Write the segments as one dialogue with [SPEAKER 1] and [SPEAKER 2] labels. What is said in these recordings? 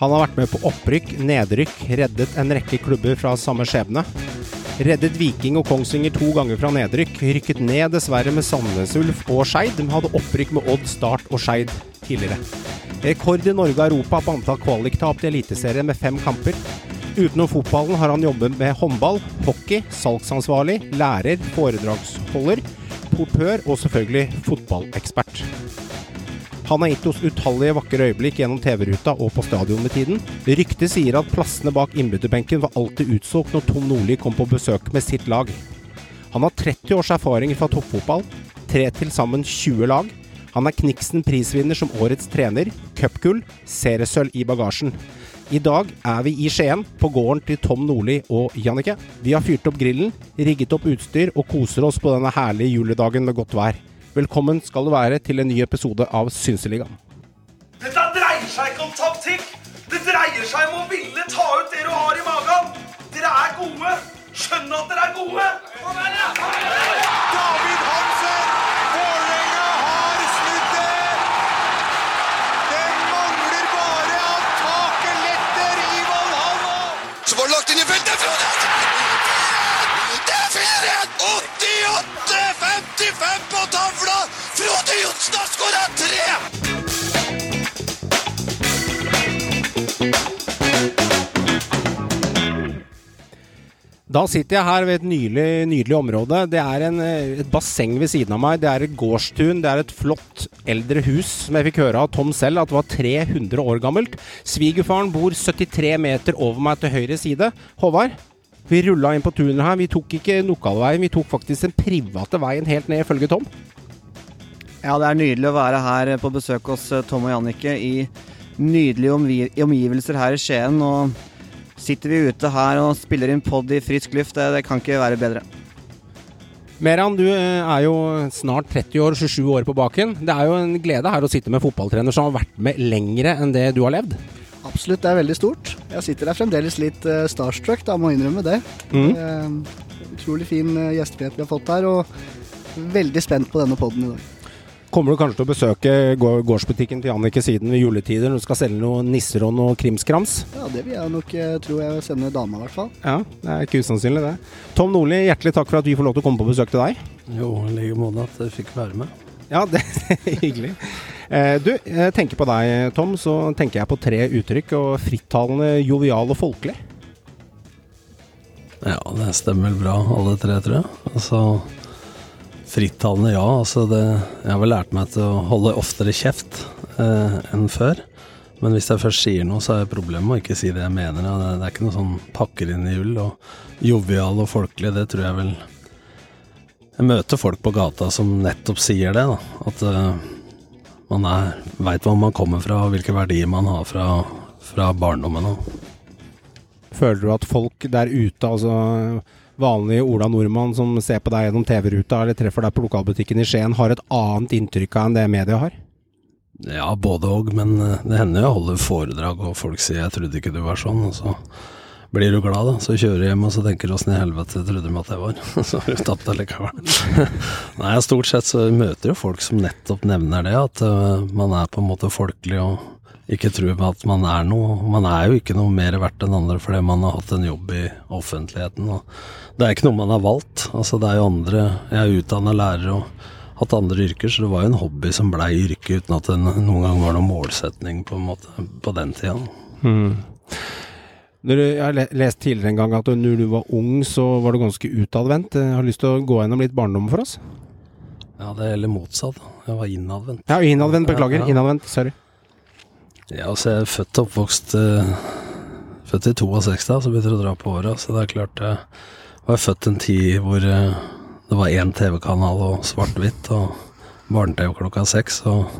[SPEAKER 1] Han har vært med på opprykk, nedrykk, reddet en rekke klubber fra samme skjebne. Reddet Viking og Kongsvinger to ganger fra nedrykk. Rykket ned dessverre med Sandnes Ulf og Skeid, men hadde opprykk med Odd, Start og Skeid tidligere. Rekord i Norge og Europa på antall kvaliktap til Eliteserien med fem kamper. Utenom fotballen har han jobbet med håndball, hockey, salgsansvarlig, lærer, foredragsholder, portør og selvfølgelig fotballekspert. Han har gitt oss utallige vakre øyeblikk gjennom TV-ruta og på stadion med tiden. Ryktet sier at plassene bak innbytterbenken var alltid utsolgt når Tom Nordli kom på besøk med sitt lag. Han har 30 års erfaring fra toppfotball, tre til sammen 20 lag. Han er Kniksen prisvinner som årets trener, cupgull, seriesølv i bagasjen. I dag er vi i Skien, på gården til Tom Nordli og Jannicke. Vi har fyrt opp grillen, rigget opp utstyr og koser oss på denne herlige juledagen med godt vær. Velkommen skal du være til en ny episode av Synseligaen.
[SPEAKER 2] Dette dreier seg ikke om taktikk. Det dreier seg om å ville ta ut det du har i magen. Dere er gode. Skjønn at dere er gode.
[SPEAKER 3] David Hansen! Vålerenga har snudd det! Det mangler bare at taket letter i Valhalla! Så var det lagt inn i feltet! Det er 4-1! 88-55 på tavla! Frode Johnsen har skåra tre!
[SPEAKER 1] Da sitter jeg her ved et nydelig, nydelig område. Det er en, eh, et basseng ved siden av meg. Det er et gårdstun. Det er et flott eldre hus som jeg fikk høre av Tom selv at det var 300 år gammelt. Svigerfaren bor 73 meter over meg til høyre side. Håvard, vi rulla inn på tunet her. Vi tok ikke lokalveien, vi tok faktisk den private veien helt ned, ifølge Tom.
[SPEAKER 4] Ja, det er nydelig å være her på besøk hos eh, Tom og Jannicke i nydelige omgi omgivelser her i Skien. Og sitter vi ute her og spiller inn pod i frisk luft, det, det kan ikke være bedre.
[SPEAKER 1] Meran, du eh, er jo snart 30 år, 27 år på baken. Det er jo en glede her å sitte med fotballtrener som har vært med lengre enn det du har levd.
[SPEAKER 5] Absolutt, det er veldig stort. Jeg sitter der fremdeles litt uh, starstruck, da, må innrømme det.
[SPEAKER 1] Mm.
[SPEAKER 5] Eh, utrolig fin uh, gjestfrihet vi har fått her, og veldig spent på denne poden i dag.
[SPEAKER 1] Kommer du kanskje til å besøke gårdsbutikken til Jannicke Siden ved juletider når du skal selge noen nisser og noe krimskrams?
[SPEAKER 5] Ja, det vil jeg nok tro jeg sender dama, i hvert fall.
[SPEAKER 1] Ja, det er ikke usannsynlig det. Tom Nordli, hjertelig takk for at vi får lov til å komme på besøk til deg.
[SPEAKER 6] Jo, i like måte at jeg fikk være med.
[SPEAKER 1] Ja, det er hyggelig. Eh, du, jeg tenker på deg, Tom, så tenker jeg på tre uttrykk. og Frittalende, jovial og folkelig.
[SPEAKER 6] Ja, det stemmer vel bra, alle tre, tror jeg. Altså, frittalende, ja. Altså det, jeg har vel lært meg til å holde oftere kjeft eh, enn før. Men hvis jeg først sier noe, så er problemet med å ikke si det jeg mener. Det, er ikke noe sånn pakker inn i ull. Og jovial og folkelig, det tror jeg vel Jeg møter folk på gata som nettopp sier det, da. At uh, man veit hvor man kommer fra, og hvilke verdier man har fra, fra barndommen av.
[SPEAKER 1] Føler du at folk der ute, altså vanlige Ola Nordmann som ser på deg gjennom TV-ruta eller treffer deg på lokalbutikken i Skien, har et annet inntrykk av enn det media har?
[SPEAKER 6] Ja, både og, men eh, det hender jeg holder foredrag og folk sier 'jeg trodde ikke du var sånn', og så blir du glad, da. Så kjører du hjem og så tenker du 'åssen i helvete trodde de at jeg var'? så har du tatt det likevel. Nei, stort sett så møter jo folk som nettopp nevner det, at uh, man er på en måte folkelig og ikke tror på at man er noe. Man er jo ikke noe mer verdt enn andre fordi man har hatt en jobb i offentligheten. Det er ikke noe man har valgt. Altså det er jo andre Jeg er utdanna lærer og hatt andre yrker, så det var jo en hobby som blei yrke uten at det noen gang var noen målsetning på en måte på den tida.
[SPEAKER 1] Du, jeg har lest tidligere en gang at når du var ung, så var du ganske utadvendt. Jeg har lyst til å gå gjennom litt barndom for oss.
[SPEAKER 6] Ja, det er heller motsatt. Jeg var innadvendt.
[SPEAKER 1] Ja, innadvendt. Beklager.
[SPEAKER 6] Ja, ja.
[SPEAKER 1] Innadvendt. Sorry.
[SPEAKER 6] Ja, altså jeg er født og oppvokst uh, Født i 62, da, så begynte det å dra på åra. Så det er klart jeg var født en tid hvor uh, det var én TV-kanal og svart-hvitt, og barne-TV klokka seks. Og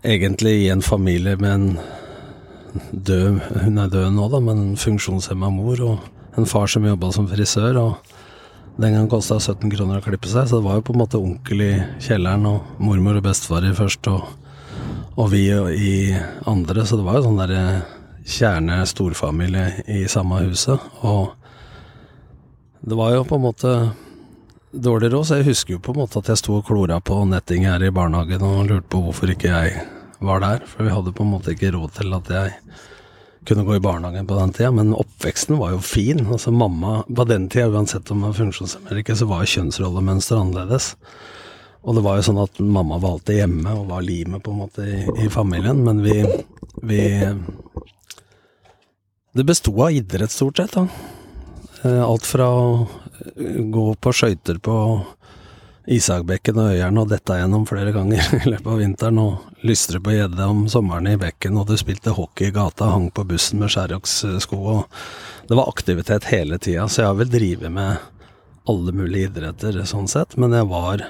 [SPEAKER 6] egentlig i en familie med en død Hun er død nå, da, men en funksjonshemma mor og en far som jobba som frisør. og den gang kosta 17 kroner å klippe seg, så det var jo på en måte onkel i kjelleren og mormor og bestefar i først, og, og vi i andre. Så det var jo sånn derre kjerne storfamilie i samme huset. Og det var jo på en måte dårlig råd, så jeg husker jo på en måte at jeg sto og klora på netting her i barnehagen og lurte på hvorfor ikke jeg var der. For vi hadde på en måte ikke råd til at jeg kunne gå i barnehagen på den tida. Men oppveksten var jo fin. Altså mamma På den tida, uansett om man var funksjonshemmet eller ikke, så var kjønnsrollemønsteret annerledes. Og det var jo sånn at mamma valgte hjemme og var limet på en måte i, i familien. Men vi, vi Det besto av idrett, stort sett. da. Eh, Alt fra å gå på skøyter på Isakbekken og Øyeren og dette gjennom flere ganger i løpet av vinteren, og lystre på gjedde om sommeren i bekken, og du spilte hockey i gata, hang på bussen med Sherrox-sko, og det var aktivitet hele tida, så jeg har vel drevet med alle mulige idretter sånn sett, men jeg var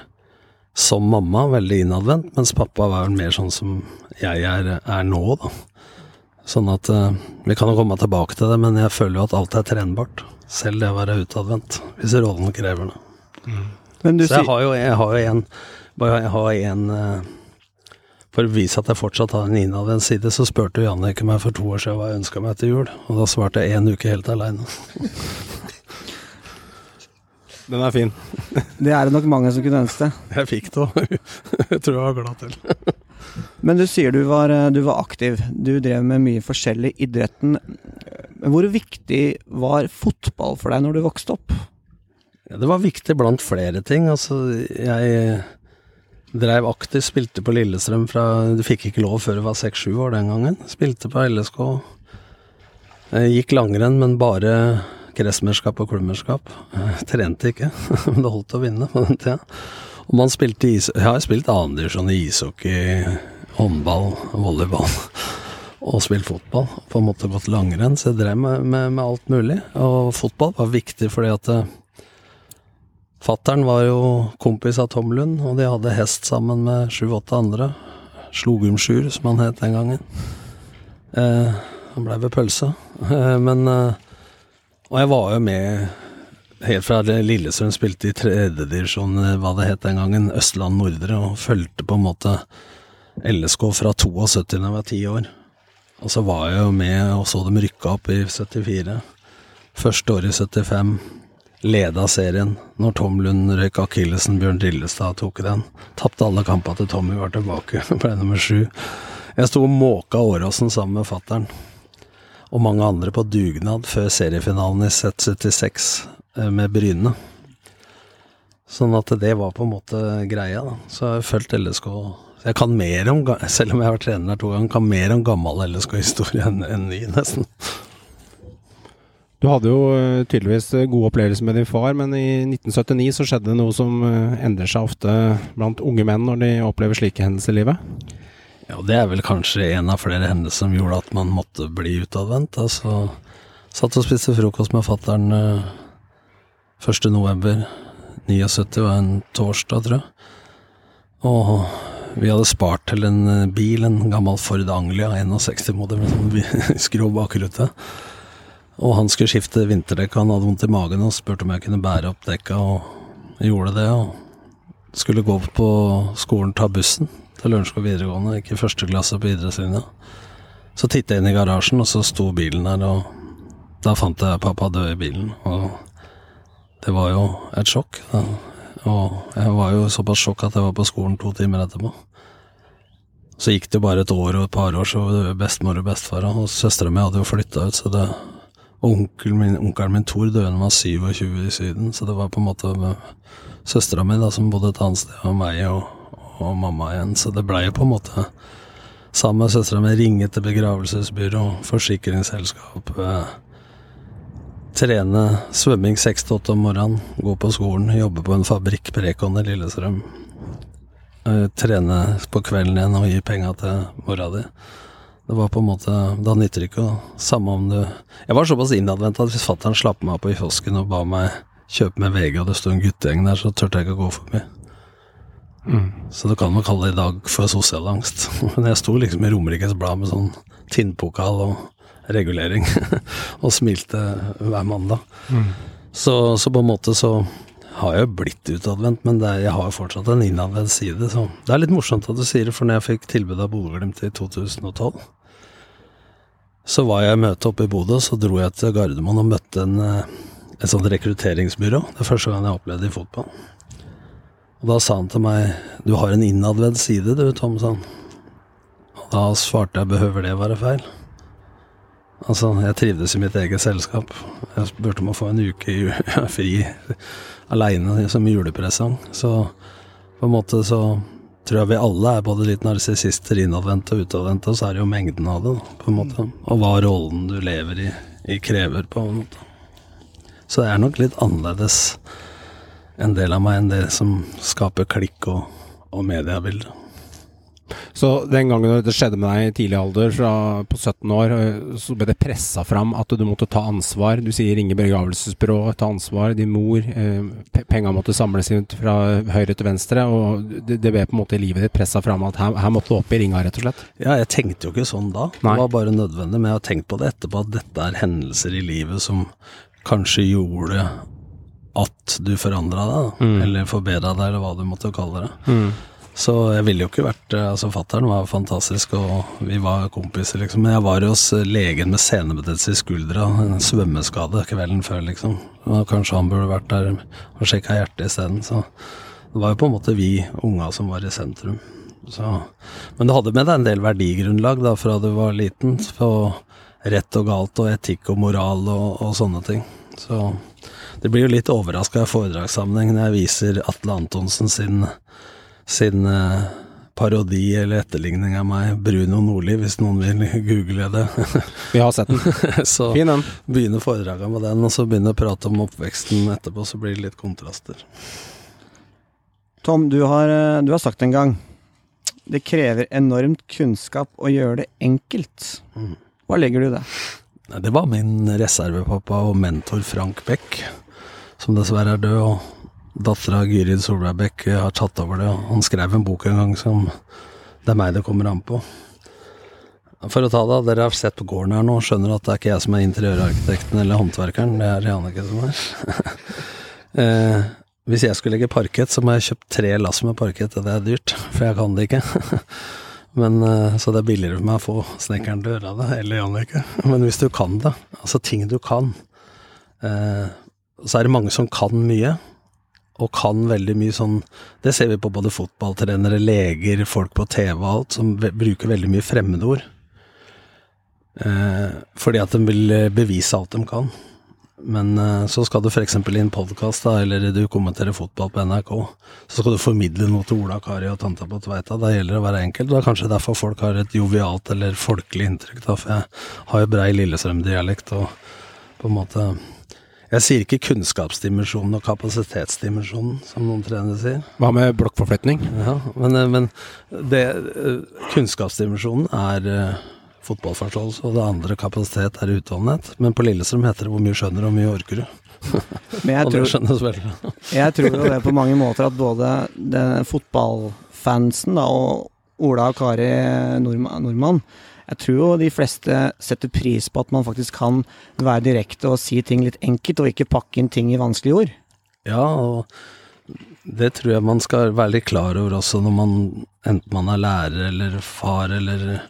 [SPEAKER 6] som mamma veldig innadvendt, mens pappa var mer sånn som jeg er, er nå, da. Sånn at eh, Vi kan jo komme tilbake til det, men jeg føler jo at alt er trenbart. Selv det å være utadvendt, hvis rollen krever det.
[SPEAKER 4] Men du
[SPEAKER 6] Så jeg har jo, jeg har jo en, bare jeg har en eh, For å vise at jeg fortsatt har en innadvendt side, så spurte Jannicke meg for to år siden hva jeg ønska meg til jul, og da svarte jeg én uke helt aleine.
[SPEAKER 1] Den er fin.
[SPEAKER 4] det er det nok mange som kunne ønske det.
[SPEAKER 6] Jeg fikk det òg. Jeg tror jeg var glad til.
[SPEAKER 4] Men du sier du var, eh, du var aktiv. Du drev med mye forskjellig idretten. Hvor viktig var fotball for deg når du vokste opp?
[SPEAKER 6] Ja, det var viktig blant flere ting. Altså, jeg dreiv aktivt, spilte på Lillestrøm fra Du fikk ikke lov før du var seks-sju år den gangen. Spilte på LSK. Gikk langrenn, men bare kretsmesterskap og klubbmesterskap. Trente ikke, men det holdt å vinne på den tida. Og man spilte is Jeg har spilt annendivisjon i ishockey, håndball, volleyball og spilt fotball. På en måte gått langrenn, så jeg drev med, med, med alt mulig. Og fotball var viktig fordi at eh, Fattern var jo kompis av Tom Lund, og de hadde hest sammen med sju-åtte andre. Slogumsjur, som han het den gangen. Eh, han blei ved pølse. Eh, men eh, Og jeg var jo med helt fra Lillestrøm spilte i tredjedivisjon, eh, hva det het den gangen, Østland Nordre, og fulgte på en måte LSK fra 72 da jeg var ti år. Og så var jeg jo med og så dem rykke opp i 74. Første året i 75 leda serien når Tom Lund røyk akillesen, Bjørn Dillestad tok den. Tapte alle kampene til Tommy var tilbake, ble nummer sju. Jeg sto og måka Åråsen sammen med fattern og mange andre på dugnad før seriefinalen i set 76 eh, med Bryne. Sånn at det var på en måte greia, da. Så jeg har fulgt LSK Jeg kan mer om, selv om jeg har vært trener her to ganger, kan mer om gammel LSK-historie enn ny, nesten.
[SPEAKER 1] Du hadde jo eh, tydeligvis eh, gode opplevelser med din far, men i 1979 så skjedde det noe som eh, endrer seg ofte blant unge menn når de opplever slike hendelser i livet.
[SPEAKER 6] Ja, det er vel kanskje en av flere hendelser som gjorde at man måtte bli utadvendt. Altså, satt og spiste frokost med fattern eh, 1. november 79, var en torsdag, tror jeg. Og vi hadde spart til en bil, en gammel Ford Anglia 61-modell med sånn skrå bakrute. Og han skulle skifte vinterdekk, han hadde vondt i magen og spurte om jeg kunne bære opp dekka, og gjorde det. og skulle gå på skolen, ta bussen til Lørenskog videregående, gikk i første klasse på idrettslinja. Så tittet jeg inn i garasjen, og så sto bilen der, og da fant jeg pappa død i bilen. Og det var jo et sjokk. Og jeg var jo såpass sjokk at jeg var på skolen to timer etterpå. Så gikk det jo bare et år og et par år, så bestemor og bestefar, og søstera mi hadde jo flytta ut, så det og onkelen min, onkelen min Tor døde da han var 27 i Syden, så det var på en måte søstera mi som bodde et annet sted, og meg og, og mamma igjen. Så det blei jo på en måte sammen med søstera mi ringe til begravelsesbyrå, forsikringsselskap, eh, trene svømming seks til åtte om morgenen, gå på skolen, jobbe på en fabrikk Prekon i Lillestrøm. Eh, trene på kvelden igjen og gi penga til mora di. Det var på en måte Da nytter det ikke å Samme om du Jeg var såpass innadvendt at hvis fatter'n slapp meg på i kiosken og ba meg kjøpe med VG, og det sto en guttegjeng der, så turte jeg ikke å gå forbi. Så det kan man kalle det i dag for sosial angst. Men jeg sto liksom i Romerikes Blad med sånn tinnpokal og regulering, og smilte hver mandag. Så, så på en måte så har jeg jo blitt utadvendt, men det er, jeg har jo fortsatt en innadvendt side. Så det er litt morsomt at du sier det, for når jeg fikk tilbud av Bodø-Glimt i 2012, så var jeg i møte oppe i Bodø, så dro jeg til Gardermoen og møtte en, eh, et sånt rekrutteringsbyrå. Det er første gang jeg opplevde det i fotball. Og da sa han til meg Du har en innadvendt side, du, Tom, sa han. Da svarte jeg 'behøver det være feil'? Altså, jeg trivdes i mitt eget selskap. Jeg spurte om å få en uke i fri aleine som julepresang. Så på en måte så tror jeg vi alle er både litt narsissister, innadvendte og utadvendte, og så er det jo mengden av det, på en måte. Og hva rollen du lever i, i krever, på en måte. Så det er nok litt annerledes en del av meg enn det som skaper klikk og, og mediebilde.
[SPEAKER 1] Så den gangen det skjedde med deg i tidlig alder, fra på 17 år, øh, så ble det pressa fram at du måtte ta ansvar. Du sier ringe begravelsesbyrå, ta ansvar. Din mor. Eh, penga måtte samles inn fra høyre til venstre. Og det, det ble på en måte i livet ditt pressa fram at her, her måtte du opp i ringa, rett og slett.
[SPEAKER 6] Ja, jeg tenkte jo ikke sånn da.
[SPEAKER 1] Nei.
[SPEAKER 6] Det var bare nødvendig. Men jeg har tenkt på det etterpå, at dette er hendelser i livet som kanskje gjorde at du forandra deg.
[SPEAKER 1] Mm.
[SPEAKER 6] Eller forbedra deg, eller hva du måtte kalle det. Så jeg ville jo ikke vært eh, Altså, fattern var fantastisk, og vi var kompiser, liksom. Men jeg var jo hos eh, legen med senebetennelse i skuldra, en svømmeskade kvelden før, liksom. Og kanskje han burde vært der og sjekka hjertet isteden. Så det var jo på en måte vi unga som var i sentrum. Så, men du hadde med deg en del verdigrunnlag da fra du var liten, på rett og galt og etikk og moral og, og sånne ting. Så det blir jo litt overraska i foredragssammenheng når jeg viser Atle Antonsen sin, sin eh, parodi eller etterligning av meg, Bruno Nordli, hvis noen vil google det.
[SPEAKER 1] Vi har sett den.
[SPEAKER 6] så
[SPEAKER 1] Fin den.
[SPEAKER 6] begynner foredraget med den, og så begynner å prate om oppveksten etterpå, så blir det litt kontraster.
[SPEAKER 4] Tom, du har, eh, du har sagt en gang det krever enormt kunnskap å gjøre det enkelt.
[SPEAKER 6] Mm.
[SPEAKER 4] Hva legger du i det?
[SPEAKER 6] Det var min reservepappa og mentor Frank Beck, som dessverre er død. og Dattera Gyrid Solveig Beck eh, har tatt over det. Han skrev en bok en gang som Det er meg det kommer an på. For å ta det, dere har sett gården her nå skjønner at det er ikke jeg som er interiørarkitekten eller håndverkeren, det er Jannicke som er. eh, hvis jeg skulle legge parkett, så må jeg kjøpe tre lass med parkett, og det er dyrt, for jeg kan det ikke. Men, eh, så det er billigere for meg å få snekkeren til å gjøre det, eller Jannicke. Men hvis du kan det, altså ting du kan, eh, så er det mange som kan mye, og kan veldig mye sånn Det ser vi på både fotballtrenere, leger, folk på TV og alt, som ve bruker veldig mye fremmedord. Eh, fordi at de vil eh, bevise alt de kan. Men eh, så skal du f.eks. i en podkast, eller du kommenterer fotball på NRK, så skal du formidle noe til Ola, Kari og tanta på Tveita. Da gjelder det å være enkel. Det er kanskje derfor folk har et jovialt eller folkelig inntrykk, da, for jeg har jo brei Lillestrøm-dialekt og på en måte Jeg sier ikke kunnskapsdimensjonen og kapasitetsdimensjonen, som noen trenere sier.
[SPEAKER 1] Hva med blokkforflytning?
[SPEAKER 6] Ja, men, eh, men det, eh, kunnskapsdimensjonen er eh, fotballforståelse, og det andre kapasitet er utholdenhet. Men på Lillestrøm heter det hvor mye skjønner og hvor mye orker du.
[SPEAKER 4] Men jeg tror, jeg tror jo det på mange måter at både fotballfansen da, og Ola og Kari Nordmann, Nordmann jeg tror jo de fleste setter pris på at man faktisk kan være direkte og si ting litt enkelt, og ikke pakke inn ting i vanskelige ord.
[SPEAKER 6] Ja, og det tror jeg man skal være litt klar over også når man enten man er lærer eller far eller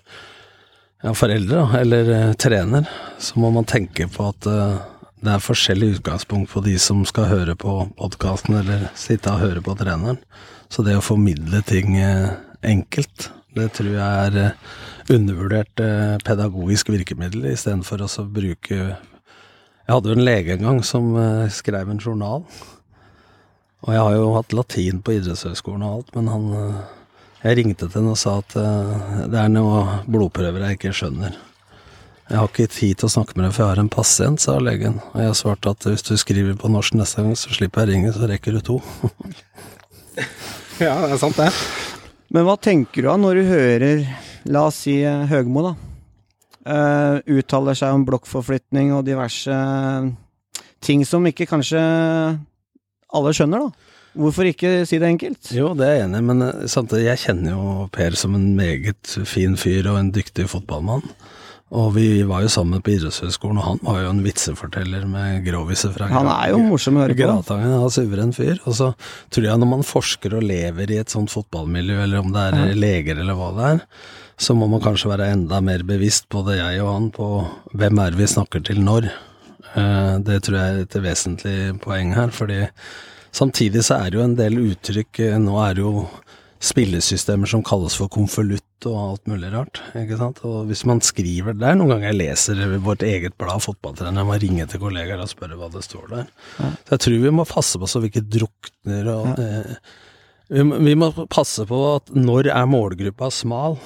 [SPEAKER 6] ja, foreldre, eller eh, trener, så må man tenke på at eh, det er forskjellig utgangspunkt på de som skal høre på podkasten eller sitte og høre på treneren. Så det å formidle ting eh, enkelt, det tror jeg er undervurdert eh, pedagogisk virkemiddel, istedenfor å bruke Jeg hadde jo en lege en gang som eh, skrev en journal. Og jeg har jo hatt latin på idrettshøyskolen og alt, men han eh, Jeg ringte til henne og sa at eh, det er noe blodprøver jeg ikke skjønner. Jeg har ikke tid til å snakke med deg, for jeg har en pasient, sa legen. Og jeg svarte at hvis du skriver på norsk neste gang, så slipper jeg ringe, så rekker du to.
[SPEAKER 1] Ja, det er sant, det.
[SPEAKER 4] Men hva tenker du av når du hører, la oss si eh, Høgmo, da, Uh, uttaler seg om blokkforflytning og diverse eh, ting som ikke kanskje alle skjønner, da? Hvorfor ikke si det enkelt?
[SPEAKER 6] Jo, det er jeg enig i, men samtidig, jeg kjenner jo Per som en meget fin fyr og en dyktig fotballmann. Og vi var jo sammen på idrettshøyskolen, og han var jo en vitseforteller med groviser fra
[SPEAKER 4] Han er jo morsom å høre på.
[SPEAKER 6] Gratangen er en suveren fyr. Og så tror jeg når man forsker og lever i et sånt fotballmiljø, eller om det er leger eller hva det er, så må man kanskje være enda mer bevisst, både jeg og han, på hvem er vi snakker til når. Eh, Det tror jeg er et vesentlig poeng her, fordi samtidig så er det jo en del uttrykk eh, Nå er det jo spillesystemer som kalles for konvolutt og alt mulig rart. ikke sant? Og hvis man skriver Det er noen ganger jeg leser vårt eget blad, fotballtrener, må ringe til kollegaer og spørre hva det står der. Så jeg tror vi må passe på så vi ikke drukner og eh, vi, vi må passe på at når er målgruppa smal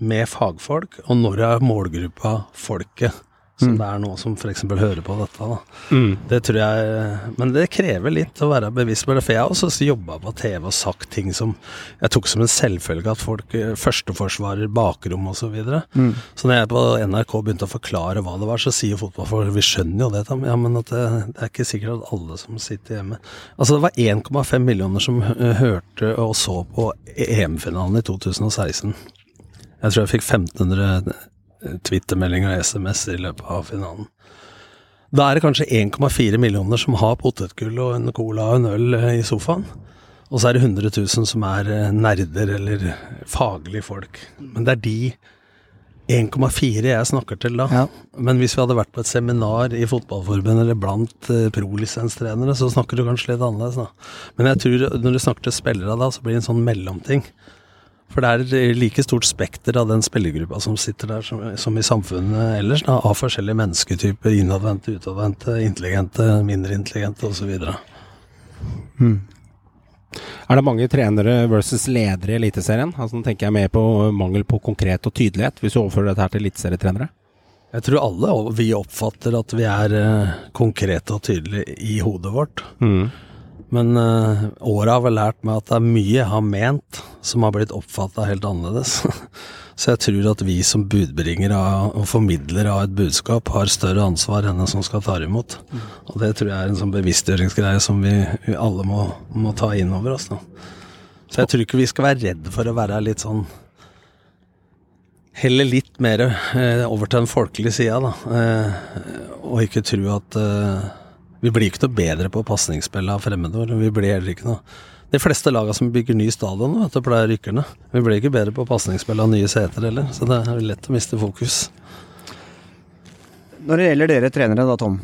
[SPEAKER 6] med fagfolk, og når er målgruppa folket? Som det er noe som f.eks. hører på dette. da. Det tror jeg Men det krever litt å være bevisst på det. For jeg har også jobba på TV og sagt ting som jeg tok som en selvfølge at folk eh, Førsteforsvarer, bakrom osv. Så, videre. så når jeg på NRK begynte å forklare hva det var, så sier fotballfolk Vi skjønner jo det, da. Ja, men at det, det er ikke sikkert at alle som sitter hjemme Altså, det var 1,5 millioner som hørte og så på EM-finalen i 2016. Jeg tror jeg fikk 1500 Twitter-meldinger og SMS i løpet av finalen. Da er det kanskje 1,4 millioner som har potetgull og en cola og en øl eh, i sofaen. Og så er det 100 000 som er eh, nerder eller faglige folk. Men det er de 1,4 jeg snakker til da.
[SPEAKER 4] Ja.
[SPEAKER 6] Men hvis vi hadde vært på et seminar i Fotballforbundet eller blant uh, prolisenstrenere, så snakker du kanskje litt annerledes, da. Men jeg tror når du snakker til spillere da, så blir det en sånn mellomting. For det er like stort spekter av den spillergruppa som sitter der, som, som i samfunnet ellers, da, av forskjellige mennesketyper. Innadvendte, utadvendte, intelligente, mindre intelligente osv.
[SPEAKER 1] Er det mange trenere versus ledere i Eliteserien? Altså, nå tenker jeg mer på mangel på konkret og tydelighet, hvis du overfører dette her til eliteserietrenere.
[SPEAKER 6] Jeg tror alle vi oppfatter at vi er eh, konkrete og tydelige i hodet vårt. Men uh, åra har vel lært meg at det er mye jeg har ment som har blitt oppfatta helt annerledes. Så jeg tror at vi som budbringere og formidlere av et budskap har større ansvar enn den som skal ta imot. Og det tror jeg er en sånn bevisstgjøringsgreie som vi, vi alle må, må ta inn over oss. Da. Så jeg tror ikke vi skal være redd for å være litt sånn Heller litt mer eh, over til den folkelige sida, da. Eh, og ikke tro at eh, Vi blir ikke noe bedre på pasningsspill av fremmedår. Vi blir heller ikke noe De fleste laga som bygger ny stadion, vet du, pleier rykkerne. Vi blir ikke bedre på pasningsspill av nye seter heller, så det er lett å miste fokus.
[SPEAKER 4] Når det gjelder dere trenere da, Tom.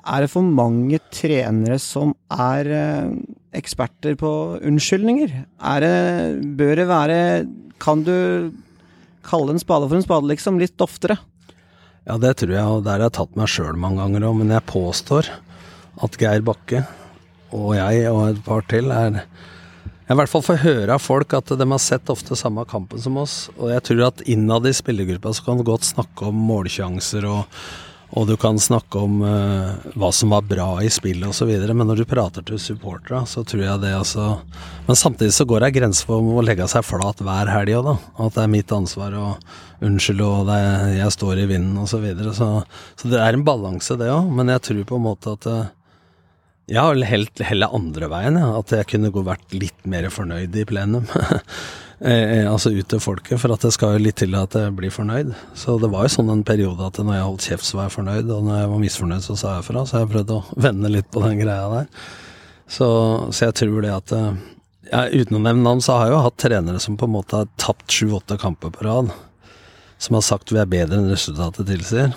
[SPEAKER 4] Er det for mange trenere som er eh, eksperter på unnskyldninger? Er det, bør det være Kan du kalle en spade for en spade, liksom, litt oftere?
[SPEAKER 6] Ja, det tror jeg, og der har jeg tatt meg sjøl mange ganger òg. Men jeg påstår at Geir Bakke og jeg og et par til er Jeg i hvert fall får høre av folk at de har sett ofte samme kampen som oss. Og jeg tror at innad i spillergruppa så kan du godt snakke om målsjanser og, og du kan snakke om uh, hva som var bra i spillet osv. Men når du prater til supporterne, så tror jeg det altså Men samtidig så går det ei grense for å legge seg flat hver helg òg, da. At det er mitt ansvar å unnskylde, og er, jeg står i vinden osv. Så, videre. så Så det er en balanse, det òg. Men jeg tror på en måte at eh, jeg har helt heller andre veien, at jeg kunne vært litt mer fornøyd i plenum. eh, altså ut til folket, for at det skal jo litt til at jeg blir fornøyd. Så det var jo sånn en periode at når jeg holdt kjeft, så var jeg fornøyd, og når jeg var misfornøyd, så sa jeg fra. Så jeg prøvde å vende litt på den greia der. Så, så jeg tror det at eh, ja, Uten å nevne navn, så har jeg jo hatt trenere som på en måte har tapt sju-åtte kamper på rad. Som har sagt vi er bedre enn resultatet tilsier.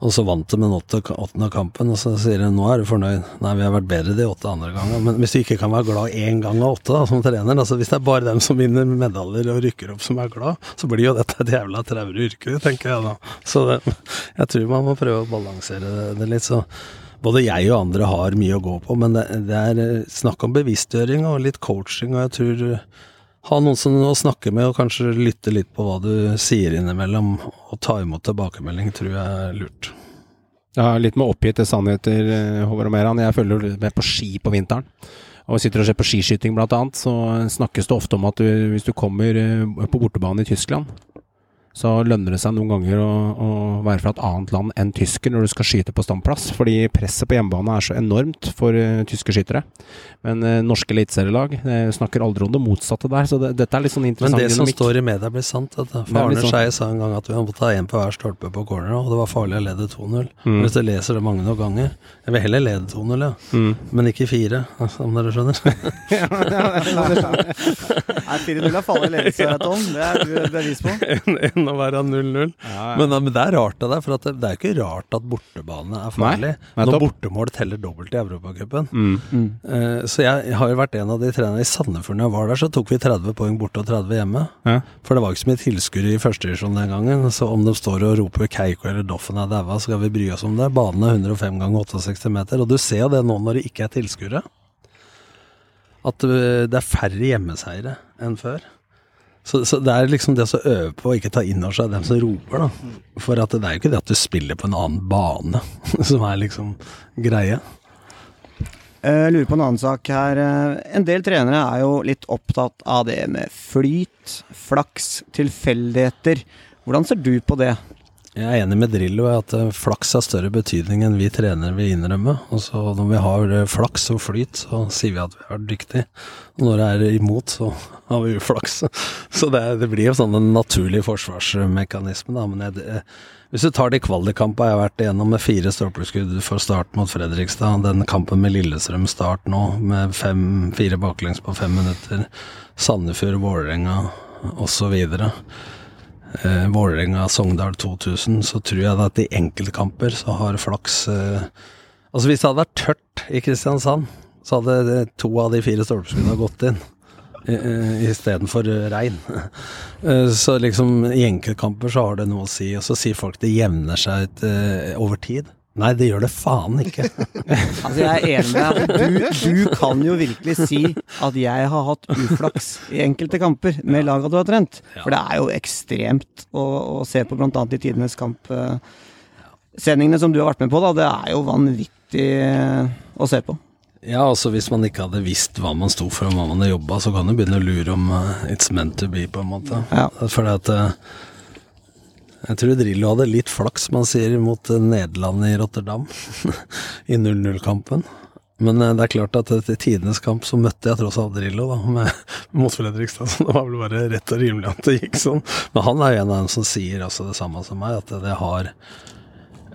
[SPEAKER 6] Og så vant de den åtte, åttende kampen, og så sier de nå er du fornøyd. Nei, vi har vært bedre de åtte andre ganger. Men hvis du ikke kan være glad én gang av åtte da, som trener, altså hvis det er bare dem som vinner medaljer og rykker opp som er glad, så blir jo dette et jævla traurig yrke, tenker jeg da. Så det, jeg tror man må prøve å balansere det, litt. så både jeg og andre har mye å gå på, men det, det er eh, snakk om bevisstgjøring og litt coaching, og jeg tror ha noen å snakke med, og kanskje lytte litt på hva du sier innimellom, og ta imot tilbakemelding, tror jeg er lurt.
[SPEAKER 1] Ja, litt med oppgitte sannheter, eh, Håvard og Meran. Jeg følger med på ski på vinteren. Og sitter og ser på skiskyting annet, så snakkes det ofte om at du, hvis du kommer eh, på bortebane i Tyskland, så lønner det seg noen ganger å, å være fra et annet land enn tysker når du skal skyte på standplass, fordi presset på hjemmebane er så enormt for uh, tyske skyttere. Men uh, norske eliteserielag uh, snakker aldri om det motsatte der, så det, dette er litt sånn interessant
[SPEAKER 6] Men
[SPEAKER 1] det
[SPEAKER 6] det som står i media, blir sant. For Arne
[SPEAKER 1] sånn-
[SPEAKER 6] Skeie sa en gang at vi måtte ta én på hver stolpe på corner, og det var farlig å lede 2-0.
[SPEAKER 1] Mm.
[SPEAKER 6] Hvis du leser det mange nok ganger Jeg vil heller lede 2-0, ja.
[SPEAKER 1] Mm.
[SPEAKER 6] Men ikke fire, om dere skjønner.
[SPEAKER 4] Nei, 4-0 er farlig ledelse, Tom. Det er du bevis på.
[SPEAKER 6] En, enn å være 0-0. Men, men det er rart av deg, for at det, det er jo ikke rart at bortebane er farlig.
[SPEAKER 1] Nei,
[SPEAKER 6] når bortemål teller dobbelt i Europacupen.
[SPEAKER 1] Mm.
[SPEAKER 6] Eh, så jeg, jeg har jo vært en av de trenerne i Sandefjord når jeg var der, så tok vi 30 poeng borte og 30 hjemme.
[SPEAKER 1] Ja.
[SPEAKER 6] For det var ikke så mye tilskuere i førstedivisjon den gangen. Så om de står og roper Keiko eller Doffen er daua, så skal vi bry oss om det. Banen er 105 ganger 68 meter, og du ser jo det nå når det ikke er tilskuere. At øh, det er færre hjemmeseiere enn før. Så, så det er liksom det å øve på å ikke ta inn over seg dem som roper, da. For at det er jo ikke det at du spiller på en annen bane som er liksom greia.
[SPEAKER 4] Eh, Jeg lurer på en annen sak her. Eh, En del trenere er jo litt opptatt av det med flyt, flaks, tilfeldigheter. Hvordan ser du på det?
[SPEAKER 6] Jeg er enig med Drillo i at eh, flaks har større betydning enn vi trenere vil innrømme. Og så når vi har eh, flaks og flyt, så sier vi at vi har vært dyktige. Og når det er imot, så har vi uflaks. Så det, det blir jo sånn en naturlig forsvarsmekanisme, da. Men jeg, eh, hvis du tar de kvalikkampene jeg har vært igjennom med fire stolpeskudd for start mot Fredrikstad, den kampen med Lillestrøm start nå, med fem, fire baklengs på fem minutter, Sandefjord, Vålerenga osv. Eh, Vålerenga-Sogndal 2000, så tror jeg at i enkeltkamper så har flaks eh, Altså hvis det hadde vært tørt i Kristiansand, så hadde to av de fire stolpeskuddene gått inn. Uh, Istedenfor uh, regn. Eh, så liksom i enkeltkamper så har det noe å si. Og så sier folk det jevner seg ut eh, over tid. Nei, det gjør det faen ikke.
[SPEAKER 4] Altså, jeg er enig med deg. Du, du kan jo virkelig si at jeg har hatt uflaks i enkelte kamper med laga du har trent. For det er jo ekstremt å, å se på bl.a. i tidenes kamp. eh, som du har vært med på, da, det er jo vanvittig eh, å se på.
[SPEAKER 6] Ja, altså hvis man ikke hadde visst hva man sto for og hva man hadde jobba, så kan du begynne å lure om uh, it's meant to be, på en måte.
[SPEAKER 4] Ja.
[SPEAKER 6] Fordi at eh, Jeg tror Drillo hadde litt flaks, man sier, mot Nederland i Rotterdam i 0-0-kampen. Men eh, det er klart at etter tidenes kamp så møtte jeg tross alt Drillo da, med, mot Fredrikstad, så det var vel bare rett og rimelig at det gikk sånn. Men han er jo en av dem som sier altså det samme som meg, at det har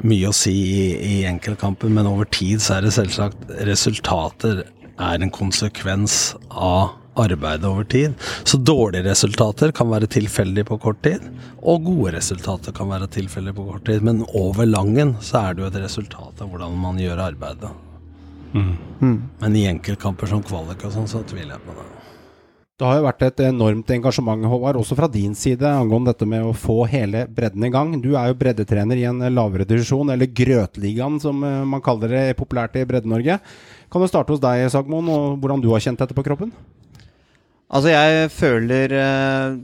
[SPEAKER 6] mye å si i, i enkeltkamper, men over tid så er det selvsagt resultater er en konsekvens av arbeidet over tid. Så dårlige resultater kan være tilfeldige på kort tid, og gode resultater kan være tilfeldige på kort tid. Men over langen så er det jo et resultat av hvordan man gjør arbeidet. Men i enkeltkamper som kvalik og sånn, så tviler jeg på det.
[SPEAKER 1] Det har jo vært et enormt engasjement, Håvard, også fra din side, angående dette med å få hele bredden i gang. Du er jo breddetrener i en lavere divisjon, eller Grøtligaen som eh, man kaller det populært i Bredde-Norge. Kan du starte hos deg, Sagmoen, og hvordan du har kjent dette på kroppen?
[SPEAKER 4] Altså, jeg føler eh,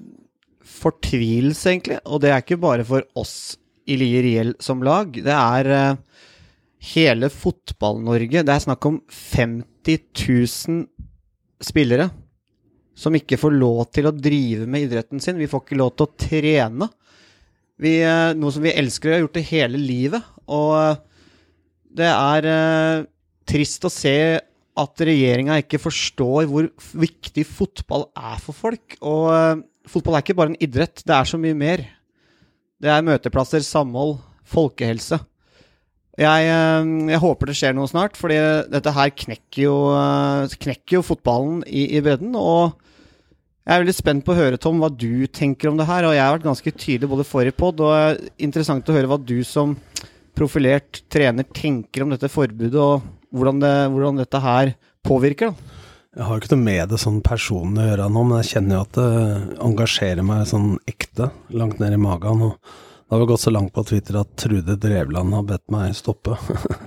[SPEAKER 4] fortvilelse, egentlig. Og det er ikke bare for oss i Lier IL som lag. Det er eh, hele Fotball-Norge. Det er snakk om 50 000 spillere som ikke får lov til å drive med idretten sin. Vi får ikke lov til å trene. Vi, eh, noe som vi elsker og har gjort det hele livet. Og eh, det er eh, trist å se at regjeringa ikke forstår hvor viktig fotball er for folk. Og uh, fotball er ikke bare en idrett, det er så mye mer. Det er møteplasser, samhold, folkehelse. Jeg, eh, jeg håper det skjer noe snart, fordi dette her knekker jo, eh, knekker jo fotballen i, i bredden. Og jeg er veldig spent på å høre, Tom, hva du tenker om det her. Og jeg har vært ganske tydelig både forrige pod, og interessant å høre hva du som profilert trener tenker om dette forbudet, og hvordan, det, hvordan dette her påvirker. da.
[SPEAKER 6] Jeg har jo ikke noe med det sånn personlig å gjøre nå, men jeg kjenner jo at det engasjerer meg sånn ekte, langt ned i magen. Og det har vel gått så langt på Twitter at Trude Drevland har bedt meg stoppe.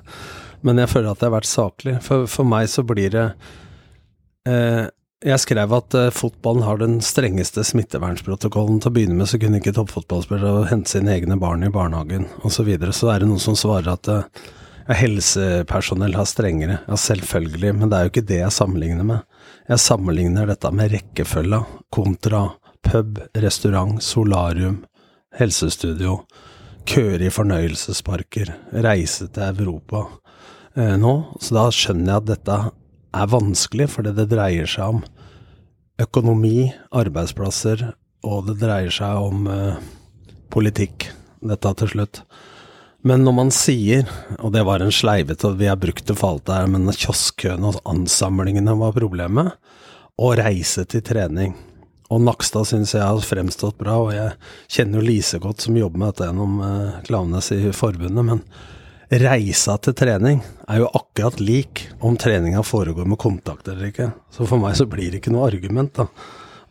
[SPEAKER 6] men jeg føler at jeg har vært saklig. For, for meg så blir det eh, Jeg skrev at eh, fotballen har den strengeste smittevernsprotokollen. Til å begynne med så kunne ikke toppfotballspillere hente sine egne barn i barnehagen osv. Så, videre. så er det noen som svarer at eh, helsepersonell har strengere. Ja, selvfølgelig, men det er jo ikke det jeg sammenligner med. Jeg sammenligner dette med rekkefølga kontra pub, restaurant, solarium, helsestudio, køer i fornøyelsesparker, reise til Europa eh, nå. Så da skjønner jeg at dette er vanskelig, fordi det dreier seg om økonomi, arbeidsplasser, og det dreier seg om eh, politikk, dette til slutt. Men når man sier, og det var en sleivete, vi har brukt det for alt det her, men kioskkøene og ansamlingene var problemet, å reise til trening, Og Nakstad syns jeg har fremstått bra, og jeg kjenner jo Lise godt, som jobber med dette gjennom eh, Klavenes i forbundet. Men reisa til trening er jo akkurat lik om treninga foregår med kontakt eller ikke. Så for meg så blir det ikke noe argument, da.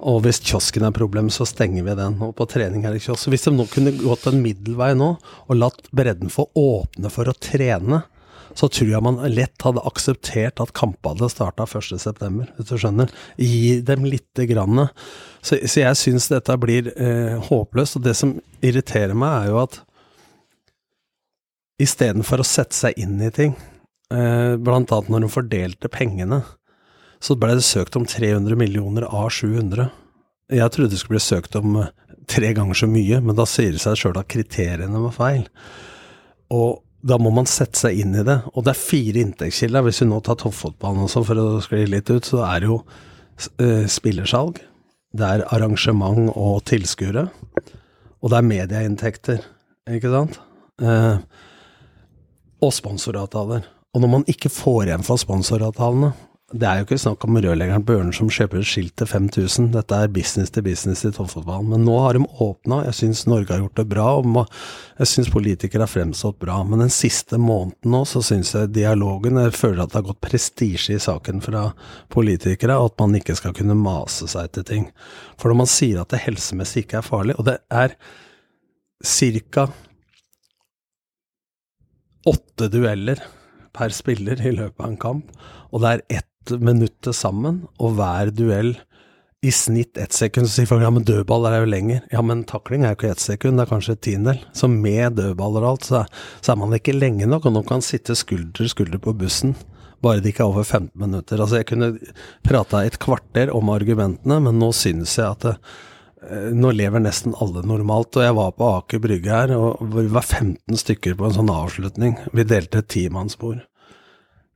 [SPEAKER 6] Og hvis kiosken er problem, så stenger vi den. Og på trening er det kiosk. Hvis de nå kunne gått en middelvei nå, og latt bredden få åpne for å trene, så tror jeg man lett hadde akseptert at kampene starta 1.9., hvis du skjønner. Gi dem lite grann. Så, så jeg syns dette blir eh, håpløst. Og det som irriterer meg, er jo at istedenfor å sette seg inn i ting, eh, annet når de fordelte pengene, så ble det søkt om 300 millioner av 700. Jeg trodde det skulle bli søkt om eh, tre ganger så mye, men da sier det seg sjøl at kriteriene var feil. Og da må man sette seg inn i det. Og det er fire inntektskilder. Hvis vi nå tar toppfotballen også, for å skli litt ut, så er det jo uh, spillersalg. Det er arrangement og tilskuere. Og det er medieinntekter, ikke sant? Eh, og sponsoravtaler. Og når man ikke får igjen for sponsoravtalene, det er jo ikke snakk om rørleggeren på Ørnen som kjøper et skilt til 5000. Dette er business til business i toppfotballen. Men nå har de åpna. Jeg syns Norge har gjort det bra. og Jeg syns politikere har fremstått bra. Men den siste måneden nå, så syns jeg dialogen Jeg føler at det har gått prestisje i saken fra politikere, og at man ikke skal kunne mase seg til ting. For når man sier at det helsemessig ikke er farlig, og det er ca. åtte dueller per spiller i løpet av en kamp, og det er ett minutt til sammen, og hver duell i snitt ett sekund. Så sier folk ja, men dødball er jo lenger. Ja, men takling er jo ikke ett sekund, det er kanskje et tiendedel. Så med dødballer og alt, så, så, er man ikke lenge nok, og nå kan sitte skulder skulder på bussen. Bare det ikke er over 15 minutter. Altså, jeg kunne prata et kvarter om argumentene, men nå synes jeg at det, eh, nå lever nesten alle normalt. Og jeg var på Aker Brygge her, og vi var 15 stykker på en sånn avslutning. Vi delte et timannsbord.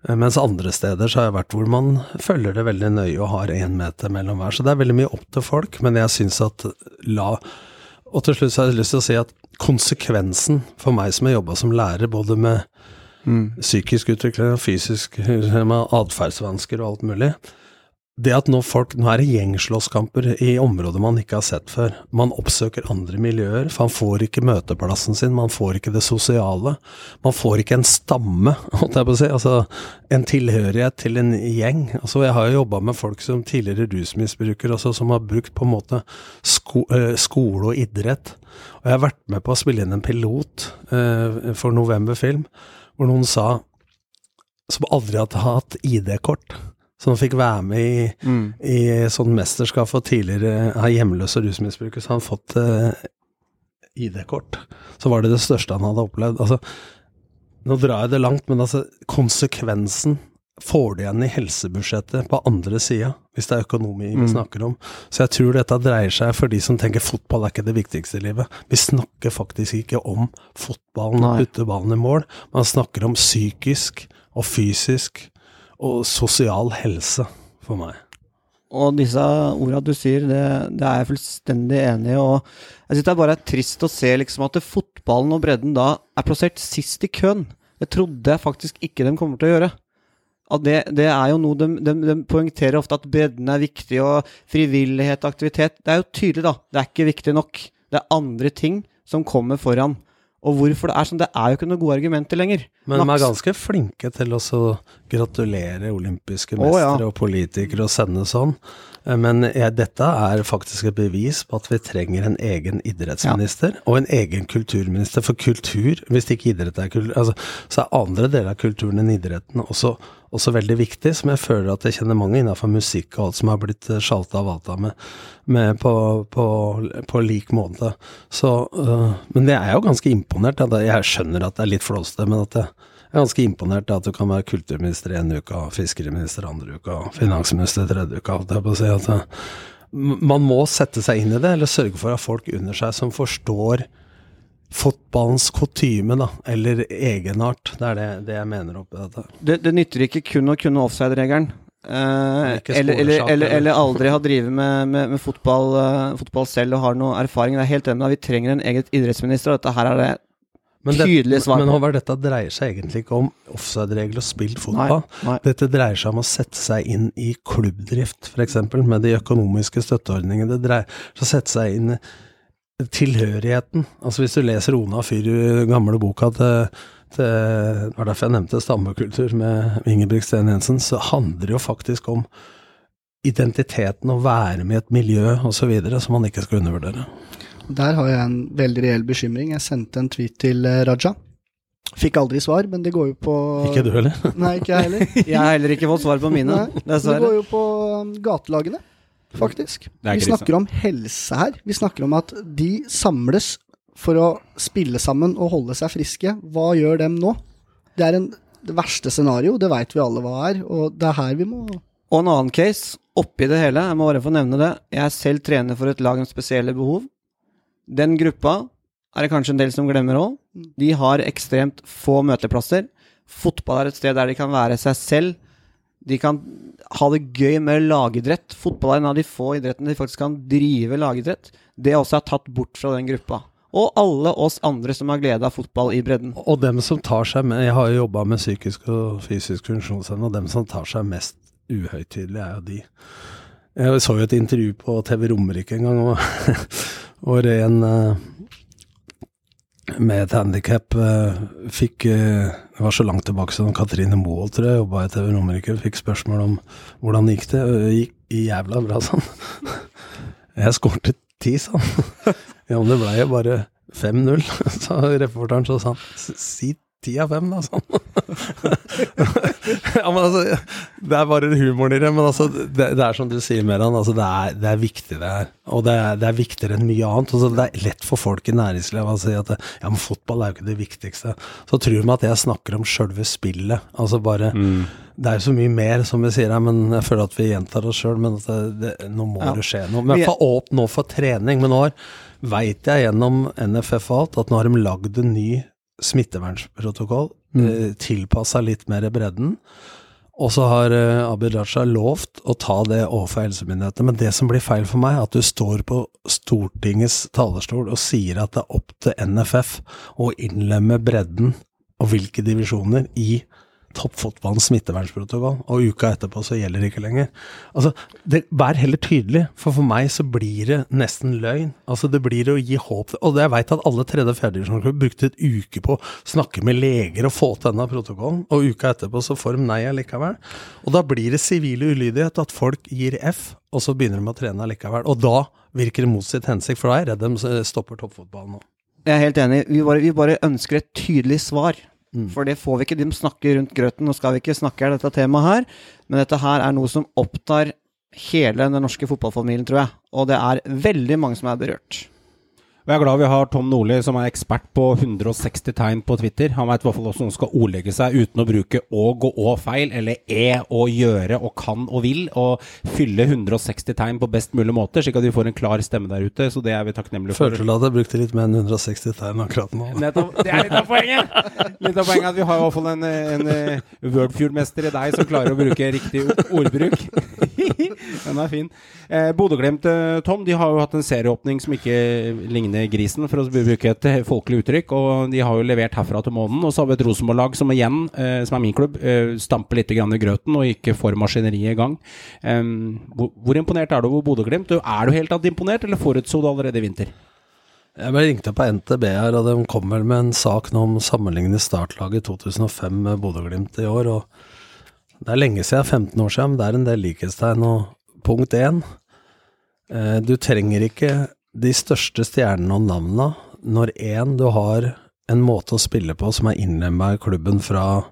[SPEAKER 6] Eh, mens andre steder så har jeg vært hvor man følger det veldig nøye og har én meter mellom hver. Så det er veldig mye opp til folk, men jeg syns at la Og til slutt så har jeg lyst til å si at konsekvensen for meg som har jobba som lærer, både med mm. psykisk utvikling og fysisk med atferdsvansker og alt mulig, det at nå folk Nå er det gjengslåsskamper i områder man ikke har sett før. Man oppsøker andre miljøer, for man får ikke møteplassen sin, man får ikke det sosiale. Man får ikke en stamme, holdt jeg på å si, altså en tilhørighet til en gjeng. Altså Jeg har jo jobba med folk som tidligere rusmisbrukere, altså, som har brukt på en måte sko eh, skole og idrett. Og jeg har vært med på å spille inn en pilot eh, for November Film, hvor noen sa som aldri hadde hatt ID-kort som fikk være med i, mm. i sånn mesterskap for tidligere av hjemløse rusmisbrukere, så han fått eh, ID-kort. Så var det det største han hadde opplevd. Altså, nå drar jeg det langt, men altså, konsekvensen får du igjen i helsebudsjettet på andre sida, hvis det er økonomi vi mm. snakker om. Så jeg tror dette dreier seg for de som tenker fotball er ikke det viktigste i livet. Vi snakker faktisk ikke om fotballen og putte ballen i mål, man snakker om psykisk og fysisk og sosial helse for meg.
[SPEAKER 4] Og disse orda du sier, det, det, er jeg fullstendig enig i. Og jeg synes det er bare trist å se liksom at fotballen og bredden da er plassert sist i køen. Det trodde jeg faktisk ikke de kommer til å gjøre. At det, det er jo noe de, de, de, poengterer ofte at bredden er viktig, og frivillighet og aktivitet. Det er jo tydelig, da. Det er ikke viktig nok. Det er andre ting som kommer foran. Og hvorfor det er sånn, det er jo ikke noen gode argumenter lenger.
[SPEAKER 6] Men de er ganske flinke til å gratulere olympiske mestere oh, ja. og politikere og sende sånn. Eh, men jeg, dette er faktisk et bevis på at vi trenger en egen idrettsminister ja. og en egen kulturminister. For kultur, hvis ikke idrett er kultur, altså, så er andre deler av kulturen enn idretten også også veldig viktig, som jeg føler at jeg kjenner mange innenfor musikk og alt som har blitt eh, sjalta og valta med, med på, på, på, lik måte. Så, øh, men jeg er jo ganske imponert. Jeg skjønner at det er litt flåste, men at jeg er ganske imponert at du kan være kulturminister ene uka, fiskeriminister andre uka, finansminister tredje uka. Alt jeg på å si uh, man må sette seg inn i det, eller sørge for at folk under seg som forstår fotballens kutyme, da, eller egenart. Det er det, det jeg mener oppi dette.
[SPEAKER 4] Det, det, nytter ikke kun å kunne offside-regelen. Eh, eller, eller, eller, eller, aldri ha drevet med, med, med fotball, uh, fotball, selv og har noe erfaring. Det er helt enig, Vi trenger en eget idrettsminister, og dette her er det
[SPEAKER 6] Men det-
[SPEAKER 4] tydelig svar
[SPEAKER 6] Men. Håvard, dette dreier seg egentlig ikke om offside-regler og spilt fotball.
[SPEAKER 4] Nei, nei.
[SPEAKER 6] Dette dreier seg om å sette seg inn i klubbdrift, f.eks. med de økonomiske støtteordningene. Det dreier seg å sette seg inn i tilhørigheten. Altså Hvis du leser Ona Fyr, gamle boka til, Det var derfor jeg nevnte stammekultur med Ingebrigtsen Jensen, så handler det jo faktisk om identiteten, å være med i et miljø osv., som man ikke skal undervurdere.
[SPEAKER 5] Der har jeg en veldig reell bekymring. Jeg sendte en tweet til eh, Raja. Fikk aldri svar, men det går jo på
[SPEAKER 6] Ikke du heller?
[SPEAKER 5] Nei, ikke jeg heller.
[SPEAKER 4] Jeg har heller ikke fått svar på mine,
[SPEAKER 5] Nei, det går jo på um, gatelagene, faktisk. Vi snakker om helse her. Vi snakker om at de samles for å spille sammen og holde seg friske. Hva gjør dem nå? Det er en, det verste scenario, det veit vi alle hva er, og det er her vi må
[SPEAKER 4] Og en annen case, oppi det hele, jeg må bare få nevne det. Jeg er selv trener for et lag med spesielle behov. Den gruppa er det kanskje en del som glemmer òg. De har ekstremt få møteplasser. Fotball er et sted der de kan være seg selv. De kan ha det gøy med lagidrett. Fotball er en av de få idrettene de faktisk kan drive lagidrett. Det også er tatt bort fra den gruppa. Og alle oss andre som har glede av fotball i bredden.
[SPEAKER 6] Og dem som tar seg med Jeg har jo jobba med psykisk og fysisk funksjonshemmede, og dem som tar seg mest uhøytidelig, er jo de. Jeg så jo et intervju på TV Romerike en gang, og, hvor en eh, med et handikap fikk eh, Det var så langt tilbake som Katrine Moholt, tror jeg, jobba i TV Romerike, fikk spørsmål om hvordan gikk det. Og det gikk jævla bra, sånn. Jeg skårte ti, sa han. Ja, men det blei jo bare 5-0, sa reporteren. Så sa han si ti av fem, da, han. Ja, men altså, det er bare humoren i det. Men altså, det, det er som du sier, Meran. Altså, det, er, det er viktig, det her. Og det er, det er viktigere enn mye annet. Altså, det er lett for folk i næringslivet å si at ja, men fotball er jo ikke det viktigste. Så tror de at jeg snakker om sjølve spillet. Altså bare Det er jo så mye mer, som vi sier her, men jeg føler at vi gjentar oss sjøl. Men at det, det, nå må
[SPEAKER 4] Ja.
[SPEAKER 6] det skje noe. Men jeg får åpne nå for trening. Men nå veit jeg gjennom NFF og alt at nå har de lagd en ny smittevernprotokoll, mm. tilpassa litt mer bredden. Og så har eh, Abid Raja lovt å ta det overfor helsemyndighetene. Men det som blir feil for meg, er at du står på Stortingets talerstol og sier at det er opp til NFF å innlemme bredden og hvilke divisjoner i toppfotballens smittevernprotokoll, og uka etterpå så gjelder det ikke lenger. Altså, det, Vær heller tydelig, for for meg så blir det nesten løgn. Altså, Det blir å gi håp. Og jeg veit at alle tredje- og fjerdedivisjonsklubber brukte et uke på å snakke med leger og få til denne protokollen, og uka etterpå så får de nei allikevel. Og da blir det sivil ulydighet, at folk gir F, og så begynner de å trene allikevel. Og da virker det mot sitt hensikt, for da er jeg redd de stopper toppfotballen nå.
[SPEAKER 4] Jeg er helt enig. Vi bare, vi bare ønsker et tydelig svar. For det får vi ikke. De snakker rundt grøten. Nå skal vi ikke snakke dette temaet her, men dette her er noe som opptar hele den norske fotballfamilien, tror jeg. Og det er veldig mange som er berørt.
[SPEAKER 1] Og jeg er glad vi har Tom Nordli, som er ekspert på 160 tegn på Twitter. Han veit i hvert fall hvordan han skal ordlegge seg uten å bruke og og og feil, eller e og gjøre og kan og vil, og fylle 160 tegn på best mulig måte, slik at vi får en klar stemme der ute. Så det er vi takknemlige for.
[SPEAKER 6] Følte du at jeg brukte litt mer enn 160 tegn akkurat nå?
[SPEAKER 1] Nettopp. Det er litt av poenget! Litt av poenget at vi har i hvert fall en, en, eh, Wordfjord-mester i deg som klarer å bruke riktig ordbruk. Den er fin. Eh, Bodø-Glimt, eh, Tom, de har jo hatt en serieåpning som ikke ligner grisen, for å bruke et eh, folkelig uttrykk. Og de har jo levert herfra til månen. Og så har vi et Rosenborg-lag som igjen, eh, som er min klubb, eh, stamper litt i grøten og ikke får maskineriet i gang. Hvor, hvor imponert er du over Bodø-Glimt? Er du helt annet imponert, eller forutså du allerede i vinter?
[SPEAKER 6] Jeg ble ringt opp av NTB her, og de kom vel med en sak nå om å sammenligne startlaget 2005 med Bodø-Glimt i år. og Det er lenge siden, 15 år siden, men det er en del likhetstegn. Og punkt én, eh, du trenger ikke de største stjernene og navnene når én, du har en måte å spille på som er innlemma i klubben fra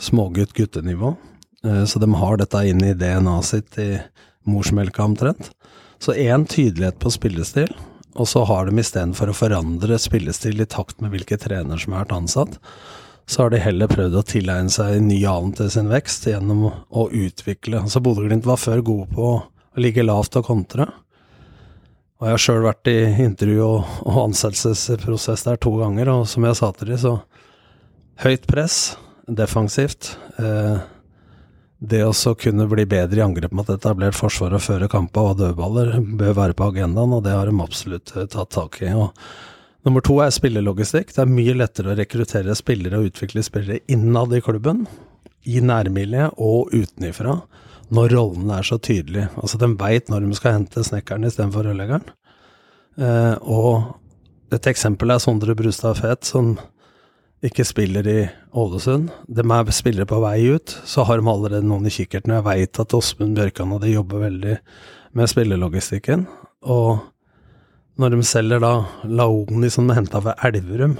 [SPEAKER 6] smågutt-guttenivå. Eh, så de har dette inn i DNA-et sitt i morsmelka omtrent. Så én tydelighet på spillestil, og så har de istedenfor å forandre spillestil i takt med hvilke trener som har vært ansatt, så har de heller prøvd å tilegne seg ny annen til sin vekst gjennom å utvikle. Altså Bodø-Glimt var før gode på å ligge lavt og kontre. Og jeg har sjøl vært i intervju og, og ansettelsesprosess der to ganger, og som jeg sa til de, så høyt press, defensivt. Eh, det å kunne bli bedre i angrep mot etablert forsvar og føre kamper og dødballer bør være på agendaen, og det har de absolutt eh, tatt tak i. Og Nummer to er spillelogistikk. Det er mye lettere å rekruttere spillere og utvikle spillere innad i klubben, i nærmiljøet og utenifra, når rollene er så tydelige. Altså, de veit når de skal hente snekkeren istedenfor rørleggeren. Eh, og et eksempel er Sondre Brustad Fet, som ikke spiller i Ålesund. De er spillere på vei ut, så har de allerede noen i kikkerten. Jeg veit at Åsmund Bjørkan og de jobber veldig med spillelogistikken. Og når de selger da Laoni som de henta fra Elverum,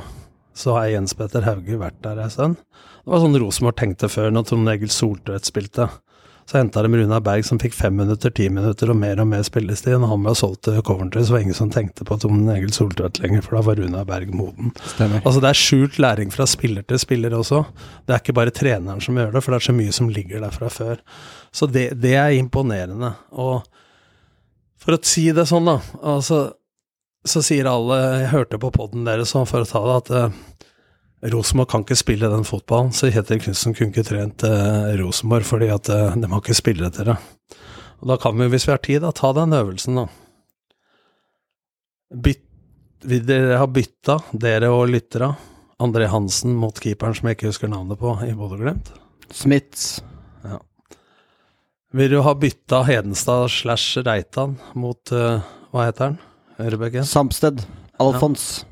[SPEAKER 6] så har Jens Petter Hauge vært der ei stund. Det var sånn Rosenborg tenkte før, når Trond Egil Soltvedt spilte. Så henta de Runa Berg som fikk fem minutter, ti minutter og mer og mer spillestid. Når han ble solgt til Coventry, så var ingen som tenkte på Trond Egil Soltvedt lenger, for da var Runa Berg moden.
[SPEAKER 1] Stemmer.
[SPEAKER 6] Altså Det er skjult læring fra spiller til spiller også. Det er ikke bare treneren som gjør det, for det er så mye som ligger der fra før. Så det, det er imponerende. Og for å si det sånn, da, altså, så sier alle Jeg hørte på poden deres, for å ta det, at eh, Rosenborg kan ikke spille den fotballen. Så Kjetil Knutsen kunne ikke trent eh, Rosenborg fordi at eh, de har ikke spillere til det. Og da kan vi, hvis vi har tid, da, ta den øvelsen, da. Byt, vil dere ha bytta, dere og lyttere, André Hansen mot keeperen som jeg ikke husker navnet på, i Bodø-Glimt?
[SPEAKER 4] Smiths.
[SPEAKER 6] Vil du ha bytta Hedenstad slash Reitan mot uh, Hva heter han? Ørebeggen?
[SPEAKER 4] Samsted. Alfons.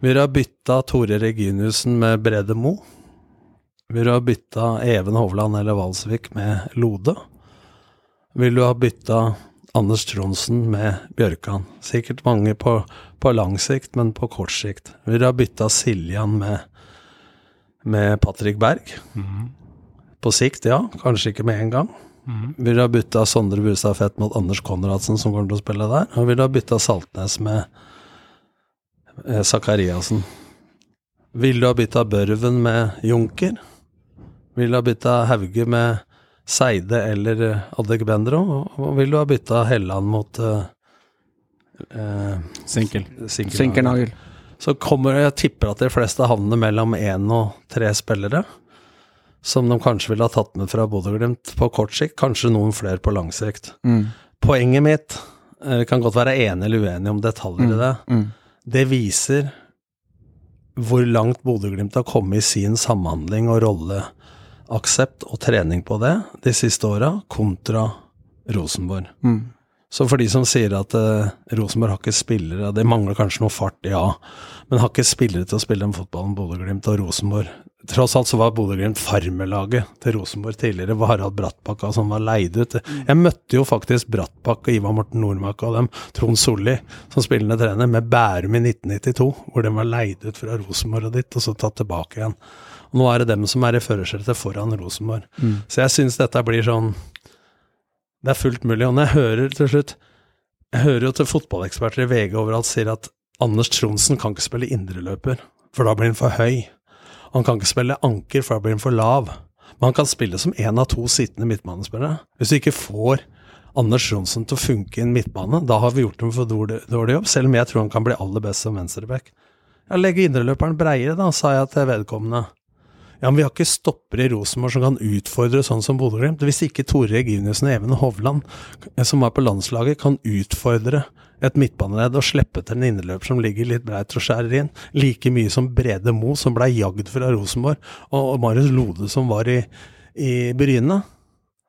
[SPEAKER 6] Vil du ha bytta Tore Reginiussen med Brede Mo? Vil du ha bytta Even Hovland eller Valsvik med Lode? Vil du ha bytta Anders Tronsen med Bjørkan? Sikkert mange på, på lang sikt, men på kort sikt. Vil du ha bytta Siljan med, med Patrick Berg? På sikt, ja. Kanskje ikke med en gang. Vil du ha bytta Sondre Brustad Fett mot Anders Konradsen, som kommer til å spille der? Og vil du ha bytta Saltnes med eh, Zakariassen? Vil du ha bytta Børven med Junker? Vil du ha bytta Hauge med Seide eller eh, Adegbenro? Og- vil du ha bytta Helland mot eh, eh,
[SPEAKER 1] Sinkel.
[SPEAKER 6] Sinkernagel. Så kommer jeg tipper at de fleste havner mellom én og tre spillere. Som de kanskje ville ha tatt med fra Bodø-Glimt på kort sikt, kanskje noen flere på lang sikt.
[SPEAKER 4] Mm.
[SPEAKER 6] Poenget mitt, eh, vi kan godt være enig eller uenig om detaljer i det,
[SPEAKER 4] Mm.
[SPEAKER 6] det viser hvor langt Bodø-Glimt har kommet i sin samhandling og rolleaksept og trening på det de siste åra, kontra Rosenborg.
[SPEAKER 4] Mm.
[SPEAKER 6] Så for de som sier at eh, Rosenborg har ikke spillere, det mangler kanskje noe fart, ja, men har ikke spillere til å spille den fotballen Bodø-Glimt og Rosenborg. Tross alt så var Bodø-Glimt farmelaget til Rosenborg tidligere, Var Harald Brattbakka som var leid ut. Jeg møtte jo faktisk Brattbakk og Ivar Morten Nordmark og dem, Trond Solli, som spillende trener, med Bærum i 1992, hvor de var leid ut fra Rosenborg og ditt, og så tatt tilbake igjen. Og nå er det dem som er i førersetet foran Rosenborg. Så jeg syns dette blir sånn det er fullt mulig. Og når jeg hører til slutt Jeg hører jo til fotballeksperter i VG overalt sier at Anders Tronsen kan ikke spille indreløper, for da blir han for høy. Han kan ikke spille anker, for blir han for lav. Men han kan spille som én av to sittende midtbanespillere. Hvis du ikke får Anders Johnsen til å funke i en midtbane, da har vi gjort en for dårlig, dårlig jobb, selv om jeg tror han kan bli aller best som venstreback. Ja, legge indreløperen breiere, da, sa jeg til vedkommende. Ja, men vi har ikke stoppere i Rosenborg som kan utfordre sånn som Bodø-Glimt. Hvis ikke Tore Reginiussen og Even Hovland, eh, som var på landslaget, kan utfordre et midtbaneledd og slippe til en innerløp som ligger litt breit og skjærer inn, like mye som Brede Mo, som blei jagd fra Rosenborg, og Marius Lode, som var i, i Bryne.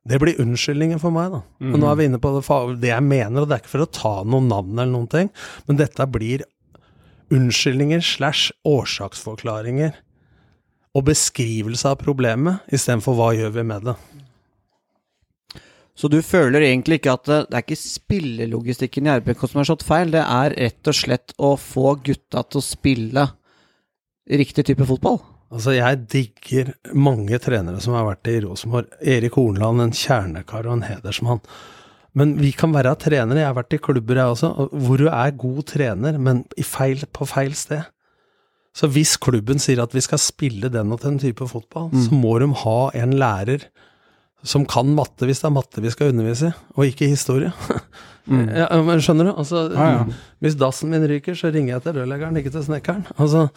[SPEAKER 6] Det blir unnskyldningen for meg, da. Men nå er vi inne på det, det jeg mener, og det er ikke for å ta noen navn eller noen ting, men dette blir unnskyldninger slash årsaksforklaringer og beskrivelse av problemet, istedenfor hva gjør vi med det.
[SPEAKER 4] Så du føler egentlig ikke at det, det er ikke spillelogistikken i RBK som har slått feil, det er rett og slett å få gutta til å spille riktig type fotball?
[SPEAKER 6] Altså, jeg digger mange trenere som har vært i Rosenborg. Erik Hornland, en kjernekar og en hedersmann. Men vi kan være trenere, jeg har vært i klubber jeg også, hvor du er god trener, men i feil, på feil sted. Så hvis klubben sier at vi skal spille den og den type fotball, så må de ha en lærer som kan matte, hvis det er matte vi skal undervise i, og ikke historie. ja, men skjønner du? Altså, Hvis dassen min ryker, så ringer jeg til rørleggeren, ikke til snekkeren. Altså,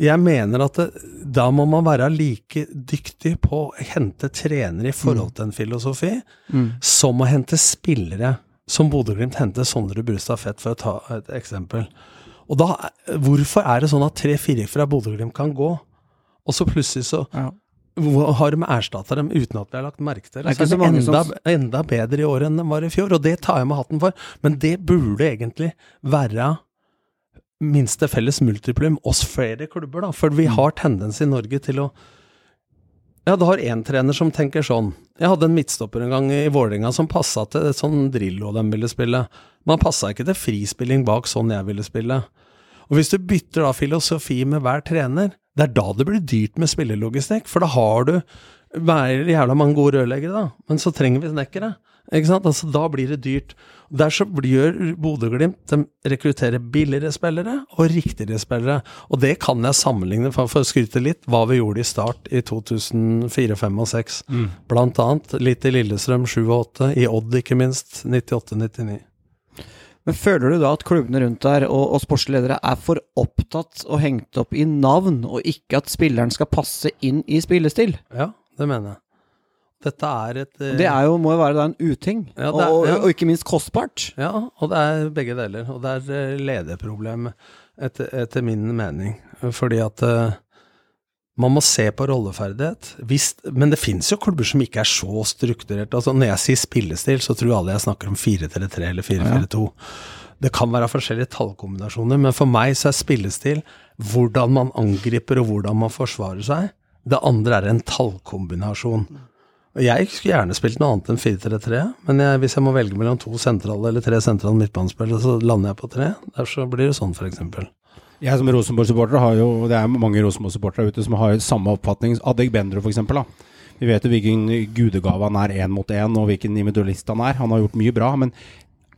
[SPEAKER 6] jeg mener at det, da må man være like dyktig på å hente trenere i forhold til en filosofi, som å hente spillere, som Bodø-Glimt hentet Sondre Brustad Fett, for å ta et eksempel. Og da, hvorfor er det sånn at tre-fire fra Bodø-Glimt kan gå, og så plutselig så
[SPEAKER 4] Ja.
[SPEAKER 6] Har de erstatta dem uten at vi har lagt merke til det?
[SPEAKER 4] Det
[SPEAKER 6] Så er de
[SPEAKER 4] som-
[SPEAKER 6] enda, enda bedre i år enn de var i fjor, og det tar jeg med hatten for. Men det burde egentlig være minste felles multiplum oss flere klubber, da. For vi
[SPEAKER 4] Mm.
[SPEAKER 6] har tendens i Norge til å Ja, du har én trener som tenker sånn. Jeg hadde en midtstopper en gang i Vålerenga som passa til sånn Drillo de ville spille. Man passa ikke til frispilling bak sånn jeg ville spille. Og hvis du bytter da filosofi med hver trener, det er da det blir dyrt med spillelogistikk. For da har du hver jævla mange gode rørleggere, da. Men så trenger vi snekkere. Ikke sant? Altså, da blir det dyrt. Der så gjør Bodø-Glimt De rekrutterer billigere spillere og riktigere spillere. Og det kan jeg sammenligne, for, for å skryte litt, hva vi gjorde i start i 2004, 2005 og 2006. Blant annet litt i Lillestrøm 7 og 8, i Odd ikke minst, 98-99.
[SPEAKER 4] Men føler du da at klubbene rundt der og, og sportsledere er for opptatt og hengt opp i navn, og ikke at spilleren skal passe inn i spillestil?
[SPEAKER 6] Ja, det mener jeg. Dette er et eh,
[SPEAKER 4] Det er jo, må jo være da en uting,
[SPEAKER 6] Ja, er-
[SPEAKER 4] og, og, ikke minst kostbart.
[SPEAKER 6] Ja, og det er begge deler. Og det er eh, lederproblem, etter, etter min mening. Fordi at eh, man må se på rolleferdighet. Hvis, men det finnes jo klubber som ikke er så strukturert. Altså, når jeg sier spillestil, så tror alle jeg snakker om 4-3-3 eller 4-4-2. Det kan være forskjellige tallkombinasjoner, men for meg så er spillestil hvordan man angriper og hvordan man forsvarer seg. Det andre er en tallkombinasjon. Jeg skulle gjerne spilt noe annet enn 4-3-3, men jeg, hvis jeg må velge mellom to sentrale eller tre sentrale midtbanespillere, så lander jeg på tre. Derfor så blir det sånn, f.eks.
[SPEAKER 1] Jeg som Rosenborg-supporter har jo Det er mange Rosenborg-supportere ute som har samme oppfatning. Adeg Bendro, eksempel. Vi vet jo hvilken gudegave han er én mot én, og hvilken individualist han er. Han har gjort mye bra, men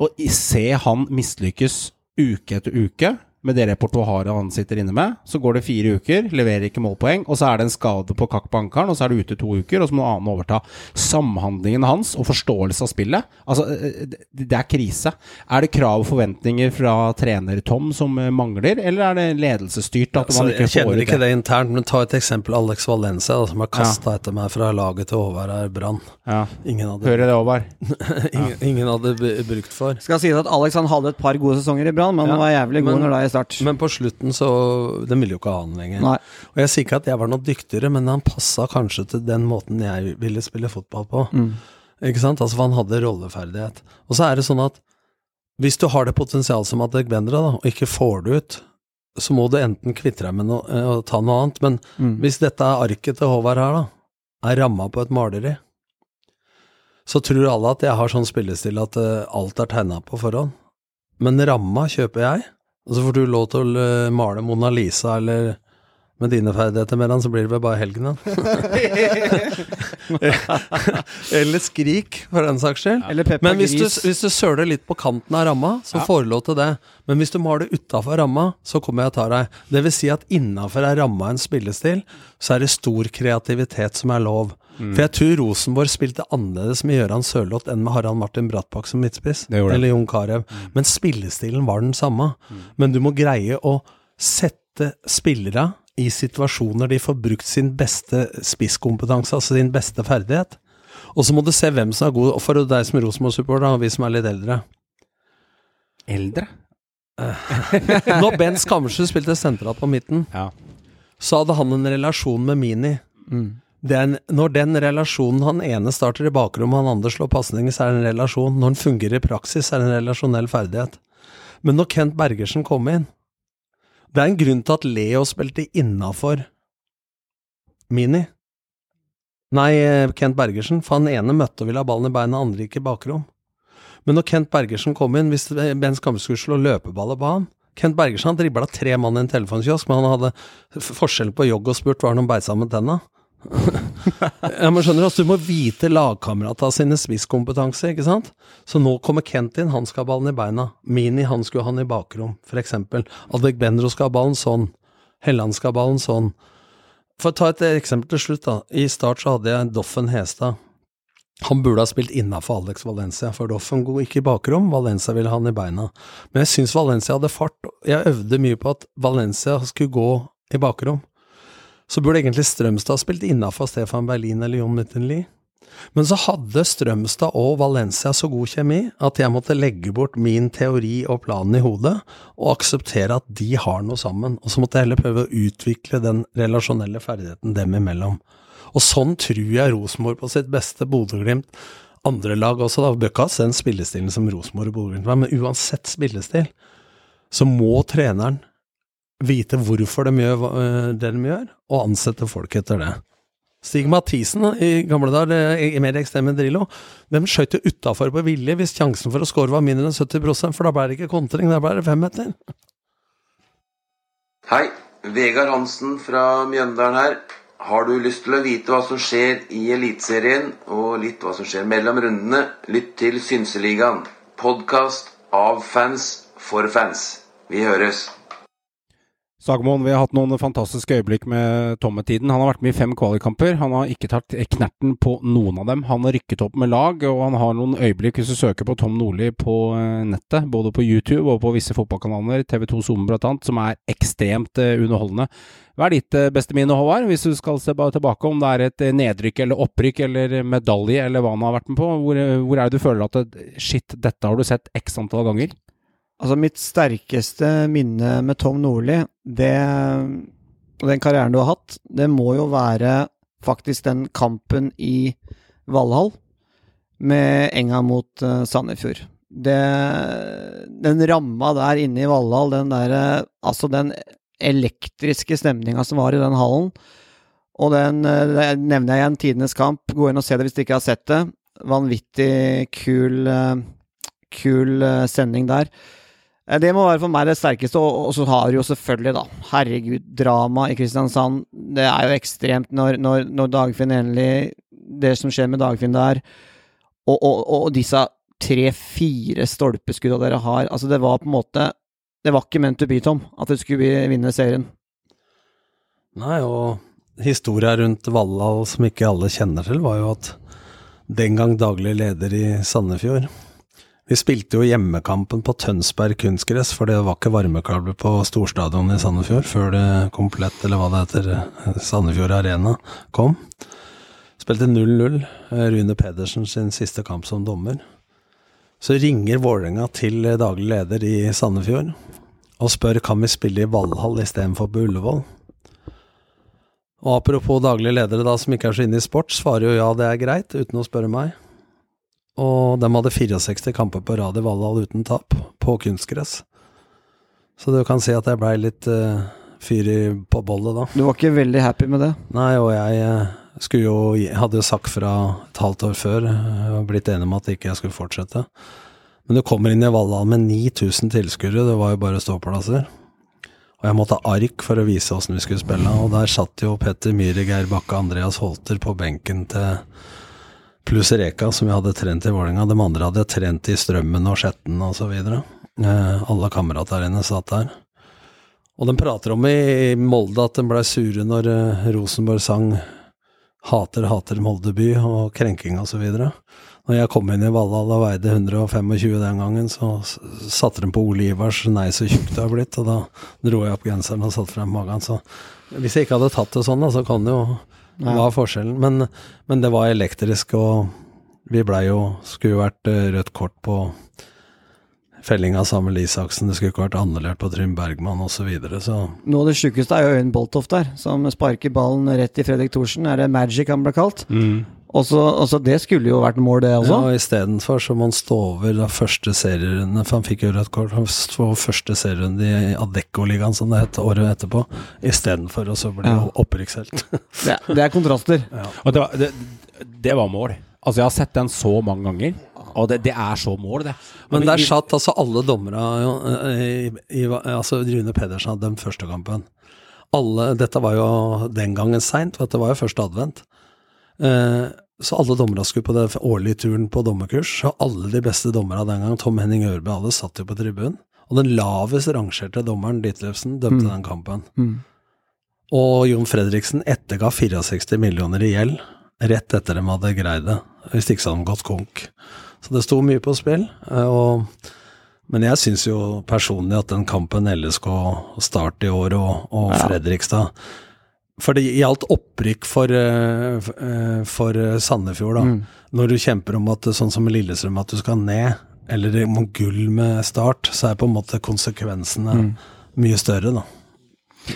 [SPEAKER 1] å se han mislykkes uke etter uke med det repertoaret han sitter inne med, så går det fire uker, leverer ikke målpoeng, og så er det en skade på ankelen, og så er det ute to uker, og så må noen annen overta. Samhandlingen hans og forståelse av spillet, altså eh, det er krise. Er det krav og forventninger fra trener Tom som eh, mangler, eller er det ledelsesstyrt at man ikke
[SPEAKER 6] får det?
[SPEAKER 1] jeg kjenner
[SPEAKER 6] ikke
[SPEAKER 1] det?
[SPEAKER 6] internt, men ta et eksempel Alex Valencia, da, som har kasta etter meg fra laget til Håvard her, Brann.
[SPEAKER 1] Ja.
[SPEAKER 6] Ingen hadde,
[SPEAKER 1] Hører det, Håvard?
[SPEAKER 6] ingen, ingen hadde brukt for.
[SPEAKER 4] Skal sies at Alex han hadde et par gode sesonger i Brann, men
[SPEAKER 6] Ja,
[SPEAKER 4] han var jævlig god
[SPEAKER 6] men-
[SPEAKER 4] når det er i start.
[SPEAKER 6] Men på slutten så Den ville jo ikke ha han lenger.
[SPEAKER 4] Nei.
[SPEAKER 6] Og jeg sier ikke at jeg var noe dyktigere, men han passa kanskje til den måten jeg ville spille fotball på.
[SPEAKER 4] Mm.
[SPEAKER 6] Ikke sant? Altså, for han hadde rolleferdighet. Og så er det sånn at hvis du har det potensialet som Adegbenra, da, og ikke får det ut, så må du enten kvitte deg med noe eh, og ta noe annet. Men
[SPEAKER 4] Mm.
[SPEAKER 6] hvis dette arket til Håvard her, da, er ramma på et maleri, så tror alle at jeg har sånn spillestil at eh, alt er tegna på forhånd. Men ramma kjøper jeg, og så får du lov til å eh, male Mona Lisa eller med dine ferdigheter, Meran, så blir det vel bare helgen, eller Skrik, for den saks skyld.
[SPEAKER 4] Eller Peppa
[SPEAKER 6] Men hvis du, hvis du søler litt på kanten av ramma, så får du lov til det. Men hvis du maler utafor ramma, så kommer jeg og tar deg. Det vil si at innafor er ramma en spillestil, så er det stor kreativitet som er lov.
[SPEAKER 1] Mm.
[SPEAKER 6] For jeg tror Rosenborg spilte annerledes med Gøran Sørloth enn med Harald Martin Brattbakk som midtspiss. Eller Jon Carew. Men spillestilen var den samme. Men du må greie å sette spillere i situasjoner de får brukt sin beste spisskompetanse, altså sin beste ferdighet. Og så må du se hvem som er god, og for deg som Rosenborg-supporter, og vi som er litt eldre.
[SPEAKER 1] Eldre?
[SPEAKER 6] Når Ben Skammersrud spilte sentral på midten,
[SPEAKER 1] Ja.
[SPEAKER 6] så hadde han en relasjon med Mini.
[SPEAKER 4] Mm.
[SPEAKER 6] Den, når den relasjonen Han ene starter i bakrommet, han andre slår pasninger, så er det en relasjon. Når den fungerer i praksis, er det en relasjonell ferdighet. Men når Kent Bergersen kom inn Det er en grunn til at Leo spilte innafor Mini. Nei, eh, Kent Bergersen. For han ene møtte og ville ha ballen i beina, andre gikk i bakrom. Men når Kent Bergersen kom inn, hvis Ben Skamme skulle slå løpeballer på han Kent Bergersen han dribla tre mann i en telefonkiosk, men han hadde forskjell på jogg og spurt var han om beit sammen tenna. ja, men skjønner du, altså, du må vite lagkamerata sine spisskompetanse, ikke sant? Så nå kommer Kent inn, han skal ha ballen i beina. Mini, han skulle ha han i bakrom, for eksempel. Adek Benro skal ha ballen sånn. Helland skal ha ballen sånn. For å ta et eksempel til slutt, da. I start så hadde jeg Doffen Hestad. Han burde ha spilt innafor Alex Valencia, for Doffen går ikke i bakrom, Valencia ville ha han i beina. Men jeg syns Valencia hadde fart. Jeg øvde mye på at Valencia skulle gå i bakrom. Så burde egentlig Strømstad ha spilt innafor Stefan Berlin eller Jon Mittenli. Men så hadde Strømstad og Valencia så god kjemi at jeg måtte legge bort min teori og planen i hodet, og akseptere at de har noe sammen. Og så måtte jeg heller prøve å utvikle den relasjonelle ferdigheten dem imellom. Og sånn tror jeg Rosenborg på sitt beste, Bodø-Glimt, andre lag også, da bør ikke ha den spillestilen som Rosenborg og Bodø-Glimt var, men uansett spillestil, så må treneren vite hvorfor de gjør øh, det de gjør, og ansette folk etter det. Stig Mathisen i gamle dager, i mer ekstreme Drillo, de skjøt jo utafor på vilje hvis sjansen for å score var mindre enn 70 for da ble det ikke kontring, da ble det femmeter.
[SPEAKER 7] Hei, Vegard Hansen fra Mjøndalen her. Har du lyst til å vite hva som skjer i Eliteserien, og litt hva som skjer mellom rundene, lytt til Synseligaen. Podkast av fans for fans. Vi høres.
[SPEAKER 1] Sagmoen, vi har hatt noen fantastiske øyeblikk med Tommetiden. Han har vært med i fem kvalikkamper. Han har ikke tatt knerten på noen av dem. Han har rykket opp med lag, og han har noen øyeblikk hvis du søker på Tom Nordli på eh, nettet, både på YouTube og på visse fotballkanaler, TV2 Zoom annet, som er ekstremt uh, underholdende. Hva er ditt uh, beste minne, Håvard, hvis du skal se tilbake, om det er et nedrykk eller opprykk eller medalje eller hva han har vært med på? Hvor, hvor er det du føler at shit, dette har du sett x antall ganger?
[SPEAKER 4] Altså, mitt sterkeste minne med Tom Nordli, det Og den karrieren du har hatt, det må jo være faktisk den kampen i Valhall med Enga mot uh, Sandefjord. Det, den ramma der inne i Valhall, den derre Altså, den elektriske stemninga som var i den hallen, og den det nevner jeg igjen, tidenes kamp. Gå inn og se det hvis du ikke har sett det. Vanvittig kul, kul sending der. Eh, det må være for meg det sterkeste, og, så har du jo selvfølgelig, da, herregud, drama i Kristiansand. Det er jo ekstremt når, når, når Dagfinn endelig Det som skjer med Dagfinn der, og, og, og disse tre-fire stolpeskudda dere har Altså, det var på en måte Det var ikke ment to be, Tom, at dere skulle vinne serien.
[SPEAKER 6] Nei, og historia rundt Valhall som ikke alle kjenner til, var jo at den gang daglig leder i Sandefjord vi spilte jo hjemmekampen på Tønsberg kunstgress, for det var ikke varmekabler på storstadion i Sandefjord før det komplett, eller hva det heter, Sandefjord Arena kom. Spilte 0-0. Rune Pedersen sin siste kamp som dommer. Så ringer Vålerenga til daglig leder i Sandefjord og spør kan vi spille i Valhall istedenfor på Ullevål. Og apropos daglige ledere da som ikke er så inne i sport, svarer jo ja, det er greit, uten å spørre meg. Og de hadde 64 kamper på rad i Valhall uten tap, på kunstgress. Så du kan si at jeg blei litt uh, fyr i, på bollet da.
[SPEAKER 4] Du var ikke veldig happy med det?
[SPEAKER 6] Nei, og jeg uh, skulle jo Hadde jo sagt fra et halvt år før, uh, blitt enig om at ikke jeg skulle fortsette. Men du kommer inn i Valhall med 9000 tilskuere, det var jo bare ståplasser. Og jeg måtte ha ark for å vise åssen vi skulle spille, og der satt jo Petter Myhre, Geir Bakke Andreas Holter på benken til pluss Reka, som jeg hadde trent i Vålerenga. De andre hadde jeg trent i Strømmen og Skjetten osv. Eh, alle kamerater hennes satt der. Og de prater om i Molde at de blei sure når eh, Rosenborg sang 'Hater, hater Molde by' og krenking osv. Når jeg kom inn i Valhall og veide 125 den gangen, så satte de på Ole Ivars 'Nei, så tjukk du har blitt', og da dro jeg opp genseren og satte frem magen. Så hvis jeg ikke hadde tatt det sånn, så kan det jo hva var forskjellen? Men, men, det var elektrisk, og vi blei jo Skulle vært eh, rødt kort på felling av Samuel Isaksen, det skulle ikke vært annullert på Trym Bergman osv. Så videre, så
[SPEAKER 4] Noe av det sjukeste er jo Øyunn Boltoft der, som sparker ballen rett i Fredrik Thorsen. Er det magic han ble kalt? Mm. Og så Det skulle jo vært mål, det også.
[SPEAKER 6] Ja, Istedenfor så må han stå over da første serierunde, for han fikk jo rødt kort. Han stå første serierunde i Adecco-ligaen, som det het, året etterpå. Istedenfor å så bli ja. opprykkshelt.
[SPEAKER 4] det, det, er kontraster.
[SPEAKER 1] Ja. Og det var, det, det var mål. Altså, jeg har sett den så mange ganger. Og det, det, er så mål, det.
[SPEAKER 6] Men der satt altså alle dommere Altså Rune Pedersen hadde dømt første kampen. Alle, dette var jo den gangen seint, for det var jo første advent. Eh, så alle dommerne skulle på den årlige turen på dommerkurs. Så alle de beste dommerne den gang, Tom Henning Ørbø, alle satt jo på tribunen. Og den lavest rangerte dommeren, Ditlevsen, dømte mm. den kampen. Mm. Og Jon Fredriksen etterga 64 millioner i gjeld rett etter de hadde greid det. Hvis ikke så hadde de gått konk. Så det sto mye på spill. Eh, og, men jeg syns jo personlig at den kampen LSK Start i år og, og ja. Fredrikstad For det gjaldt opprykk for, eh, eh, for eh, Sandefjord, da. Når du kjemper om at sånn som Lillestrøm, at du skal ned, eller om gull med start, så er på en måte konsekvensene mye større, da.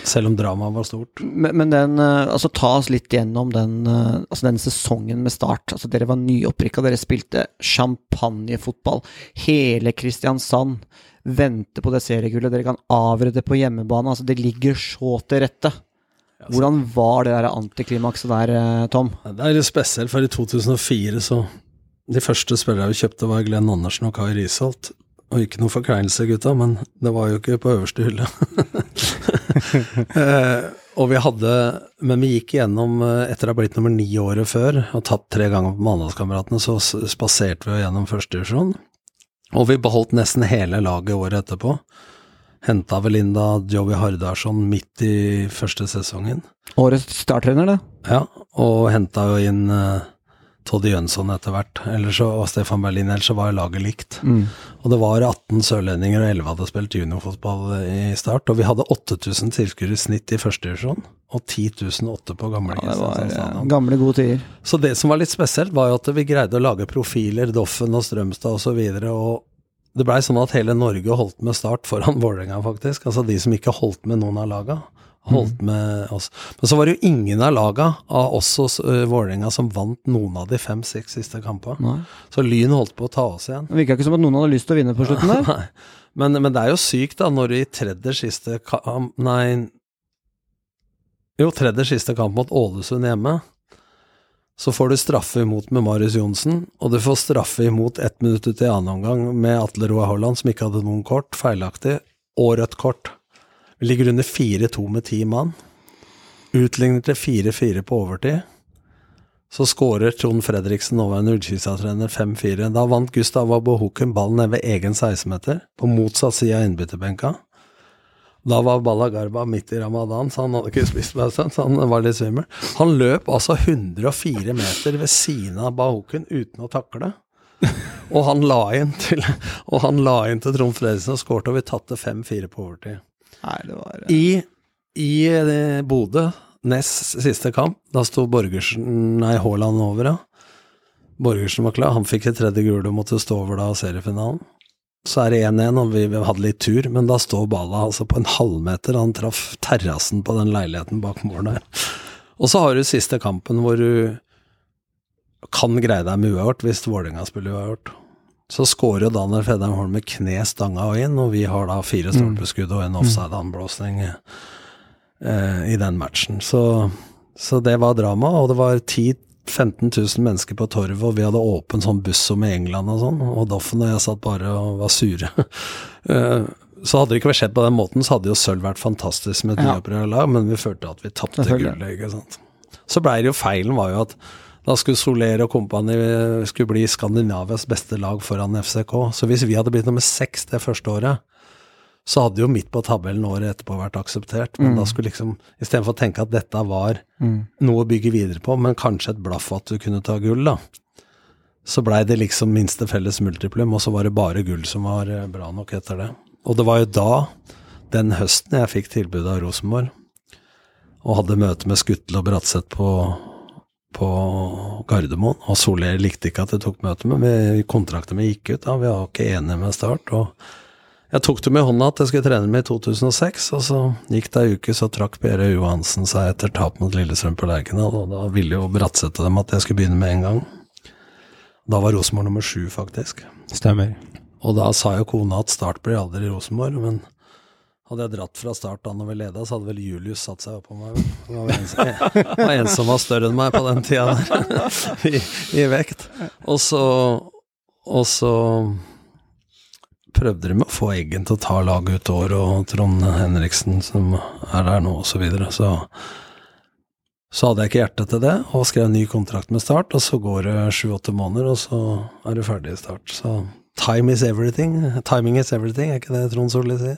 [SPEAKER 6] Selv om dramaet var stort.
[SPEAKER 4] Men, men den, altså ta oss litt gjennom den, altså den sesongen med start. Altså Dere var nyopprykka, dere spilte champagnefotball. Hele Kristiansand venter på det seriegullet. Dere kan avrede det på hjemmebane. Altså Det ligger så til rette. Hvordan var det der antiklimakset der, eh, Tom?
[SPEAKER 6] Det er litt spesielt, for i 2004 så De første spillerne vi kjøpte, var Glenn Andersen og Kai Risholt. Og ikke noe forkleinelse, gutta, men det var jo ikke på øverste hylle. eh, og vi hadde Men vi gikk igjennom, eh, etter å ha blitt nummer ni året før, og tatt tre ganger på Mandalskameratene, så spaserte vi gjennom førstedivisjon. Og vi beholdt nesten hele laget året etterpå. Henta vel inn da Joey Hardarson midt i første sesongen.
[SPEAKER 4] Årets starttrener, det.
[SPEAKER 6] Ja, og henta jo inn uh, Toddy Jønsson etter hvert. Så, og Stefan Berlin, ellers så var laget likt. Og det var 18 sørlendinger, og 11 hadde spilt juniorfotball i start. Og vi hadde 8000 tilskuere i snitt i første divisjon, og 10 008 på gamle
[SPEAKER 4] Ja, det var
[SPEAKER 6] Kristiansand
[SPEAKER 4] eh, gamle, gode tider.
[SPEAKER 6] Så det som var litt spesielt, var jo at vi greide å lage profiler, Doffen og Strømstad osv. Og, så videre, og det blei sånn at hele Norge holdt med start foran Vålerenga, faktisk. Altså de som ikke holdt med noen av laga, holdt med oss. Men så var det jo ingen av laga av oss og uh, Vålerenga som vant noen av de fem-seks siste kampene. Så Lyn holdt på å ta oss igjen.
[SPEAKER 4] Det virka ikke som at noen hadde lyst til å vinne på slutten der.
[SPEAKER 6] Nei. Men, men det er jo sykt, da, når du i tredje siste kamp Nei Jo, tredje siste kamp mot Ålesund hjemme. Så får du straffe imot med Marius Johnsen, og du får straffe imot ett minutt ut i annen omgang med Atle Roar Haaland, som ikke hadde noen kort, feilaktig, og rødt kort. Vi ligger under 4-2 med ti mann. Utligner til 4-4 på overtid. Så skårer Trond Fredriksen, nåværende Ullkisa-trener, 5-4. Da vant Gustav Abohuken ballen ned ved egen 16-meter, på motsatt side av innbytterbenka. Da var Balla Garba midt i ramadan, så han hadde ikke spist med seg, så han var litt svimmel. Han løp altså 104 meter ved siden av Bahoken uten å takle. Og han la inn til, og han la inn til Trond Fredriksen og skårte, og vi tatte 5-4 på overtid.
[SPEAKER 4] Nei, det var
[SPEAKER 6] I, i eh, Bodø, nest siste kamp, da sto Borgersen Nei, Haaland over, ja. Borgersen var klar, han fikk et tredje gule og måtte stå over da seriefinalen. Så er det 1-1, og vi hadde litt tur, men da står Balla altså på en halvmeter, han traff terrassen på den leiligheten bak mål der. Og så har du siste kampen hvor du kan greie deg med uavgjort hvis Vålerenga spiller uavgjort. Så skårer Daniel Fedheim Holm med kne stanga og inn, og vi har da fire stolpeskudd og en offside-anblåsning eh, i den matchen. Så, så det var drama, og det var 10 15 000 mennesker på torvet, og vi hadde åpen sånn buss som i England og sånn, og Doffen og jeg satt bare og var sure. Eh, så hadde det ikke vært skjedd på den måten, så hadde jo sølv vært fantastisk med et
[SPEAKER 4] Ja.
[SPEAKER 6] nyopprykka lag, men vi følte at vi tapte gullet, ikke sant. Så blei det jo feilen var jo at da skulle Soler og kompani skulle bli Skandinavias beste lag foran FCK. Så hvis vi hadde blitt nummer seks det første året, så hadde jo midt på tabellen året etterpå vært akseptert. Men da skulle liksom, istedenfor å tenke at dette var noe å bygge videre på, men kanskje et blaff at du kunne ta gull, da. Så blei det liksom minste felles multiplum, og så var det bare gull som var eh, bra nok etter det. Og det var jo da, den høsten, jeg fikk tilbud av Rosenborg, og hadde møte med Skuttel og Bratseth på, på Gardermoen. Og Soler likte ikke at jeg tok møte med, men kontrakten min gikk ut da, vi var ikke enige med Start. og jeg tok det med hånda at jeg skulle trene med i 2006, og så gikk det ei uke, så trakk Per Johansen seg etter tap mot Lillestrøm på Lerkendal, og da ville jo Bratseth dem at jeg skulle begynne med en gang. Da var Rosenborg nummer sju, faktisk.
[SPEAKER 1] Stemmer.
[SPEAKER 6] Og da sa jo kona at Start blir aldri Rosenborg, men hadde jeg dratt fra start da når vi leda, så hadde vel Julius satt seg oppå meg. Det var en, var en som var større enn meg på den tida der, i, i vekt. Og så, og så prøvde de med å få Eggen til å ta laget ut året, og Trond Henriksen som er der nå, og så videre. Så, så hadde jeg ikke hjerte til det, og skrev ny kontrakt med Start, og så går det sju-åtte måneder, og så er du ferdig i Start. Så time is everything. Timing is everything, er ikke det Trond Solli sier?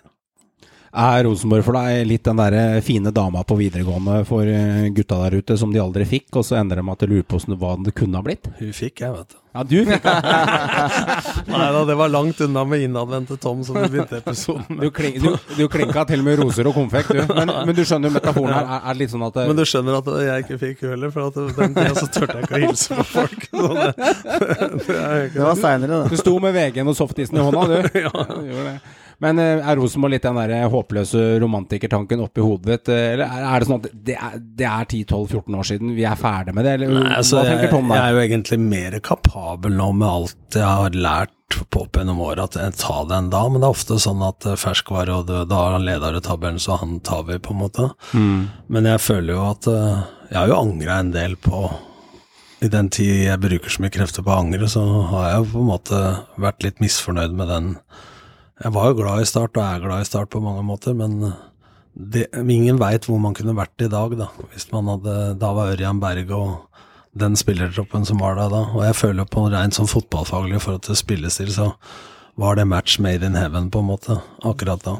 [SPEAKER 1] Er Rosenborg for deg litt den der fine dama på videregående for eh, gutta der ute som de aldri fikk, og så ender de at de lurer på hva det kunne ha blitt?
[SPEAKER 6] Hun fikk jeg, vet du.
[SPEAKER 1] Ja, du fikk
[SPEAKER 6] Nei da, det var langt unna med innadvendte Tom som du begynte episoden med.
[SPEAKER 1] Du, kling, du, du klinka til med roser og konfekt, du. Men, men du skjønner metaforen her. Er, er litt sånn at det,
[SPEAKER 6] Men du skjønner at jeg ikke fikk heller, for at den tida så turte jeg ikke å hilse på folk. Så det, det
[SPEAKER 4] Det var seinere,
[SPEAKER 1] Du sto med VG-en og softisen i hånda, du. ja. du gjorde det. Men eh, er Rosenborg litt den der håpløse romantikertanken oppi hodet ditt? eh, Eller er det sånn at det er, er 10-12-14 år siden, vi er ferdig med det? Eller
[SPEAKER 6] Nei, altså,
[SPEAKER 1] hva tenker Tom
[SPEAKER 6] jeg er jo egentlig mer kapabel nå med alt jeg har lært på opp gjennom året, at jeg tar den da. Men det er ofte sånn at eh, ferskvare, og død, da leder i tabellen, så han tar vi, på en måte. Men jeg føler jo at eh, Jeg har jo angra en del på I den tid jeg bruker så mye krefter på å angre, så har jeg jo på en måte vært litt misfornøyd med den Jeg var jo glad i Start, og er glad i Start på mange måter, men det, ingen veit hvor man kunne vært i dag, da. Hvis man hadde Da var Ørjan Berg og den spillertroppen som var der da. Og jeg føler på rent sånn fotballfaglig i forhold til spillestil, så var det match made in heaven, på en måte, akkurat da.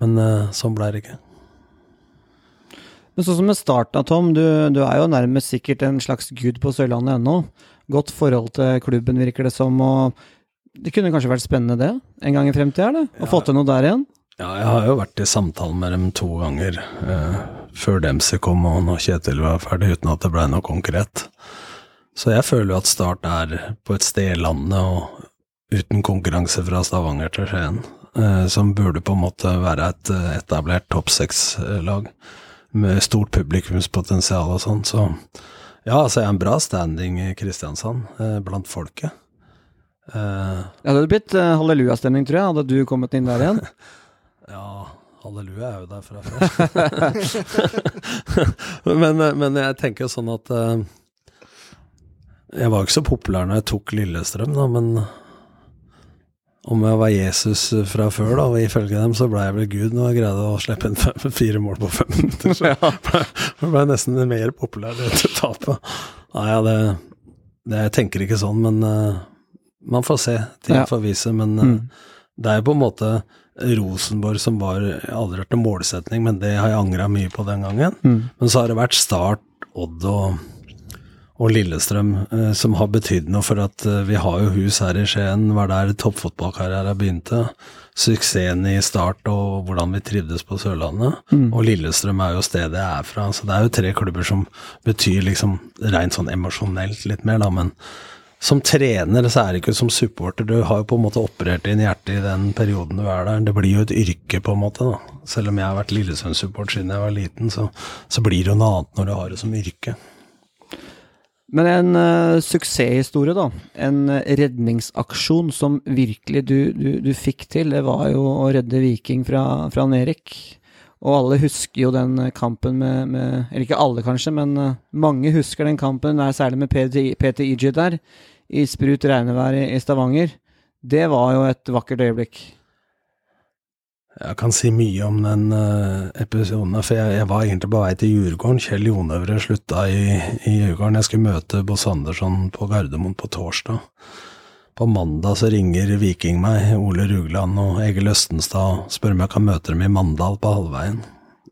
[SPEAKER 6] Men eh, sånn ble det ikke.
[SPEAKER 4] Men sånn som med starten, Tom, du, du er jo nærmest sikkert en slags gud på Sørlandet ennå. Godt forhold til klubben, virker det som. og Det kunne kanskje vært spennende, det? En gang i fremtida, Å ja. få til noe der igjen?
[SPEAKER 6] Ja, jeg har jo vært i samtale med dem to ganger eh, før Dempsey kom og når Kjetil var ferdig, uten at det ble noe konkret. Så jeg føler jo at Start er på et sted i landet og uten konkurranse fra Stavanger til Skien, eh, som burde på en måte være et eh, etablert topp seks-lag med stort publikumspotensial og sånn. Så ja, altså jeg er en bra standing i Kristiansand eh, blant folket. Eh,
[SPEAKER 4] Det hadde blitt uh, hallelujastemning, tror jeg, hadde du kommet inn der igjen.
[SPEAKER 6] Ja, halleluja er jo der fra før. men, men jeg tenker jo sånn at uh, Jeg var jo ikke så populær når jeg tok Lillestrøm, da, men om jeg var Jesus fra før, da, og ifølge dem, så ble jeg vel Gud når jeg greide å slippe inn fem, fire mål på fem minutter. Så jeg ble nesten mer populær etter tapet. Nei, ja, det, det Jeg tenker ikke sånn, men eh, man får se. tiden
[SPEAKER 4] Ja.
[SPEAKER 6] får vise. Men mm. det er jo på en måte Rosenborg som var aldri hørt en målsetning, men det har jeg angra mye på den gangen. Men så har det vært Start, Odd og, og Lillestrøm eh, som har betydd noe for at eh, vi har jo hus her i Skien, var der toppfotballkarrieren begynte. Suksessen i Start og hvordan vi trivdes på Sørlandet. Og Lillestrøm er jo stedet jeg er fra, så det er jo tre klubber som betyr liksom rent sånn emosjonelt litt mer, da, men som trener så er det ikke som supporter. Du har jo på en måte operert inn hjertet i den perioden du er der. Det blir jo et yrke, på en måte. da. Selv om jeg har vært Lillesund-support siden jeg var liten, så, så blir det jo noe annet når du har det som yrke.
[SPEAKER 4] Men en uh, suksesshistorie, da. En eh, redningsaksjon som virkelig du, du, du fikk til, det var jo å redde Viking fra, fra Nerik. Og alle husker jo den eh, kampen med, med Eller ikke alle, kanskje, men mange husker den kampen, der, særlig med Peter, Peter Iji der, i sprut regnevær i, Stavanger. Det var jo et vakkert øyeblikk.
[SPEAKER 6] Jeg kan si mye om den eh, episoden, for jeg, jeg var egentlig på vei til Djurgården. Kjell Jonøvre slutta i, i Djurgården. Jeg skulle møte Boss Andersson på Gardermoen på torsdag. På mandag så ringer Viking meg, Ole Rugland og Egil Østenstad, og spør om jeg kan møte dem i Mandal på halvveien.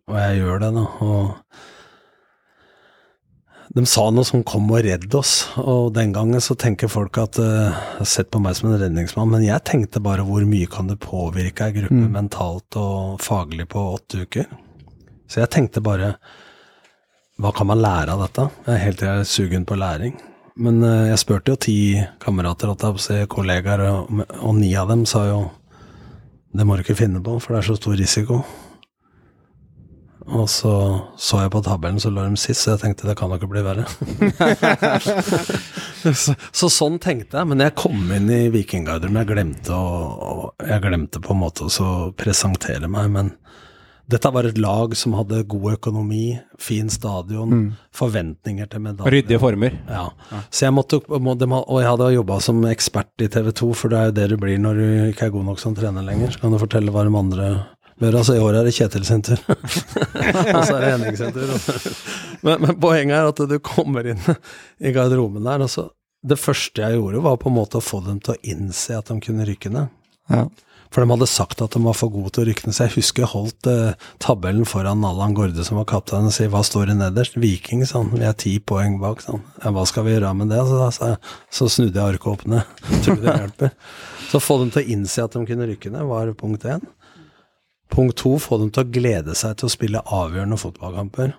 [SPEAKER 6] Og jeg gjør det, da. Og de sa noe som 'kom og redd oss', og den gangen så tenker folk at uh, sett på meg som en redningsmann, men jeg tenkte bare hvor mye kan det påvirke ei gruppe mentalt og faglig på åtte uker? Så jeg tenkte bare hva kan man lære av dette? Jeg er helt jeg er sugen på læring. Men uh, jeg spurte jo ti kamerater, kollegaer, og, og ni av dem sa jo det må du ikke finne på, for det er så stor risiko. Og så så jeg på tabellen, så lå de sist, så jeg tenkte det kan da ikke bli verre. så, så sånn tenkte jeg, men jeg kom inn i Vikinggarden, jeg glemte å Jeg glemte på en måte å presentere meg, men dette var et lag som hadde god økonomi, fin stadion, forventninger til medaljer.
[SPEAKER 1] Ryddige former.
[SPEAKER 6] Ja. Så jeg måtte, må, og jeg hadde jobba som ekspert i TV 2, for det er jo det du blir når du ikke er god nok som trener lenger. Så kan du fortelle hva de andre bør. Altså I år er det Kjetil sin tur, og så er det Henning sin tur. Men, men poenget er at du kommer inn i garderoben der, og så Det første jeg gjorde, var på en måte å få dem til å innse at de kunne rykke ned.
[SPEAKER 4] Ja.
[SPEAKER 6] For de hadde sagt at de var for gode til å rykke ned. Så jeg husker jeg holdt eh, tabellen foran Allan Gorde, som var kaptein, og sier hva står det nederst? Viking, sånn. Vi er ti poeng bak, sånn. Ja, hva skal vi gjøre med det? Så, så, så snudde jeg arket opp ned. Tror det hjelper. Så få dem til å innse at de kunne rykke ned, var punkt én. Punkt to, få dem til å glede seg til å spille avgjørende fotballkamper.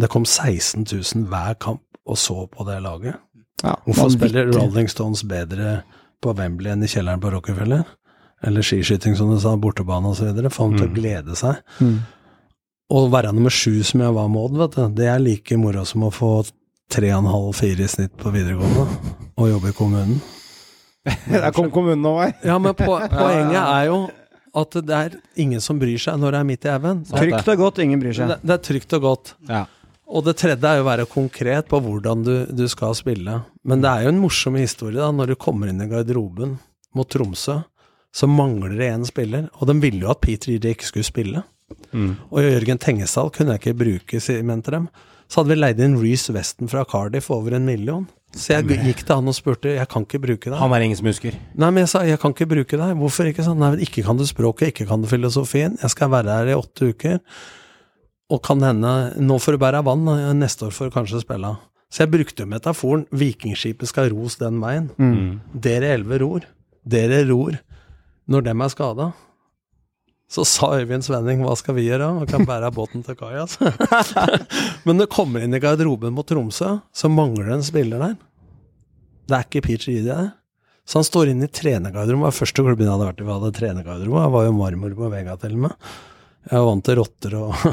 [SPEAKER 6] Det kom 16 000 hver kamp og så på det laget.
[SPEAKER 4] Ja,
[SPEAKER 6] Hvorfor spiller. Rolling Stones bedre på Wembley enn i kjelleren på Rockefeller? Eller skiskyting, som du sa, bortebane osv. Få dem til å glede seg.
[SPEAKER 4] Mm.
[SPEAKER 6] Å være nummer sju, som jeg var med Odd, vet du, det er like moro som å få tre og en halv, fire i snitt på videregående og jobbe i kommunen.
[SPEAKER 1] Der kom kommunen over.
[SPEAKER 6] Ja, men po poenget er jo at det er ingen som bryr seg når det er midt i haugen.
[SPEAKER 4] Trygt og godt, ingen bryr seg.
[SPEAKER 6] det er trygt og godt.
[SPEAKER 1] Ja.
[SPEAKER 6] Og det tredje er jo å være konkret på hvordan du, du skal spille. Men det er jo en morsom historie da, når du kommer inn i garderoben mot Tromsø, så mangler det én spiller, og de ville jo at Peter Ide ikke skulle spille. Og Jørgen Tengesdal kunne jeg ikke bruke, sier- dem. Så hadde vi leid inn Reece Weston fra Cardiff over en million. Så jeg gikk til han og spurte jeg kan ikke bruke deg.
[SPEAKER 1] Han er ingen som husker.
[SPEAKER 6] Nei, men jeg sa jeg kan ikke bruke deg. Hvorfor ikke? sånn? Nei, men ikke kan du språket, ikke kan du filosofien. Jeg skal være her i åtte uker. Og kan hende Nå får du bære vann, neste år får du kanskje spille. Så jeg brukte metaforen 'Vikingskipet skal ros den veien'. Dere elleve ror. Dere ror når dem er skada. Så sa Øyvind Svenning 'hva skal vi gjøre'? Vi kan bære båten til kai, altså. Men når du kommer inn i garderoben mot Tromsø, så mangler det en spiller der. Det er ikke Peach Idi der. Så han står inne i trenergarderoben. Første klubben jeg hadde vært i. var hadde trenergarderobe. Jeg var jo marmor på vegga til og med. Jeg var vant til rotter og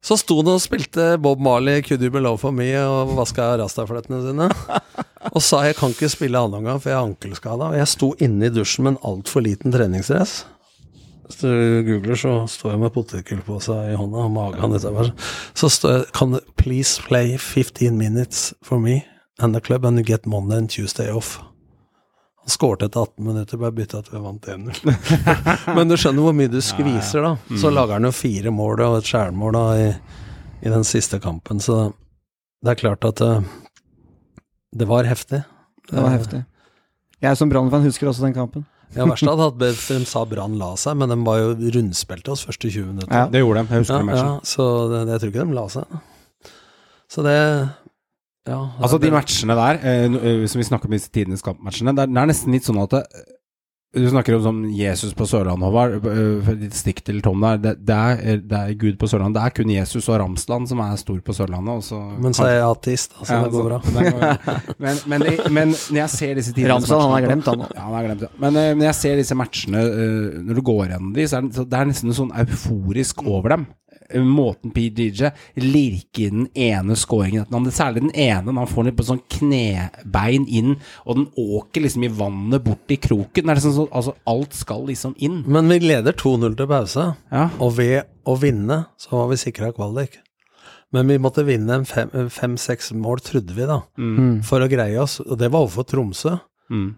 [SPEAKER 6] Så sto han og spilte Bob Marley 'Could You Be Love For Me' og vaska rastaflettene sine. Og sa jeg kan ikke spille annen omgang, for jeg er ankelskada. Og jeg sto inne i dusjen med en altfor liten treningsdress. Hvis du googler, så står jeg med potetgullpose i hånda og magen utover. Så står jeg Can you please play 15 minutes for me and the club, and you get Monday and Tuesday off. Han skårte etter 18 minutter, bare bytta at vi vant 1-0. Men du skjønner hvor mye du skviser, da. Så lager han jo fire mål og et skjærmål da i, i den siste kampen, så det er klart at det, det var heftig.
[SPEAKER 4] Det var heftig. Jeg som Brann-fan husker også den kampen.
[SPEAKER 6] Ja, verst hadde at de sa Brann la seg, men de var jo rundspilte oss første 20 minutter.
[SPEAKER 4] Ja.
[SPEAKER 1] Det gjorde de. Jeg husker
[SPEAKER 6] Ja,
[SPEAKER 1] matchen.
[SPEAKER 6] ja, så det, jeg tror ikke de la seg. Så det Ja.
[SPEAKER 1] Altså De matchene der, eh, eh, som vi snakker om i tidenes kampmatchene, det er, det er nesten litt sånn at det, Du snakker om sånn Jesus på Sørlandet, Håvard. eh, Ditt stikk til Tom der. Det, det, er, det er Gud på Sørlandet. Det er kun Jesus og Ramsland som er stor på Sørlandet. Og så
[SPEAKER 6] Men så er jeg ateist, altså.
[SPEAKER 1] Ja,
[SPEAKER 6] det går bra.
[SPEAKER 1] går- Men, men, men når jeg ser disse tidene
[SPEAKER 4] Ramsland, han
[SPEAKER 1] er
[SPEAKER 4] glemt, han nå.
[SPEAKER 1] Ja, han er glemt ja. Men eh, når jeg ser disse matchene, eh, når du går gjennom de, så er det, så det er nesten sånn euforisk over dem. Måten PDJ lirker den ene scoringen etter særlig den ene, når han får den på sånn knebein inn, og den åker liksom i vannet bort i kroken. Det er liksom sånn, altså Alt skal liksom inn.
[SPEAKER 6] Men vi leder 2-0 til pause,
[SPEAKER 1] Ja.
[SPEAKER 6] og ved å vinne så var vi sikra kvalik. Men vi måtte vinne en fem- fem-seks mål, trodde vi, da, for å greie oss. Og det var overfor Tromsø.
[SPEAKER 1] Mm.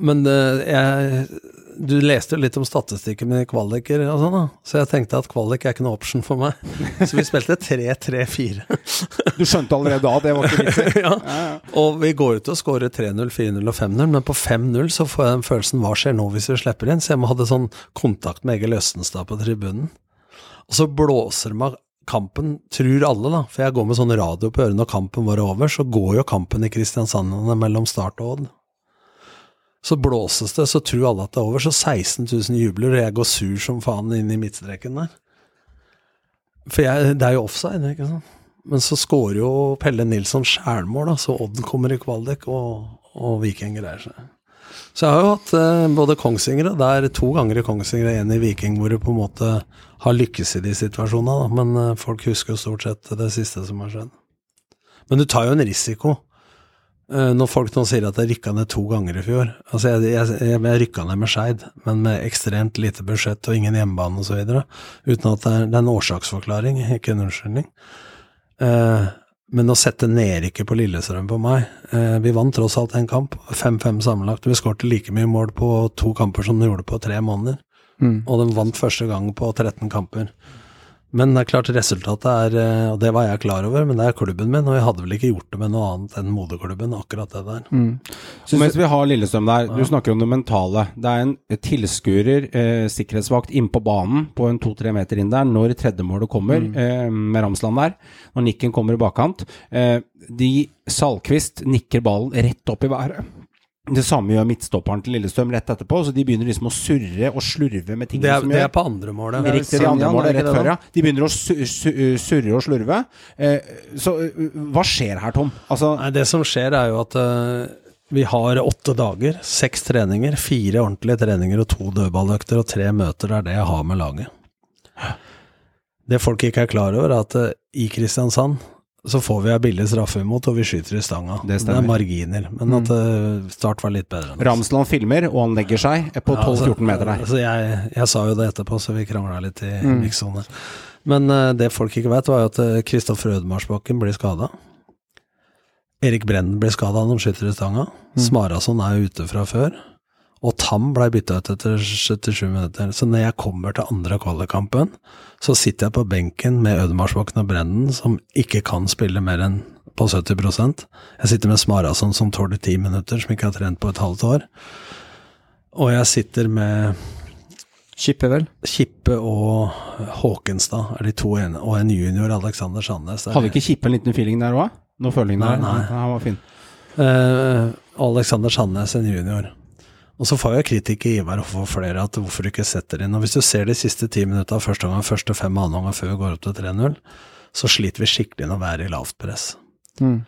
[SPEAKER 6] Men eh, jeg, du leste jo litt om statistikken med kvaliker og sånn, da. Så jeg tenkte at kvalik er ikke noe option for meg. Så vi spilte 3-3-4.
[SPEAKER 1] Du skjønte allerede da det var ikke riktig?
[SPEAKER 6] ja. Og vi går ut og scorer 3-0, 4-0 og 5-0, men på 5-0 så får jeg den følelsen hva skjer nå hvis vi slipper inn? Så jeg må hadde sånn kontakt med Egil Østenstad på tribunen. Og så blåser meg kampen, tror alle, da, for jeg går med sånn radio på ørene når kampen var over, så går jo kampen i Kristiansand mellom Start og Odd. Så blåses det, så tror alle at det er over, så 16 000 jubler, og jeg går sur som faen inn i midtstreken der. For jeg, det er jo offside, ikke sant. Men så skårer jo Pelle Nilsson skjærmål, da, så Odd kommer i kvalik, og, og Viking greier seg. Så jeg har jo hatt eh, både Kongsvinger og der to ganger i Kongsvinger og én i Viking, hvor du på en måte har lykkes i de situasjonene, da. Men eh, folk husker jo stort sett det siste som har skjedd. Men du tar jo en risiko. Eh, når folk nå sier at jeg rykka ned to ganger i fjor Altså, jeg, jeg, jeg, jeg rykka ned med Skeid, men med ekstremt lite budsjett og ingen hjemmebane osv. Uten at det er, det er en årsaksforklaring, ikke en unnskyldning. Eh, men å sette nedrykket på Lillestrøm på meg eh, Vi vant tross alt en kamp, 5-5 sammenlagt. Vi skårte like mye mål på to kamper som de gjorde på tre måneder.
[SPEAKER 4] Mm.
[SPEAKER 6] Og de vant første gang på 13 kamper. Men det er klart resultatet er, eh, og det var jeg klar over, men det er klubben min, og jeg hadde vel ikke gjort det med noe annet enn moderklubben, akkurat det der.
[SPEAKER 1] Mm. mens vi har Lillestrøm der, du snakker om det mentale. Det er en tilskuer, eh, sikkerhetsvakt, inn på banen på en to-tre meter inn der når tredjemålet kommer, eh, med Ramsland der. Når nikken kommer i bakkant. Eh, de Salquist nikker ballen rett opp i været. Det samme gjør midtstopperen til Lillestrøm rett etterpå, så de begynner liksom å surre og slurve med ting
[SPEAKER 6] Det er,
[SPEAKER 1] som
[SPEAKER 6] det
[SPEAKER 1] gjør
[SPEAKER 6] er på andre målet.
[SPEAKER 1] Riktig, det andre målet rett før, ja. De begynner å su su surre og slurve. Eh, så eh, hva skjer her, Tom? Altså,
[SPEAKER 6] Nei, det som skjer er jo at eh, vi har åtte dager, seks treninger, fire ordentlige treninger og to dødballøkter og tre møter. Det er det jeg har med laget. Det folk ikke er klar over, er at i Kristiansand så får vi ei billig straffe imot, og vi skyter i stanga.
[SPEAKER 1] Det det
[SPEAKER 6] er marginer, men at mm. Start var litt bedre.
[SPEAKER 1] Ramsland filmer, og han legger seg på
[SPEAKER 6] Ja, altså,
[SPEAKER 1] 12-14 meter der.
[SPEAKER 6] Altså jeg, jeg sa jo det etterpå, så vi krangla litt i mm. mikssone. Men uh, det folk ikke vet, var jo at Kristoffer Ødemarsbakken blir skada. Erik Brennen blir skada når han skyter i stanga. Smarason er ute fra før. Og Tam blei bytta ut etter 77 minutter. Så når jeg kommer til andre kvalikkampen, så sitter jeg på benken med Ødemarsbakken og Brennen, som ikke kan spille mer enn på 70% Jeg sitter med Smarason som tåler ti minutter, som ikke har trent på et halvt år. Og jeg sitter med
[SPEAKER 4] Kippe, vel?
[SPEAKER 6] Kippe og Håkenstad er de to ene, og en junior, Alexander Sandnes.
[SPEAKER 1] Hadde ikke Kippe en liten feeling der òg? Noe føling der?
[SPEAKER 6] Nei, nei.
[SPEAKER 1] Han var fin.
[SPEAKER 6] Uh, Alexander Sandnes, en junior. Og så får jeg kritikk i Ivar og for flere at hvorfor du ikke setter inn. Og hvis du ser de siste ti minutta av første omgang, første fem andre omgang før vi går opp til 3-0, så sliter vi skikkelig med å være i lavt press.
[SPEAKER 4] Mm.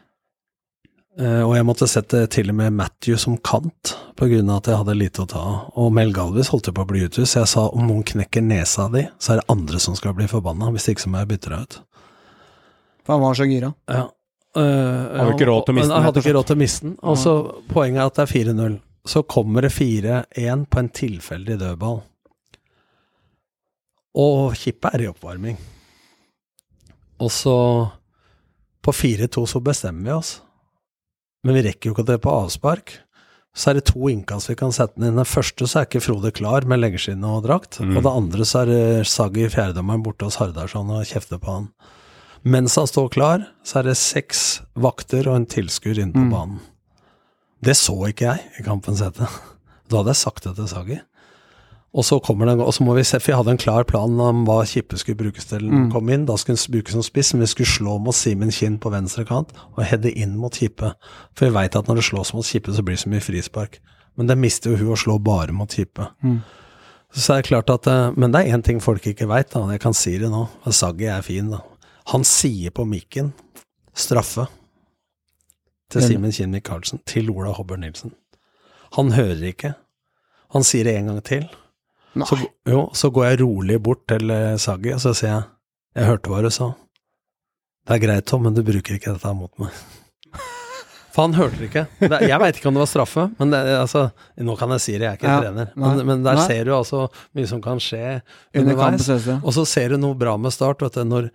[SPEAKER 6] Eh, og jeg måtte sette til og med Matthew som kant, på grunn av at jeg hadde lite å ta av. Og Mel Galvis holdt jo på å bli uthus, så jeg sa om noen knekker nesa di, så er det andre som skal bli forbanna, hvis ikke så må jeg bytte deg ut.
[SPEAKER 4] For han var så gira.
[SPEAKER 6] Ja. Uh,
[SPEAKER 1] Hadde ikke råd til å miste den,
[SPEAKER 6] hadde ikke råd til å miste den. Og så Poenget er at det er 4-0. Så kommer det 4-1 på en tilfeldig dødball. Og kippet er i oppvarming. Og så På 4-2 så bestemmer vi oss. Men vi rekker jo ikke det på avspark. Så er det to innkast vi kan sette den inn. Den første så er ikke Frode klar med leggerskinn og drakt. Og det andre så er Saggi, fjerdedommeren, borte hos Hardarson og kjefter på han. Mens han står klar, så er det seks vakter og en tilskuer inne på banen. Det så ikke jeg i kampens hete. Da hadde jeg sagt det til Sagi. Og så kommer den, og så må vi se, for jeg hadde en klar plan om hva Kippe skulle brukes til Mm. kom inn. Da skulle hun brukes som spiss, men vi skulle slå mot Simen Kinn på venstre kant og heade inn mot Kippe. For vi veit at når det slås mot Kippe, så blir det så mye frispark. Men det mister jo hun å slå bare mot Kippe. Så er det klart at, eh, Men det er én ting folk ikke veit, jeg kan si det nå. Saggi er fin, da. Han sier på mikken straffe til Simen Kinn Michaelsen, til Ola Hobber Nilsen. Han hører ikke. Han sier det en gang til. Så, jo, så går jeg rolig bort til eh, Saggi, og så sier jeg Jeg hørte hva du sa. Det er greit, Tom, men du bruker ikke dette mot meg. For han hørte det ikke. Det, jeg veit ikke om det var straffe, men det, altså, nå kan jeg si det, jeg er ikke
[SPEAKER 4] Ja,
[SPEAKER 6] trener. Men, men der
[SPEAKER 4] nei.
[SPEAKER 6] ser du altså mye som kan skje underveis. Og så ser du noe bra med Start, vet du, når,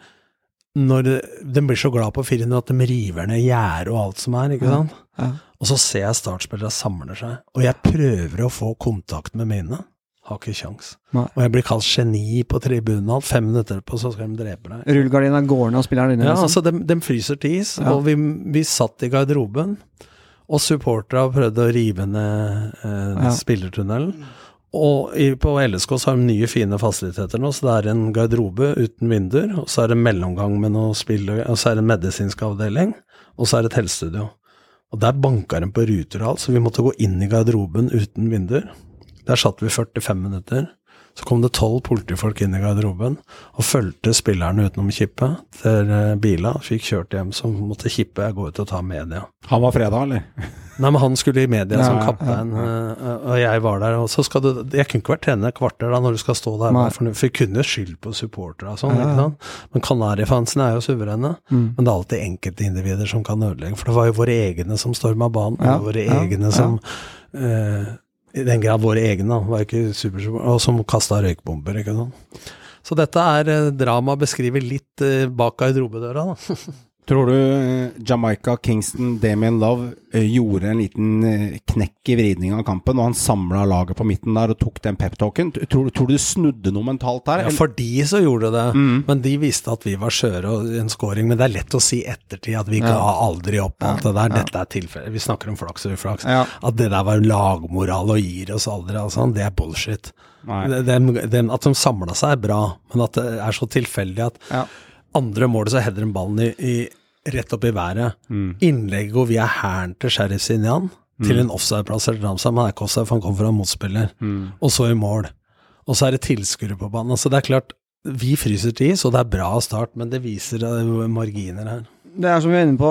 [SPEAKER 6] når de blir så glad på 400 at de river ned gjerdet og alt som er, ikke sant?
[SPEAKER 4] Ja.
[SPEAKER 6] Og så ser jeg Start-spillere samler seg, og jeg prøver å få kontakt med mine. Har ikke kjangs. Og jeg blir kalt geni på tribunen, alt fem minutter etterpå så skal de drepe deg.
[SPEAKER 4] Rullegardina går ned og spiller den inne.
[SPEAKER 6] Ja,
[SPEAKER 4] liksom.
[SPEAKER 6] altså, de, de fryser til is,
[SPEAKER 4] Ja.
[SPEAKER 6] og vi, vi satt i garderoben, og supporterne prøvde å rive ned eh,
[SPEAKER 4] Ja.
[SPEAKER 6] spillertunnelen. Og på LSK så har de nye, fine fasiliteter nå, så det er en garderobe uten vinduer, og så er det mellomgang med noe spill, og så er det en medisinsk avdeling, og så er det et helsestudio. Og der banka de på ruter og alt, så vi måtte gå inn i garderoben uten vinduer. Der satt vi 45 minutter. Så kom det tolv politifolk inn i garderoben og fulgte spillerne utenom kippet til eh, bila. Fikk kjørt hjem, så måtte Kippe gå ut og ta media.
[SPEAKER 1] Han var fredag, eller?
[SPEAKER 6] Nei, men han skulle i media som kaptein, eh, og jeg var der. Og så skal du Jeg kunne ikke vært trener et kvarter da når du skal stå der,
[SPEAKER 4] Nei.
[SPEAKER 6] for vi kunne skyld på supportere og sånn, ikke sant. Men Kanarifansen er jo suverene.
[SPEAKER 4] Mm.
[SPEAKER 6] Men det er alltid enkeltindivider som kan ødelegge. For det var jo våre egne som storma banen.
[SPEAKER 4] Ja,
[SPEAKER 6] og våre egne som eh, I den grad våre egne, da, var ikke supersuper, og som kasta røykbomber, ikke sant. Så dette er eh, drama beskriver litt eh, bak garderobedøra, da.
[SPEAKER 1] Tror du eh, Jamaica, Kingston, Damien Love eh, gjorde en liten eh, knekk i vridningen av kampen, og han samla laget på midten der og tok den peptalken? Tror, tror du det snudde noe mentalt der?
[SPEAKER 6] Ja, for de så gjorde det, men de visste at vi var skjøre og en scoring. Men det er lett å si ettertid at vi ga aldri opp alt det der. Dette er tilfellet. Vi snakker om flaks og uflaks.
[SPEAKER 4] Ja.
[SPEAKER 6] At det der var lagmoral og gir oss aldri, altså, det er bullshit. Dem- dem- at de samla seg er bra, men at det er så tilfeldig at
[SPEAKER 4] Ja.
[SPEAKER 6] andre målet så header de ballen i, i, rett opp i været. Innlegget går vi er hæren til Sheriff Sinjan, til en offside-plass eller Ramsam, han er ikke offside, for han kommer fra motspiller, og så i mål. Og så er det tilskuere på banen. Så det er klart, vi fryser til is, og det er bra start, men det viser eh, marginer her.
[SPEAKER 4] Det er som vi er inne på,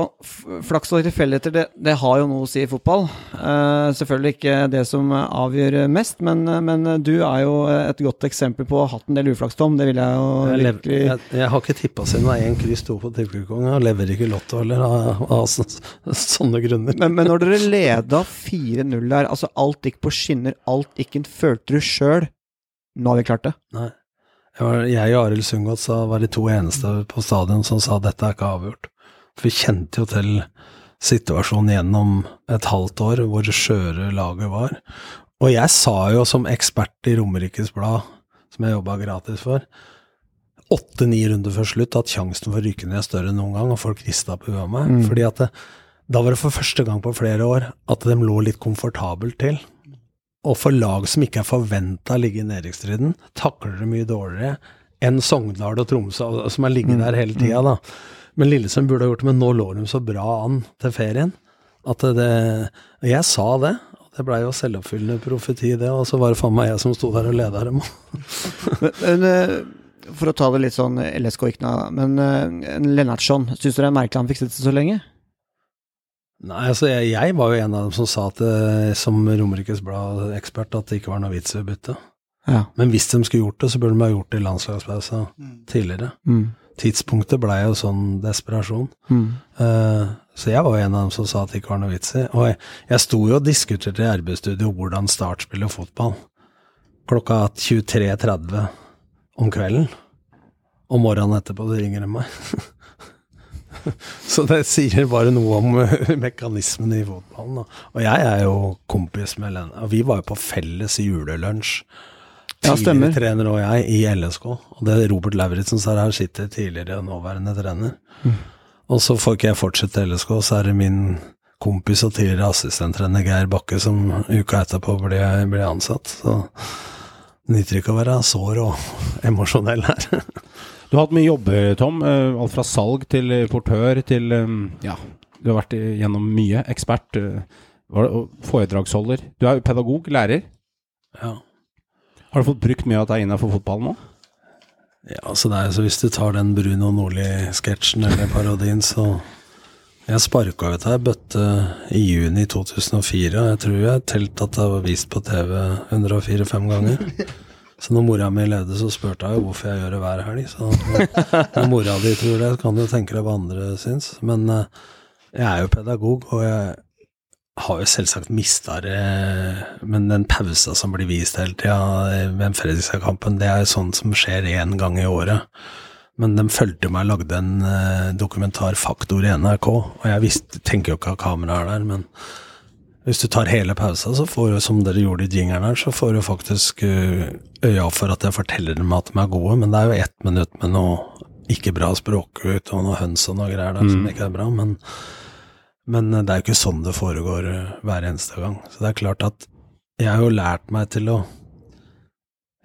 [SPEAKER 4] flaks og tilfeldigheter, det, det har jo noe å si i fotball. Uh, selvfølgelig ikke det som avgjør mest, men, men du er jo et godt eksempel på å ha hatt en del uflaks, Tom. Det vil jeg jo
[SPEAKER 6] Jeg,
[SPEAKER 4] virkelig
[SPEAKER 6] jeg, jeg har ikke tippa siden det er én kryss to på trippelkongen, og lever ikke lotto heller av, av sånne, sånne grunner.
[SPEAKER 4] men, men når dere leda 4-0 der, altså alt gikk på skinner, alt gikk inn, følte du sjøl Nå har vi klart det.
[SPEAKER 6] Nei. Jeg, og Arild Sundgodt var de to eneste på stadion som sa dette er ikke avgjort. For vi kjente jo til situasjonen gjennom et halvt år hvor skjøre laget var. Og jeg sa jo som ekspert i Romerikes Blad, som jeg jobba gratis for, åtte-ni runder før slutt at sjansen for å ryke ned er større enn noen gang, og folk rista på huet av meg. Fordi at det, da var det for første gang på flere år at de lå litt komfortabelt til. Og for lag som ikke er forventa å ligge i nedrykksstriden, takler det mye dårligere enn Sogndal og Tromsø, som har ligget der hele tida, da. Men Lillesund burde ha gjort det, men nå lå de så bra an til ferien at det Jeg sa det, det blei jo selvoppfyllende profeti, det, og så var det faen meg jeg som sto der og leda dem.
[SPEAKER 4] Men, eh, for å ta det litt sånn LSK ikke noe, men Lennartsson, en Lennartson, syns du det er merkelig han fikk sitte så lenge?
[SPEAKER 6] Nei, altså jeg, jeg var jo en av dem som sa at som Romerikes Blad-ekspert at det ikke var noe vits i å bytte.
[SPEAKER 4] Ja.
[SPEAKER 6] Men hvis de skulle gjort det, så burde de ha gjort det i landslagspausa tidligere.
[SPEAKER 4] Mm.
[SPEAKER 6] Tidspunktet blei jo sånn desperasjon.
[SPEAKER 4] Mm.
[SPEAKER 6] Uh, så jeg var jo en av dem som sa at det ikke var noe vits i. Og jeg, jeg sto jo og diskuterte i RB-studio hvordan Start spiller fotball. Klokka 23.30 om kvelden. Og morgenen etterpå så ringer de meg. så det sier bare noe om eh, mekanismen i fotballen. Da. Og jeg er jo kompis med Lene. Og vi var jo på felles julelunsj.
[SPEAKER 4] Ja.
[SPEAKER 6] Tidligere trener og jeg i LSK. Og det er Robert Lauritzen som er her, sitter tidligere nåværende trener. Og så får ikke jeg fortsette LSK, så er det min kompis og tidligere assistenttrener Geir Bakke som uka etterpå ble, ble ansatt. Så det nytter ikke å være sår og emosjonell her.
[SPEAKER 1] Du har hatt mye jobber, Tom. eh, Alt fra salg til portør til eh, Ja, du har vært gjennom mye. Ekspert. eh, Foredragsholder. Du er jo pedagog, lærer.
[SPEAKER 6] Ja.
[SPEAKER 1] Har du fått brukt mye av dette innafor fotballen nå?
[SPEAKER 6] Ja, så det er så Hvis du tar den Bruno Nordli-sketsjen eller parodien, så Jeg sparka ut ei bøtte i juni 2004, og jeg tror jeg har telt at det var vist på TV 104-5 ganger. Så når mora mi levde, så spurte jeg jo hvorfor jeg gjør det hver helg. Så når mora di tror det, kan du tenke deg hva andre syns. Men eh, jeg er jo pedagog, og jeg har jo selvsagt mista det, men den pausa som blir vist hele tida ved Fredrikstad-kampen, det er jo sånn som skjer én gang i året. Men de fulgte meg og lagde en eh, dokumentar, Faktor, i NRK, og jeg visste, tenker jo ikke at kamera er der, men hvis du tar hele pausa, så får du, som dere gjorde i jingeren her, så får du faktisk eh, øya for at jeg forteller dem at de er gode, men det er jo ett minutt med noe ikke bra språkut og noe høns og noe greier der som ikke er bra, men men eh, det er jo ikke sånn det foregår eh, hver eneste gang. Så det er klart at jeg har jo lært meg til å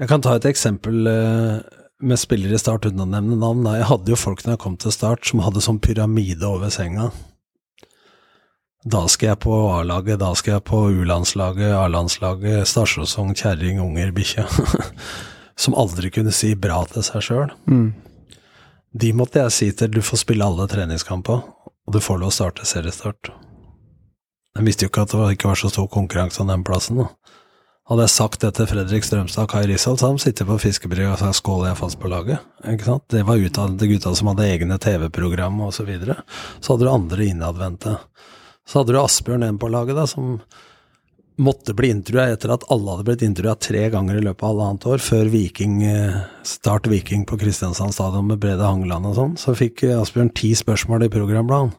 [SPEAKER 6] Jeg kan ta et eksempel eh, med spillere i Start uten å nevne navn. Jeg hadde jo folk når jeg kom til Start som hadde sånn pyramide over senga. Da skal jeg på A-laget, da skal jeg på U-landslaget, A-landslaget, stasjonsvogn, kjerring, unger, bikkje. som aldri kunne si bra til seg sjøl.
[SPEAKER 4] Mm.
[SPEAKER 6] De måtte jeg si til du får spille alle treningskamper, og du får lov å starte seriestart. Jeg visste jo ikke at det ikke var så stor konkurranse om den plassen. da. Hadde jeg sagt det til Fredrik Strømstad og Kai Risholt, så hadde de sittet på fiskebrygga og sagt skål, jeg fast på laget. Ikke sant? Det var utdannede gutta som hadde egne TV-program og så videre. Så hadde du andre innadvendte. Så hadde du Asbjørn en på laget, da, som måtte bli intervjua etter at alle hadde blitt intervjua tre ganger i løpet av halvannet år, før Viking, eh, Start Viking på Kristiansand stadion med Brede Hangeland og sånn, så fikk eh, Asbjørn ti spørsmål i programbladet.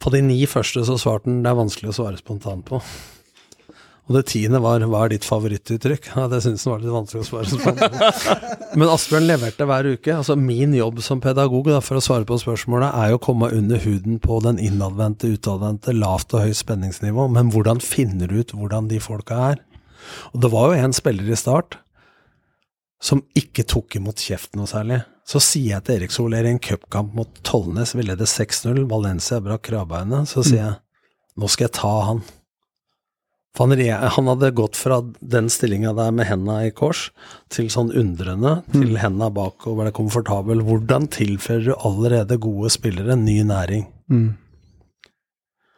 [SPEAKER 6] På de ni første så svarte han det er vanskelig å svare spontant på. Og det tiende var 'hva er ditt favorittuttrykk'? Ja, Det syntes han var litt vanskelig å svare på. Men Asbjørn leverte hver uke. Altså Min jobb som pedagog da, for å svare på spørsmålet, er jo å komme under huden på den innadvendte, utadvendte, lavt og høyt spenningsnivå. Men hvordan finner du ut hvordan de folka er? Og det var jo en spiller i start som ikke tok imot kjeft noe særlig. Så sier jeg til Erik Soler i en cupkamp mot Tollnes, vi leder 6-0, Valencia brakk kravbeinet, så sier jeg nå skal jeg ta han. Han, han hadde gått fra den stillinga der med henda i kors, til sånn undrende, til henda bak og ble komfortabel. Hvordan tilfører du allerede gode spillere ny næring?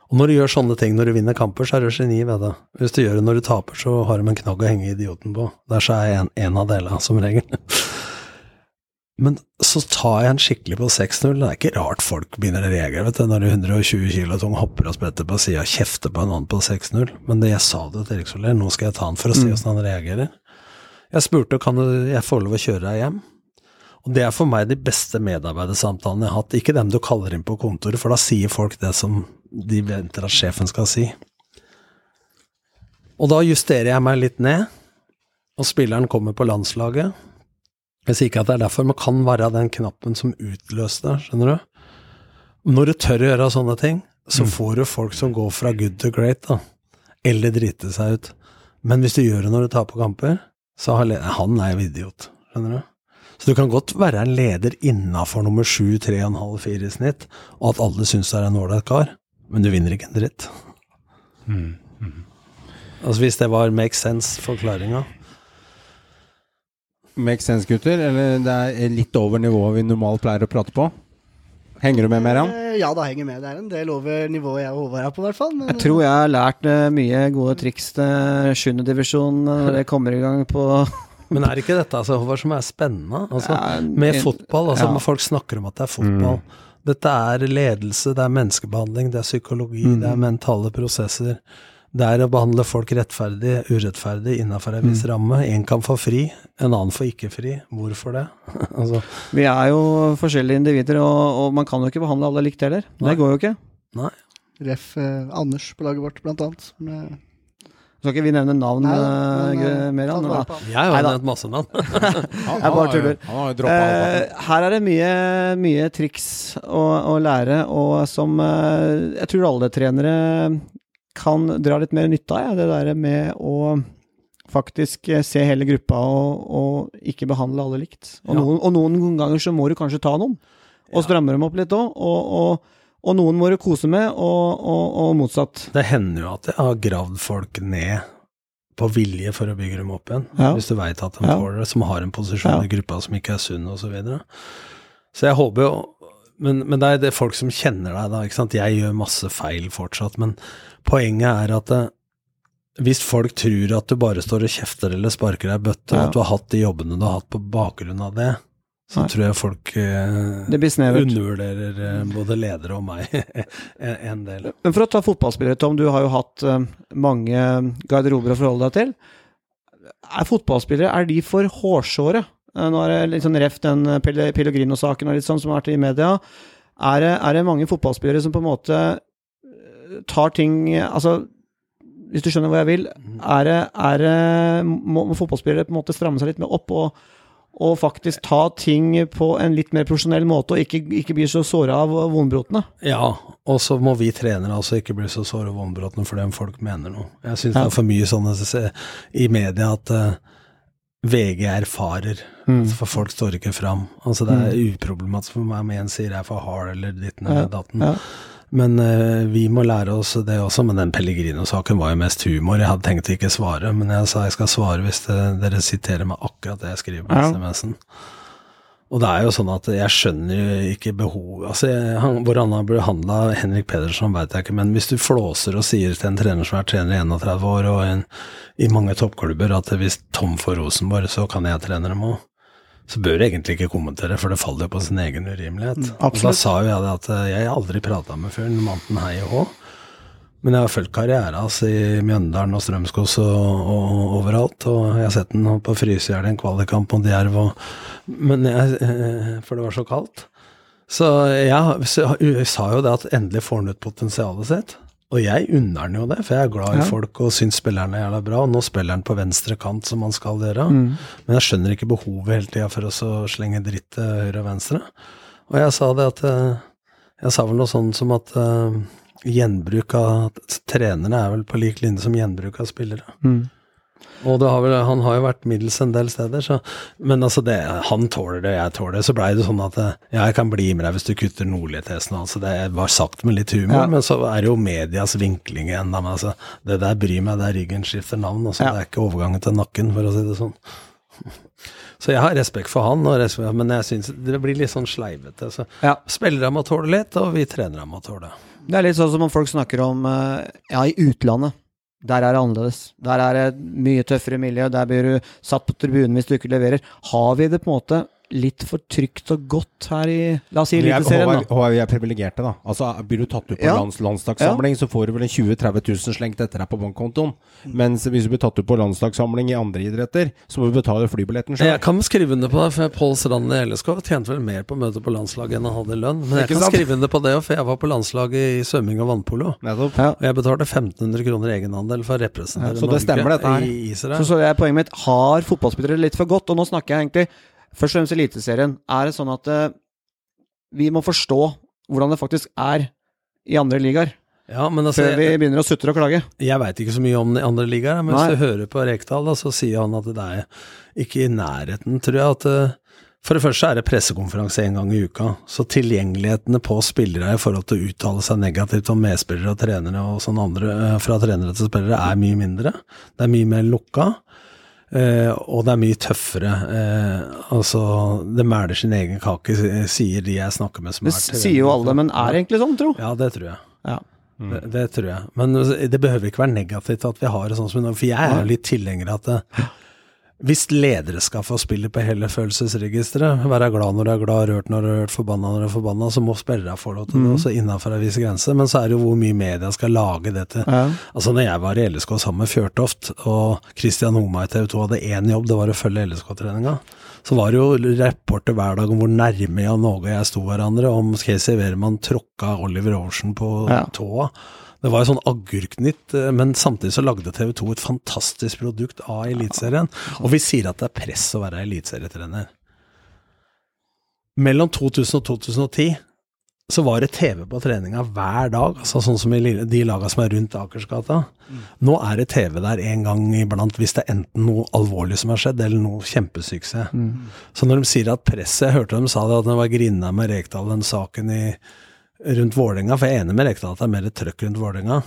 [SPEAKER 6] Og når du gjør sånne ting når du vinner kamper, så er du geni ved det. Hvis du gjør det når du taper, så har de en knagg å henge idioten på. Der så er jeg en, en av delene, som regel. Men så tar jeg en skikkelig på 6-0. Det er ikke rart folk begynner å reagere vet du, når du 120 kilo tung hopper og spretter på sida og kjefter på en annen på 6-0. Men det jeg sa det til Erik Soler, nå skal jeg ta han for å se hvordan han reagerer. Jeg spurte kan du, jeg får lov å kjøre deg hjem. Og det er for meg de beste medarbeidersamtalene jeg har hatt. Ikke dem du kaller inn på kontoret, for da sier folk det som de venter at sjefen skal si. Og da justerer jeg meg litt ned, og spilleren kommer på landslaget. Jeg sier ikke at det er derfor, men kan være den knappen som utløste det, skjønner du? Når du tør å gjøre sånne ting, så får du folk som går fra good to great, da. Eller drite seg ut. Men hvis du gjør det når du taper kamper, så har han er jo idiot, skjønner du? Så du kan godt være en leder innafor nummer sju, tre og en halv, fire i snitt, og at alle syns du er en ålreit kar, men du vinner ikke en dritt. Altså hvis det var make sense, forklaringa.
[SPEAKER 1] Make sense, gutter? Eller det er litt over nivået vi normalt pleier å prate på? Henger du med, Meran?
[SPEAKER 5] Eh, Ja, da henger jeg med. Det er en del over nivået jeg og Håvard er på, i hvert fall. Men
[SPEAKER 4] Jeg tror jeg har lært eh, mye gode triks til sjuendedivisjon når det kommer i gang på
[SPEAKER 6] Men er ikke dette altså, Håvard, som er spennende? Altså,
[SPEAKER 4] Ja,
[SPEAKER 6] med fotball, altså
[SPEAKER 4] ja.
[SPEAKER 6] folk snakker om at det er fotball. Dette er ledelse, det er menneskebehandling, det er psykologi, det er mentale prosesser. Det er å behandle folk rettferdig, urettferdig, innafor en viss ramme. En kan få fri, en annen får ikke fri. Hvorfor det? altså,
[SPEAKER 4] Vi er jo forskjellige individer, og, og man kan jo ikke behandle alle likt heller.
[SPEAKER 6] Nei.
[SPEAKER 4] Det går jo ikke.
[SPEAKER 6] nei.
[SPEAKER 5] Ref. Eh, Anders på laget vårt, blant annet. Eh,
[SPEAKER 4] Skal ikke vi nevne navn
[SPEAKER 5] nei,
[SPEAKER 4] eh,
[SPEAKER 5] men, eh,
[SPEAKER 4] mer?
[SPEAKER 5] han.
[SPEAKER 6] Jeg har jo nevnt masse navn.
[SPEAKER 4] Jeg bare tuller. Eh, her er det mye, mye triks å, å lære, og som eh, jeg tror alle trenere kan dra litt mer nytte av. Ja, det der med å faktisk eh, se hele gruppa og, og ikke behandle alle likt. Og,
[SPEAKER 6] Ja.
[SPEAKER 4] noen, og noen ganger så må du kanskje ta noen, og stramme dem opp litt òg. Og, og, noen må du kose med, og, motsatt.
[SPEAKER 6] Det hender jo at jeg har gravd folk ned på vilje for å bygge dem opp igjen.
[SPEAKER 4] Ja.
[SPEAKER 6] Hvis du veit at de
[SPEAKER 4] Ja.
[SPEAKER 6] får det, som har en posisjon
[SPEAKER 4] Ja.
[SPEAKER 6] i gruppa som ikke er sunn, osv. Så, videre. så jeg håper jo men, men det er det folk som kjenner deg, da. ikke sant? Jeg gjør masse feil fortsatt, men poenget er at det, hvis folk tror at du bare står og kjefter eller sparker deg i bøtte,
[SPEAKER 4] Ja.
[SPEAKER 6] og at du har hatt de jobbene du har hatt på bakgrunn av det, så
[SPEAKER 4] Nei.
[SPEAKER 6] tror jeg folk eh, undervurderer eh, både ledere og meg en, en del.
[SPEAKER 4] Men for å ta fotballspillere, Tom, du har jo hatt eh, mange garderober å forholde deg til. Er fotballspillere er de for hårsåre? Eh, Nå er det litt sånn ref den eh, Pelle- Pellegrino-saken og litt sånn som har vært i media. Er det, er det mange fotballspillere som på en måte eh, tar ting Altså, hvis du skjønner hva jeg vil, er det, er det må, må fotballspillere på en måte stramme seg litt mer opp og, og faktisk ta ting på en litt mer profesjonell måte, og ikke, ikke bli så såra av vondbrotene?
[SPEAKER 6] Ja, og så må vi trenere altså ikke bli så såra av vondbrotene fordi om folk mener noe. Jeg syns
[SPEAKER 4] Ja.
[SPEAKER 6] det er for mye sånne i media at eh, VG erfarer,
[SPEAKER 4] Mm.
[SPEAKER 6] for folk står ikke fram. Altså det er uproblematisk for meg om en sier jeg er for hard eller ditten eller datten.
[SPEAKER 4] Ja.
[SPEAKER 6] Men uh, vi må lære oss det også, men den Pellegrino-saken var jo mest humor. Jeg hadde tenkt å ikke svare, men jeg sa jeg skal svare hvis det, dere siterer meg akkurat det jeg skriver på
[SPEAKER 4] Ja.
[SPEAKER 6] SMS-en. Og det er jo sånn at jeg skjønner jo ikke behov altså jeg, han, Hvor han har behandla Henrik Pedersen, veit jeg ikke, men hvis du flåser og sier til en trener som er trener i 31 år og en, i mange toppklubber at hvis Tom får Rosenborg, så kan jeg trene dem òg, så bør du egentlig ikke kommentere, for det faller jo på sin egen urimelighet. og da sa jo jeg det at jeg aldri prata med fyren, Manten Hei og Hå. Men jeg har fulgt karrieren hans i Mjøndalen og Strømskos og, og overalt. Og jeg har sett den på Frysehjell i en kvalikkamp mot Jerv, men jeg, eh, for det var så kaldt. Så jeg, så jeg sa jo det at endelig får han ut potensialet sitt. Og jeg unner han jo det, for jeg er glad i
[SPEAKER 4] Ja.
[SPEAKER 6] folk og syns spillerne er jævla bra. Og nå spiller han på venstre kant, som han skal gjøre.
[SPEAKER 4] Mm.
[SPEAKER 6] Men jeg skjønner ikke behovet hele tida for å så slenge dritt til høyre og venstre. Og jeg sa det at eh, Jeg sa vel noe sånn som at eh, gjenbruk av trenerne er vel på lik linje som gjenbruk av spillere.
[SPEAKER 4] Mm.
[SPEAKER 6] Og det har vel, han har jo vært middels en del steder, så Men altså, det, han tåler det, jeg tåler det. Så blei det sånn at eh, ja, jeg kan bli med deg hvis du kutter Nordli-testen. Altså, det var sagt med litt humor,
[SPEAKER 4] Ja.
[SPEAKER 6] men så er det jo medias vinkling igjen. Da, men altså, det der bryr meg, det er ryggen skifter navn. Altså,
[SPEAKER 4] Ja.
[SPEAKER 6] Det er ikke overgangen til nakken, for å si det sånn. Så jeg har respekt for han, og respekt, men jeg syns det blir litt sånn sleivete. Så
[SPEAKER 4] Ja.
[SPEAKER 6] spillerne må tåle litt, og vi trenere må tåle.
[SPEAKER 4] Det er litt sånn som om folk snakker om eh, Ja, i utlandet. Der er det annerledes. Der er det mye tøffere miljø. Der blir du satt på tribunen hvis du ikke leverer. Har vi det på en måte litt for trygt og godt her i La oss si
[SPEAKER 1] er,
[SPEAKER 4] Eliteserien, da.
[SPEAKER 1] Vi er privilegerte, da. Altså, Blir du tatt ut på
[SPEAKER 4] Ja.
[SPEAKER 1] lands, landslagssamling, så får du vel en 20 000-30 000 slengt etter deg på bankkontoen. Mens hvis du blir tatt ut på landslagssamling i andre idretter, så må du betale flybilletten sjøl.
[SPEAKER 6] Jeg kan skrive under på det, for Pål Strand i LSK tjente vel mer på å møte på landslaget enn han hadde i lønn. Men jeg
[SPEAKER 1] Ikke
[SPEAKER 6] kan
[SPEAKER 1] sant?
[SPEAKER 6] skrive under på det òg, for jeg var på landslaget i svømming og vannpolo.
[SPEAKER 1] Nettopp.
[SPEAKER 4] Ja.
[SPEAKER 6] Og jeg betalte 1500 kroner egenandel for å representere
[SPEAKER 1] Ja, så det stemmer, dette her.
[SPEAKER 6] i Israel.
[SPEAKER 4] Så, så er poenget mitt har fotballspillere litt for godt? Og nå snakker jeg egentlig først og fremst Eliteserien. Er det sånn at uh, vi må forstå hvordan det faktisk er i andre ligaer,
[SPEAKER 6] Ja, men altså,
[SPEAKER 4] før vi begynner å sutre og klage?
[SPEAKER 6] jeg veit ikke så mye om de andre ligaene, men
[SPEAKER 4] Nei.
[SPEAKER 6] hvis du hører på Rekdal, da, så sier han at det er ikke i nærheten, tror jeg, at eh, For det første er det pressekonferanse én gang i uka, så tilgjengelighetene på spillere i forhold til å uttale seg negativt om medspillere og trenere og sånn andre, eh, fra trenere til spillere, er mye mindre. Det er mye mer lukka. Eh, og det er mye tøffere. Eh, altså, det mæler sin egen kake, sier de jeg snakker med som
[SPEAKER 4] Det
[SPEAKER 6] er
[SPEAKER 4] sier jo alle, men er det egentlig sånn, tro?
[SPEAKER 6] Ja, det tror jeg.
[SPEAKER 4] Ja.
[SPEAKER 6] Det, det tror jeg. Men det behøver ikke være negativt at vi har det sånn som i dag, for jeg er jo litt tilhenger av at det, hvis ledere skal få spille på hele følelsesregisteret, være glad når du er glad, rørt når du er rørt, forbanna når du er forbanna, så må spillere få lov til det, også innafor en viss grense. Men så er det jo hvor mye media skal lage det til.
[SPEAKER 4] Ja.
[SPEAKER 6] Altså når jeg var i LSK sammen med Fjørtoft, og Christian Homa i TV 2 hadde én jobb, det var å følge LSK-treninga, så var det jo rapporter hver dag om hvor nærme Jan Åge og jeg sto hverandre, om Casey Wehrmann tråkka Oliver Ocean på
[SPEAKER 4] Ja.
[SPEAKER 6] tåa. Det var jo sånn agurknytt, eh, men samtidig så lagde TV 2 et fantastisk produkt av Eliteserien. Og vi sier at det er press å være eliteserietrener. Mellom 2000 og 2010 så var det TV på treninga hver dag, altså sånn som i de laga som er rundt Akersgata. Nå er det TV der en gang iblant hvis det er enten noe alvorlig som har skjedd, eller noe kjempesuksess. Så når de sier at presset Jeg hørte de sa det at de var grinda med Rekdal den saken i, rundt Vålerenga, for jeg er enig med Rekdal at det er mer trøkk rundt Vålerenga.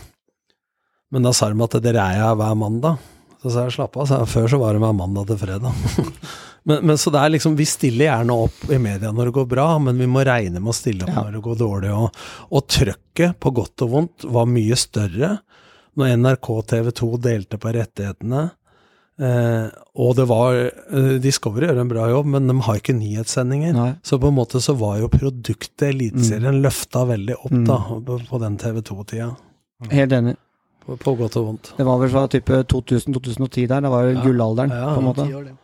[SPEAKER 6] Men da sa de at dere er her hver mandag. Så sa jeg slapp av, sa jeg. Før så var det hver mandag til fredag. men, men så det er liksom, vi stiller gjerne opp i media når det går bra, men vi må regne med å stille opp
[SPEAKER 4] Ja.
[SPEAKER 6] når det går dårlig. Og, og trøkket, på godt og vondt, var mye større når NRK TV 2 delte på rettighetene. Eh, og det var eh, Discovery gjør en bra jobb, men de har ikke nyhetssendinger.
[SPEAKER 4] Nei.
[SPEAKER 6] Så på en måte så var jo produktet Eliteserien løfta veldig opp
[SPEAKER 4] Mm.
[SPEAKER 6] da, på, på den TV 2-tida.
[SPEAKER 4] Helt enig.
[SPEAKER 6] På, på godt og vondt.
[SPEAKER 4] Det var vel fra type 2000-2010 der. Det var jo
[SPEAKER 6] Ja.
[SPEAKER 4] gullalderen,
[SPEAKER 6] Ja,
[SPEAKER 4] på en måte.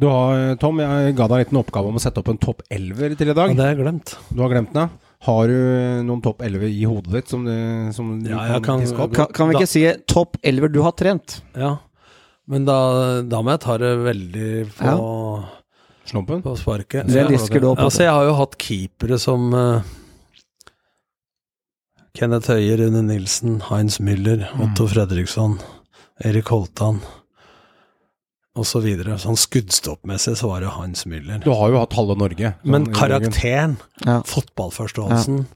[SPEAKER 1] Du har, Tom, jeg ga deg en liten oppgave om å sette opp en topp elver til i dag.
[SPEAKER 6] Ja, det har jeg glemt.
[SPEAKER 1] Du har glemt den? ja? Har du noen topp elleve i hodet ditt som du, som du
[SPEAKER 6] Ja, kan, kan-
[SPEAKER 1] diske opp?
[SPEAKER 4] Kan, kan vi ikke si topp elver du har trent?
[SPEAKER 6] Ja. Men da, da må jeg ta det veldig på,
[SPEAKER 1] Slumpen?
[SPEAKER 6] på sparket.
[SPEAKER 4] Det lisker du opp.
[SPEAKER 6] Altså, jeg har jo hatt keepere som uh, Kenneth Høie, Rune Nilsen, Heinz Müller, Otto Fredriksson, Erik Holtan og Så videre. sånn skuddstoppmessig så var det Heinz Müller.
[SPEAKER 1] Du har jo hatt halve Norge. sånn
[SPEAKER 6] Men karakteren,
[SPEAKER 4] Ja.
[SPEAKER 6] fotballforståelsen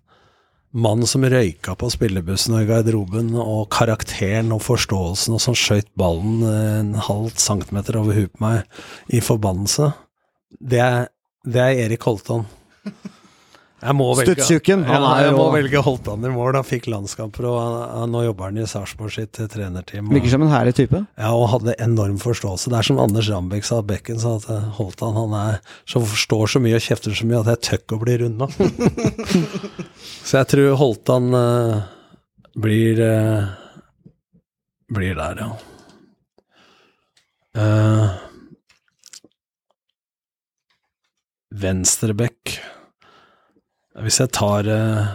[SPEAKER 6] Mannen som røyka på spillebussen og i garderoben, og karakteren og forståelsen, og som skøyt ballen eh, en halv centimeter over huet på meg i forbannelse, det er, det er Erik Holtan. Jeg må velge,
[SPEAKER 4] Stutsuken, han
[SPEAKER 6] ja,
[SPEAKER 4] er
[SPEAKER 6] jeg må velge Holtan i mål. Han fikk landskamper, og nå jobber han i Sarpsborg sitt eh, trenerteam.
[SPEAKER 4] Virker som en herlig type.
[SPEAKER 6] ja, og hadde enorm forståelse. Det er som Anders Rambekk sa, Bekken sa at eh, Holtan han er så forstår så mye og kjefter så mye at jeg tør å bli runda. så jeg tror Holtan uh, blir uh, Blir der, ja. Uh, Venstrebekk Hvis jeg tar eh,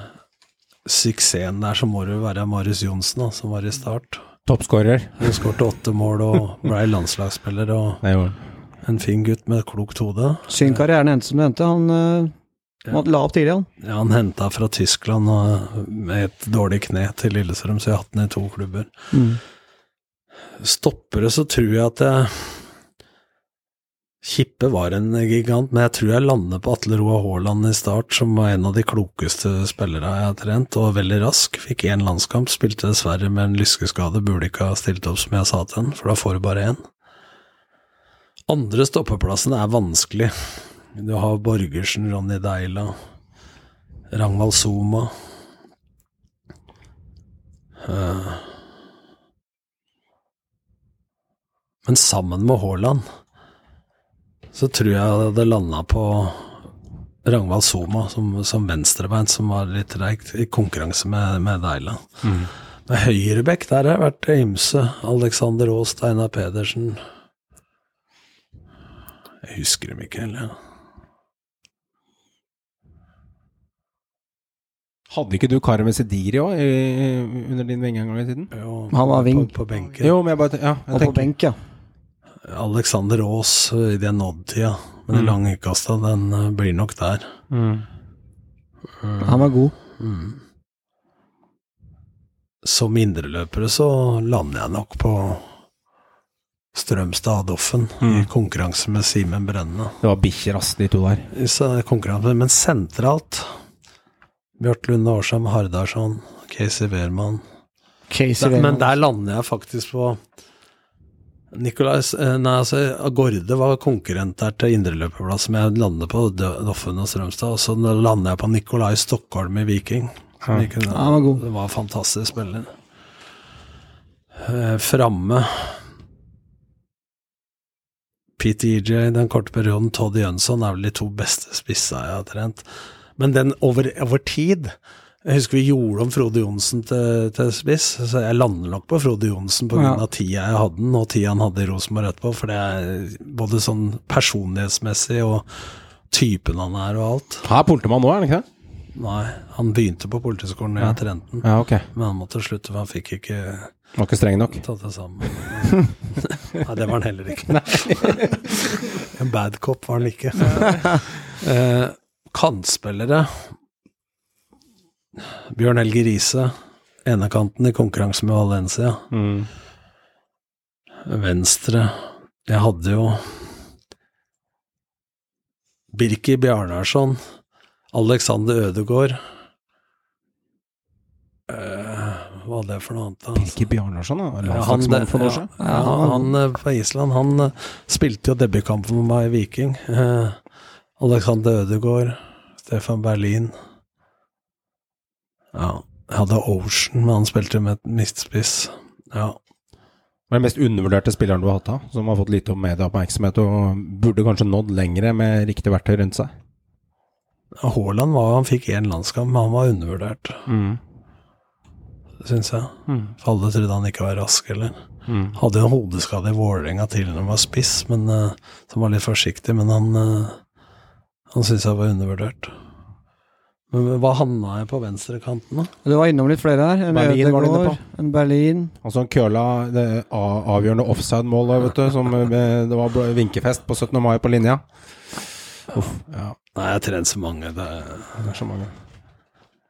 [SPEAKER 6] suksessen der, så må det være Marius Johnsen, da, som var i start.
[SPEAKER 1] Toppskårer.
[SPEAKER 6] Han skårte åtte mål og ble landslagsspiller og
[SPEAKER 1] Det
[SPEAKER 6] en fin gutt med et klokt hode.
[SPEAKER 4] Synd karrieren endte som det endte. Han eh, han la opp tidlig, han.
[SPEAKER 6] Ja, han henta fra Tyskland og med et dårlig kne til Lillestrøm, så jeg har hatt den i to klubber. Stoppere så tror jeg at jeg Kippe var en gigant, men jeg tror jeg lander på Atle Roa Haaland i start, som var en av de klokeste spillere jeg har trent, og veldig rask. Fikk én landskamp, spilte dessverre med en lyskeskade, burde ikke ha stilt opp som jeg sa til han, for da får du bare én. Andre stoppeplassen er vanskelig. Du har Borgersen, Ronny Deila, Ragnvald Soma. Eh. Men sammen med Haaland så tror jeg det landa på Ragnvald Soma som, som venstrebeint, som var litt treigt, i konkurranse med, med Deila. Med høyrebekk der har jeg vært ymse. Alexander Aas, Steinar Pedersen Jeg husker dem ikke heller.
[SPEAKER 1] Hadde ikke du Karme Sediri òg under din vinge en gang i tiden?
[SPEAKER 6] Jo,
[SPEAKER 4] Han var ving.
[SPEAKER 6] På, på benken.
[SPEAKER 1] Jo, men jeg bare ja, jeg
[SPEAKER 4] Og på benk, ja.
[SPEAKER 6] Alexander Aas i den odd-tida, men de lange kasta, den eh, blir nok der.
[SPEAKER 4] Han var god.
[SPEAKER 6] Som indreløpere så lander jeg nok på Strømstad Doffen i konkurranse med Simen Brenne.
[SPEAKER 1] Det var bikkjer, ass, de to der.
[SPEAKER 6] Er men sentralt Bjarte Lunde Årsheim, Hardarson, Casey Wehrmann.
[SPEAKER 4] Casey
[SPEAKER 6] Wehrmann. men der lander jeg faktisk på Nikolai eh, Nei, altså, Agorde var konkurrent der til indreløperplass, som jeg lander på Doffen og Strømstad. Og så lander jeg på Nicolai Stockholm i Viking. Som Kunne,
[SPEAKER 4] Ja, var god.
[SPEAKER 6] Det var fantastisk spiller. Eh, Framme Pete EJ, den korte perioden, Todd Jønsson er vel de to beste spissa jeg har trent. Men den over, over tid Jeg husker vi gjorde om Frode Johnsen til, til spiss, så jeg lander nok på Frode Johnsen pga.
[SPEAKER 4] Ja.
[SPEAKER 6] tida jeg hadde den, og tida han hadde i Rosenborg etterpå. For det er både sånn personlighetsmessig og typen han er og alt.
[SPEAKER 1] Han er politimann nå, er han ikke det?
[SPEAKER 6] Nei, han begynte på Politiskolen da jeg trente den,
[SPEAKER 1] Ja, okay.
[SPEAKER 6] men han måtte slutte, for han fikk ikke
[SPEAKER 1] Var ikke streng nok.
[SPEAKER 6] tatt det sammen. Nei, det var han heller ikke. en bad cop var han ikke. eh, kantspillere Bjørn Helge Riise, enekanten i konkurranse med Valencia. Venstre Jeg hadde jo Birki Bjarnarsson, Alexander Ødegaard uh, Hva var det for noe annet? da?
[SPEAKER 1] Birke Bjarnarsson, da.
[SPEAKER 6] Ja, han,
[SPEAKER 1] år siden.
[SPEAKER 6] ja, han, han eh, på Island, han eh, spilte jo debutkampen med meg i Viking. Uh, Alexander Ødegaard, Stefan Berlin. Ja, jeg hadde Ocean, men han spilte med midtspiss. Ja.
[SPEAKER 1] Hva er den mest undervurderte spilleren du har hatt da? Som har fått lite medieoppmerksomhet og burde kanskje nådd lengre med riktig verktøy rundt seg?
[SPEAKER 6] Haaland var, han fikk én landskamp, men han var undervurdert, syns jeg. For alle trodde han ikke var rask, eller. Hadde jo en hodeskade i Vålerenga tidligere når han var spiss, men uh, som var litt forsiktig, men han uh, Han syns jeg var undervurdert. Men hva havna jeg på venstrekanten, da?
[SPEAKER 4] Du var innom litt flere her. En
[SPEAKER 1] Berlin var du inne
[SPEAKER 4] på. en Berlin.
[SPEAKER 1] Altså han køla det avgjørende offside-målet, vet du. Som eh, det var vinkefest på 17. mai på linja. Uff, ja.
[SPEAKER 6] Nei, jeg har trent så mange. Det,
[SPEAKER 1] Det er så mange.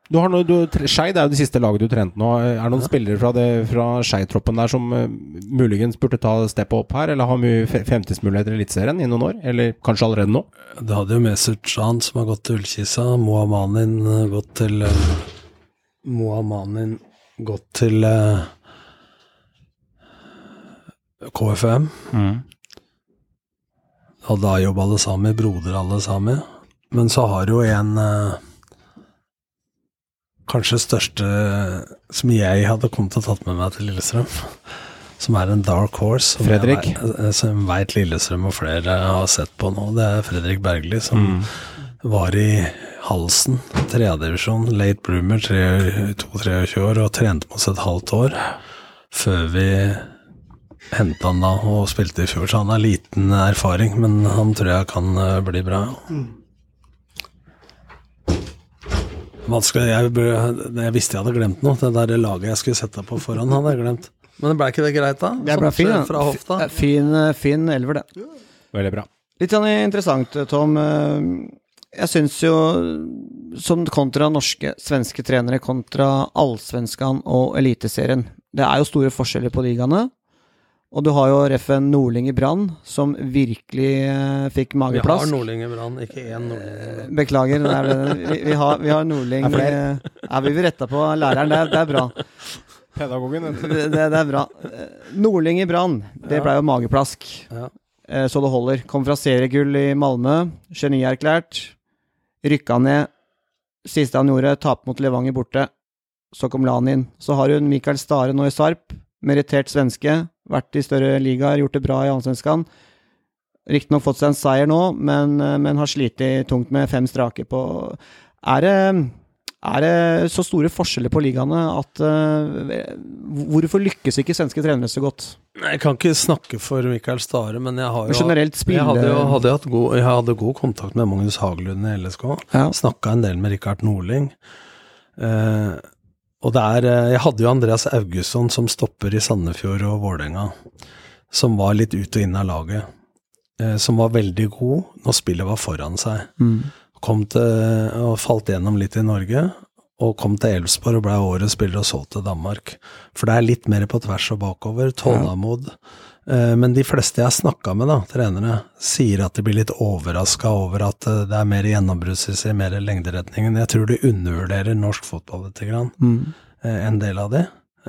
[SPEAKER 1] Du har noe, du, Scheid er jo det siste laget du trente nå. Er det noen spillere fra, det- fra Skeid-troppen der som uh, muligens burde ta steppet opp her, eller har mye fremtidsmuligheter i Eliteserien i noen år? Eller kanskje allerede nå?
[SPEAKER 6] det hadde jo Mesut Can som har gått til Ullkisa, Moamanin uh, gått til uh, Moamanin gått til uh, KFM. Hadde Ayob Alesami, broder Alesami. Men så har jo en eh, Kanskje største som jeg hadde kommet å tatt med meg til Lillestrøm. Som er en dark horse. Som
[SPEAKER 1] Fredrik?
[SPEAKER 6] Jeg, eh, som veit Lillestrøm og flere har sett på nå. Det er Fredrik Bergli, som var i Halsen, tredjedivisjon, late bloomer, tre- 22-23 år, og trente med oss et halvt år før vi henta han da og spilte i fjor. Så han har liten erfaring, men han tror jeg kan eh, bli bra. Vanskelig, jeg, jeg visste jeg hadde glemt noe. Det der laget jeg skulle sette på forhånd, hadde jeg glemt. Men ble ikke det greit, da?
[SPEAKER 4] Det ble fin,
[SPEAKER 6] Fra hofta?
[SPEAKER 4] Fin, eh, fin elver, det.
[SPEAKER 1] Veldig bra.
[SPEAKER 4] Litt sånn interessant, Tom. Eh, Jeg syns jo, som kontra norske, svenske trenere kontra allsvenskan og Eliteserien Det er jo store forskjeller på ligaene. Og du har jo Reffen Nordling i Brann, som virkelig eh, fikk
[SPEAKER 6] Vi har
[SPEAKER 4] mageplask.
[SPEAKER 6] Nordling i Brann, ikke én Nordling i Brann.
[SPEAKER 4] Beklager. Det er, det. vi, vi, har, vi har Nordling
[SPEAKER 1] Det er
[SPEAKER 4] eh, Ja, vi vil rette på læreren. Det er, det er bra.
[SPEAKER 1] Pedagogen.
[SPEAKER 4] Det, det, det er bra. Eh, Nordling i Brann, det
[SPEAKER 6] Ja.
[SPEAKER 4] ble jo mageplask.
[SPEAKER 6] Ja.
[SPEAKER 4] Eh, Så det holder. Kom fra seriegull i Malmö, genierklært. Rykka ned. Siste han gjorde, tape mot Levanger borte. Så kom Lan inn. Så har hun Mikael Stare nå i Sarp. Merittert svenske. Vært i større ligaer, gjort det bra i allsvenskan. Riktignok fått seg en seier nå, men, eh, men har slitt tungt med fem strake på Er det er det så store forskjeller på ligaene at eh, Hvorfor lykkes ikke svenske trenere så godt?
[SPEAKER 6] Jeg kan ikke snakke for Mikael Stare, men jeg har jo
[SPEAKER 4] generelt spille-
[SPEAKER 6] Jeg hadde jo hadde jeg god, jeg hadde god kontakt med Magnus Hagelund i LSK.
[SPEAKER 4] Ja.
[SPEAKER 6] Snakka en del med Rikard Nordling. Eh, og det er eh, Jeg hadde jo Andreas Augusson som stopper i Sandefjord og Vålerenga, som var litt ut og inn av laget. Eh, som var veldig god når spillet var foran seg. Kom til, og falt gjennom litt i Norge, og kom til Elfsborg og ble årets spiller og solgt til Danmark. For det er litt mer på tvers og bakover, Tålmodighet. Eh, Men de fleste jeg har snakka med, da, trenere, sier at de blir litt overraska over at eh, det er mer gjennombruddssissig, mer lengderetningen. Jeg tror de undervurderer norsk fotball litt, grann. Mm. en del av de.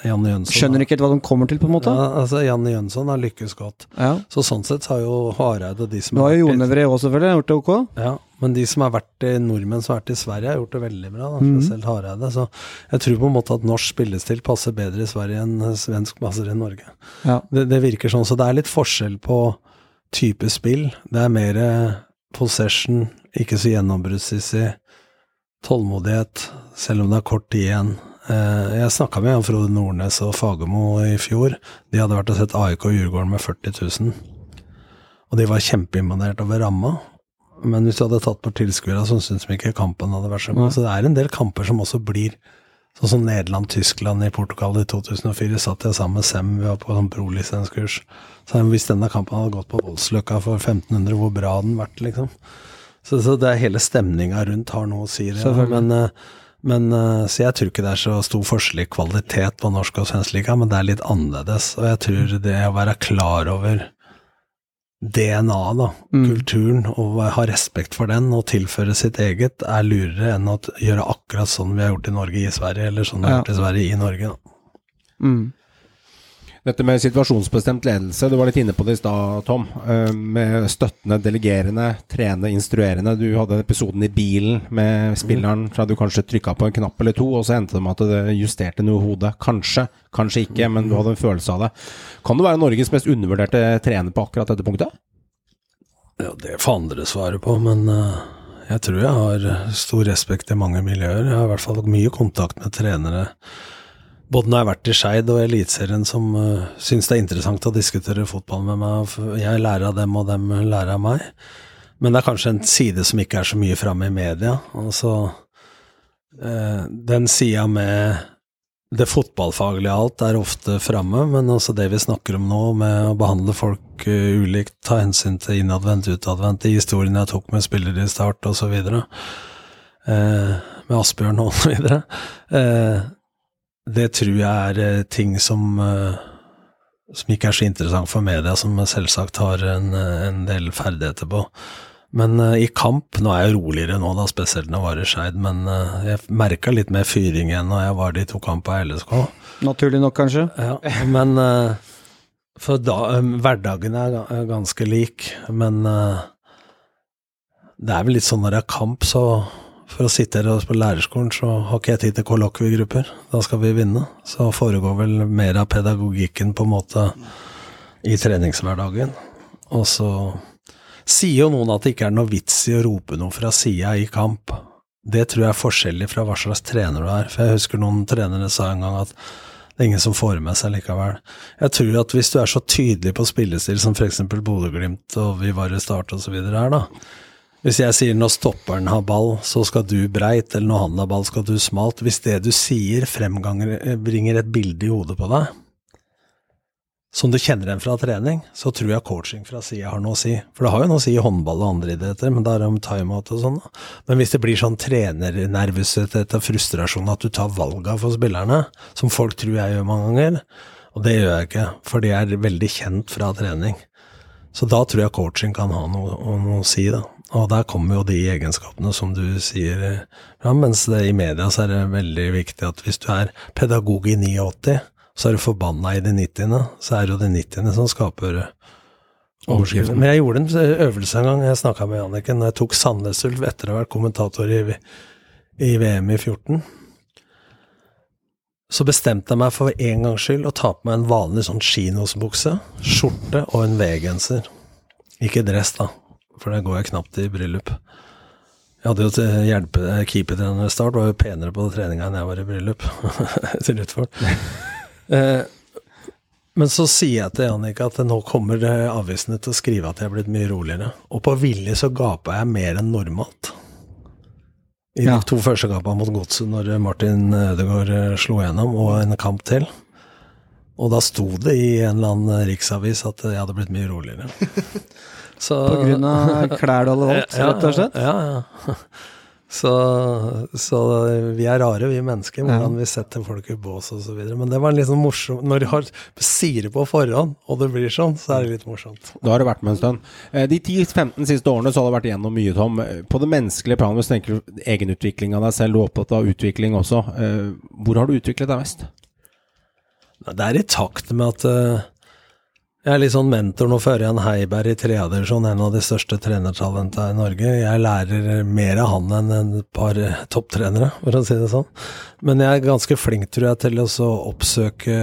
[SPEAKER 6] Janne Jønsson
[SPEAKER 4] Skjønner ikke hva de kommer til, på en måte.
[SPEAKER 6] Ja, altså Janne Jønsson har lykkes godt.
[SPEAKER 4] Ja.
[SPEAKER 6] Så sånn sett har jo Hareide og de som
[SPEAKER 4] Du har jo
[SPEAKER 6] vært i-
[SPEAKER 4] Jon Evre òg, selvfølgelig. Gjort det ok?
[SPEAKER 6] ja, men de som har vært i nordmenn som har vært i Sverige, har gjort det veldig bra. Da,
[SPEAKER 4] Mhm.
[SPEAKER 6] spesielt Hareide. Så jeg tror på en måte at norsk spillestil passer bedre i Sverige enn svensk passer i Norge.
[SPEAKER 4] Ja.
[SPEAKER 6] Det, det virker sånn, så det er litt forskjell på type spill. Det er mer possession, ikke så gjennombruddssissig, tålmodighet, selv om det er kort tid igjen. Eh, Jeg snakka med Jan Frode Nordnes og Fagermo i fjor. De hadde vært og sett AIK og Djurgården med 40 000. Og de var kjempeimponert over ramma. Men hvis du hadde tatt på tilskuerne, så syns de ikke kampen hadde vært så god. Så det er en del kamper som også blir Sånn som Nederland-Tyskland i Portugal i 2004 satt jeg sammen med Sem, vi var på sånn prolisenskurs. Så hvis denne kampen hadde gått på Voldsløkka for 1500, hvor bra hadde den vært, liksom? Så, så det er hele stemninga rundt har noe å si. Ja. Men, eh, men eh, Så jeg tror ikke det er så stor forskjell i kvalitet på norsk og svensk liga, men det er litt annerledes. Og jeg tror det å være klar over DNA, da,
[SPEAKER 4] Mm.
[SPEAKER 6] kulturen, og ha respekt for den og tilføre sitt eget, er lurere enn å gjøre akkurat sånn vi har gjort i Norge i Sverige, eller sånn vi har
[SPEAKER 4] Ja.
[SPEAKER 6] gjort i Sverige i Norge. Da.
[SPEAKER 4] Mm.
[SPEAKER 1] Dette med situasjonsbestemt ledelse, du var litt inne på det i stad, Tom. Eh, Med støttende, delegerende, trene, instruerende. Du hadde episoden i bilen med spilleren fra du kanskje trykka på en knapp eller to, og så endte det med at det justerte noe i hodet. Kanskje, kanskje ikke, men du hadde en følelse av det. Kan du være Norges mest undervurderte trener på akkurat dette punktet?
[SPEAKER 6] Ja, det får andre svare på, men eh, jeg tror jeg har stor respekt i mange miljøer. Jeg har i hvert fall mye kontakt med trenere, både når jeg har vært i Skeid og Eliteserien, som uh, syns det er interessant å diskutere fotball med meg. Jeg lærer av dem, og dem lærer av meg. Men det er kanskje en side som ikke er så mye framme i media. Altså, uh, den sida med det fotballfaglige alt er ofte framme, men også det vi snakker om nå, med å behandle folk uh, ulikt, ta hensyn til innadvendt, utadvendt, de historiene jeg tok med spillere i start osv., Uh, med Asbjørn og så videre, eh, det tror jeg er eh, ting som eh, som ikke er så interessant for media, som selvsagt har en, eh, en del ferdigheter på. Men i kamp, nå er jeg roligere nå, da, spesielt når jeg var i Skeid, men jeg merka litt mer fyring igjen når jeg var de to kampene i LSK.
[SPEAKER 4] Naturlig nok, kanskje.
[SPEAKER 6] Ja, men For da, hverdagen er ganske lik, men det er vel litt sånn når det er kamp, så for å sitte her på lærerskolen, så har ikke jeg tid til kollokviegrupper. Da skal vi vinne. Så foregår vel mer av pedagogikken på en måte i treningshverdagen. Og så sier jo noen at det ikke er noe vits i å rope noe fra sida i kamp. det tror jeg er forskjellig fra hva slags trener du er. For jeg husker noen trenere sa en gang at det er ingen som får med seg likevel. Jeg tror at hvis du er så tydelig på spillestil som f.eks. Bodø-Glimt og vi var i start osv. her, da. Hvis jeg sier når stopperen har ball, så skal du breit, eller når han har ball, skal du smalt. Hvis det du sier fremganger, bringer et bilde i hodet på deg, som du kjenner igjen fra trening, så tror jeg coaching fra sida har noe å si. For det har jo noe å si i håndball og andre idretter, men da er det om timeout og sånn. Men hvis det blir sånn trenernervøshet og frustrasjon at du tar valga for spillerne, som folk tror jeg gjør mange ganger, og det gjør jeg ikke, for det er veldig kjent fra trening. Så da tror jeg coaching kan ha noe, noe å si, da. Og der kommer jo de egenskapene som du sier eh, fram, mens det, i media så er det veldig viktig at hvis du er pedagog i 89, så er du forbanna i de 90., så er det jo de 90. som skaper overskriften. Men jeg gjorde en øvelse en gang, jeg snakka med Janniken, og jeg tok Sandnes Ulf etter å ha vært kommentator i, i VM i 14. Så bestemte jeg meg for en gangs skyld å ta på meg en vanlig sånn kinosbukse, skjorte og en V-genser. Ikke dress, da, for der går jeg knapt i bryllup. Jeg hadde jo til hjelpe keepertrener i start, var jo penere på treninga enn jeg var i bryllup. til Rutvold. Eh, men så sier jeg til Jannika at nå kommer avisene til å skrive at jeg er blitt mye roligere. Og på vilje så gapa jeg mer enn normalt. I
[SPEAKER 4] Ja.
[SPEAKER 6] de to første kampene mot Godset, når Martin Ødegaard eh, slo gjennom, og en kamp til. Og da sto det i en eller annen riksavis at jeg hadde blitt mye roligere. Så,
[SPEAKER 4] På grunn av klær du hadde valgt, rett og slett?
[SPEAKER 6] Ja, ja. Så, så vi er rare, vi mennesker, hvordan vi setter folk i bås og så videre. Men det var liksom morsomt. Når du har, sier det på forhånd, og det blir sånn, så er det litt morsomt.
[SPEAKER 1] Da har det vært med en stund. Eh, De 10-15 siste årene så har det vært igjennom mye, Tom. Eh, På det menneskelige planet, hvis du tenker egenutvikling av deg selv, du er opptatt av utvikling også. Eh, Hvor har du utviklet deg mest?
[SPEAKER 6] Det er i takt med at jeg er litt sånn mentor nå for Ørjan Heiberg i tredjedivisjon, en av de største trenertalentene i Norge. Jeg lærer mer av han enn en par topptrenere, for å si det sånn. Men jeg er ganske flink, tror jeg, til å oppsøke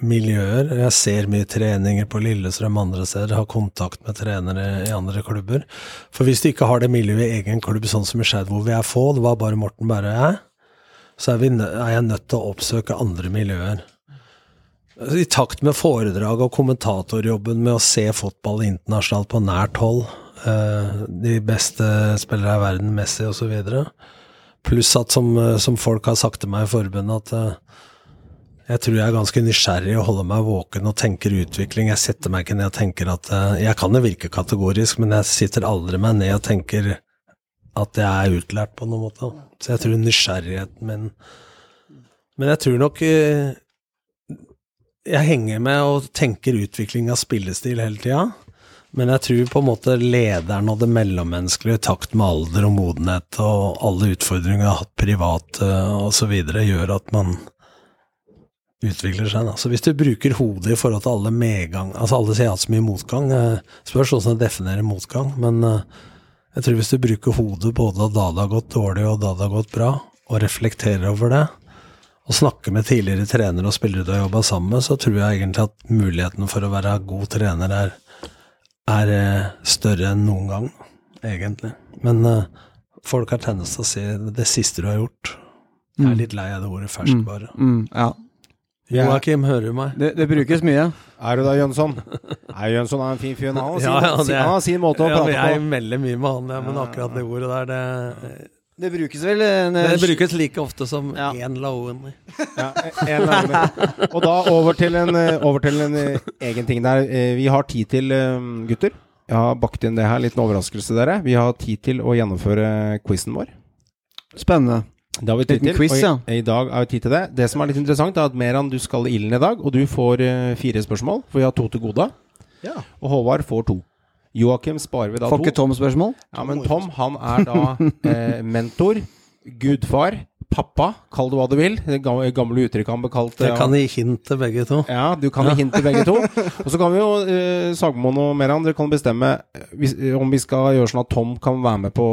[SPEAKER 6] miljøer. Jeg ser mye treninger på Lillestrøm andre steder, har kontakt med trenere i andre klubber. For hvis du ikke har det miljøet i egen klubb, sånn som i Skeid, hvor vi er få, det var bare Morten Berre og jeg, så er, vi, er jeg nødt til å oppsøke andre miljøer. I takt med foredrag og kommentatorjobben med å se fotball internasjonalt på nært hold, eh, de beste spillere i verden, Messi osv., pluss at som, eh, som folk har sagt til meg i forbundet, at eh, jeg tror jeg er ganske nysgjerrig og holder meg våken og tenker utvikling. Jeg setter meg ikke ned og tenker at Jeg kan jo virke kategorisk, men jeg sitter aldri meg ned og tenker at jeg er utlært på noen måte. Så jeg tror nysgjerrigheten min Men jeg tror nok jeg henger med og tenker utvikling av spillestil hele tida. Men jeg tror på en måte lederen og det mellommenneskelige i takt med alder og modenhet og alle utfordringer jeg har hatt privat uh, osv., gjør at man utvikler seg. Da. Så hvis du bruker hodet i forhold til alle medgang Altså alle sier jeg har hatt så mye motgang. Uh, spørs hvordan jeg definerer motgang. Men uh, jeg tror hvis du bruker hodet både da det har gått dårlig og da det har gått bra, og reflekterer over det, og snakker med tidligere trenere og spillere du har jobba sammen med, så tror jeg egentlig at muligheten for å være god trener er, er eh, større enn noen gang, egentlig. Men uh, folk har tendens til å si det siste du har gjort. Jeg er litt lei av det ordet ferskvare.
[SPEAKER 4] Mm, ja.
[SPEAKER 6] Joakim, hører du meg?
[SPEAKER 4] Det, det brukes mye.
[SPEAKER 1] Er du da, Jønsson? Nei, Jønsson er en fin fyr. Han har sin,
[SPEAKER 6] Ja, ja,
[SPEAKER 1] sin måte å
[SPEAKER 6] Ja,
[SPEAKER 1] prate
[SPEAKER 6] jeg
[SPEAKER 1] på.
[SPEAKER 6] melder mye med han, ja, men akkurat det ordet der, det,
[SPEAKER 4] Det brukes vel en,
[SPEAKER 6] det brukes like ofte som
[SPEAKER 4] Ja.
[SPEAKER 6] én.
[SPEAKER 1] Ja, en eller. Og da over til en, eh, over til en eh, egen ting der. Eh, Vi har tid til, eh, gutter. Jeg har bakt inn det her. Liten overraskelse, dere. Vi har tid til å gjennomføre quizen vår.
[SPEAKER 4] Spennende.
[SPEAKER 1] Det har vi tid til.
[SPEAKER 4] quiz,
[SPEAKER 1] og i. I dag har vi tid til det. Det som er litt interessant, er at Meran, du skal i ilden i dag, og du får eh, fire spørsmål. For vi har to til gode. Ja. Og Håvard får to. Joakim sparer vi da
[SPEAKER 4] Får
[SPEAKER 1] to.
[SPEAKER 4] ikke Tom spørsmål?
[SPEAKER 1] Ja, men Tom, han er da eh, mentor, gudfar, pappa, kall det hva du vil. Det gamle, uttrykket han ble kalt.
[SPEAKER 6] Jeg kan gi hint til begge to.
[SPEAKER 1] ja, du kan gi hint til begge to. Og så kan vi jo, eh, Sagmoen og Meran, dere kan bestemme eh, hvis, om vi skal gjøre sånn at Tom kan være med på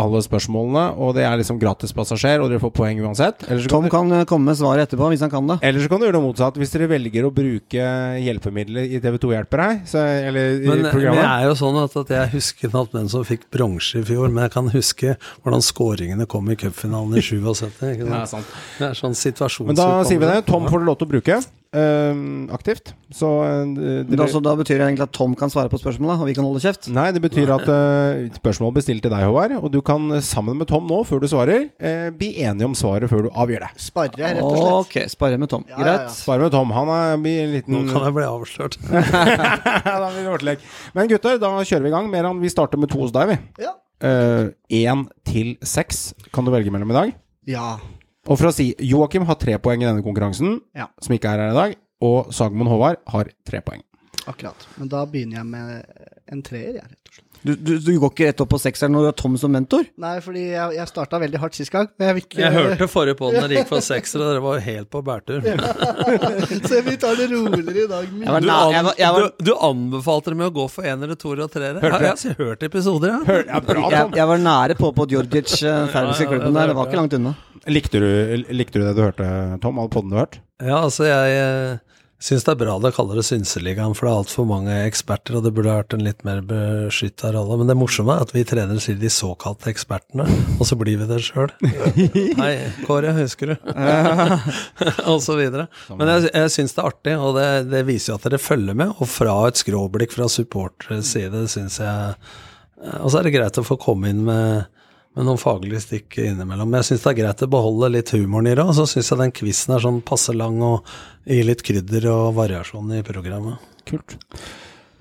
[SPEAKER 1] alle spørsmålene, og det er liksom gratis passasjer, og dere får poeng uansett. Kan
[SPEAKER 4] Tom
[SPEAKER 1] kan,
[SPEAKER 4] kan eh, komme med svaret etterpå, hvis han kan det.
[SPEAKER 1] eller så kan du gjøre det motsatt. Hvis dere velger å bruke hjelpemidler i TV2 Hjelper deg, så, eller i
[SPEAKER 6] Men, men det er jo sånn at, at jeg husker knapt hvem som fikk bronse i fjor, men jeg kan huske hvordan skåringene kom i cupfinalen i 77. Ikke
[SPEAKER 1] Ja,
[SPEAKER 6] sant?
[SPEAKER 1] sant.
[SPEAKER 6] Det er sånn situasjons...
[SPEAKER 1] Men da sier vi det. Tom får du lov til å bruke eh, aktivt. Så eh,
[SPEAKER 4] det,
[SPEAKER 1] dere,
[SPEAKER 4] da, så da betyr det egentlig at Tom kan svare på spørsmålet, og vi kan holde kjeft?
[SPEAKER 1] Nei, det betyr at uh, spørsmål bestilt til deg, Håvard. Og du kan eh, sammen med Tom nå, før du svarer, uh, bli enige om svaret før du avgjør det.
[SPEAKER 5] Sparre, rett og slett.
[SPEAKER 4] Ok, sparre med Tom.
[SPEAKER 5] Ja, ja, ja.
[SPEAKER 4] Greit.
[SPEAKER 1] Svare med Tom. Han er blir en liten
[SPEAKER 6] Nå kan jeg bli avslørt.
[SPEAKER 1] da blir det ordentlig. Men gutter, da kjører vi i gang. Meran, vi starter med to hos deg, vi.
[SPEAKER 5] Ja.
[SPEAKER 1] Én til seks kan du velge mellom i dag.
[SPEAKER 5] ja.
[SPEAKER 1] Og for å si Joakim har tre poeng i denne konkurransen,
[SPEAKER 5] Ja.
[SPEAKER 1] som ikke er her i dag. Og Sagmoen Håvard har tre poeng.
[SPEAKER 5] Akkurat. Men da begynner jeg med en treer, jeg, rett og slett.
[SPEAKER 4] Du, du, du går ikke rett opp på sekseren når du har Tom som mentor?
[SPEAKER 5] Nei, fordi jeg, jeg starta veldig hardt sist gang. Men jeg ikke
[SPEAKER 6] Jeg hørte forrige på når det gikk for sekser, og dere var jo helt på bærtur.
[SPEAKER 5] Så vi tar det roligere i dag.
[SPEAKER 4] Jeg var
[SPEAKER 6] Du, an,
[SPEAKER 4] var- jeg var-
[SPEAKER 6] du, du anbefalte dem med å gå for enere, toere og treere.
[SPEAKER 1] Hørte
[SPEAKER 6] Ja, jeg har hørt episoder, ja.
[SPEAKER 1] Hør, ja, bra,
[SPEAKER 4] Jeg,
[SPEAKER 1] Tom.
[SPEAKER 4] jeg var nære på på Djordjic uh,
[SPEAKER 6] Ja, ja,
[SPEAKER 4] klubben
[SPEAKER 6] det
[SPEAKER 4] der,
[SPEAKER 6] er
[SPEAKER 4] det var ikke langt unna.
[SPEAKER 1] Likte du, likte du det du hørte, Tom? All podden du har hørt?
[SPEAKER 6] Ja, altså jeg eh, syns det er bra det kaller det Synseligaen, for det er altfor mange eksperter, og det burde vært en litt mer beskytta rolle. Men det morsomme er at vi trenere sier de såkalte ekspertene, og så blir vi det sjøl. Hei, Kåre, husker du? og så videre. Men jeg, jeg syns det er artig, og det, det viser jo at dere følger med. Og fra et skråblikk fra supporters side, syns jeg Og så er det greit å få komme inn med med noen faglige stikk innimellom. Men jeg syns det er greit å beholde litt humoren i det, og så syns jeg den quizen er sånn passe lang og gir litt krydder og variasjon i programmet.
[SPEAKER 1] Kult.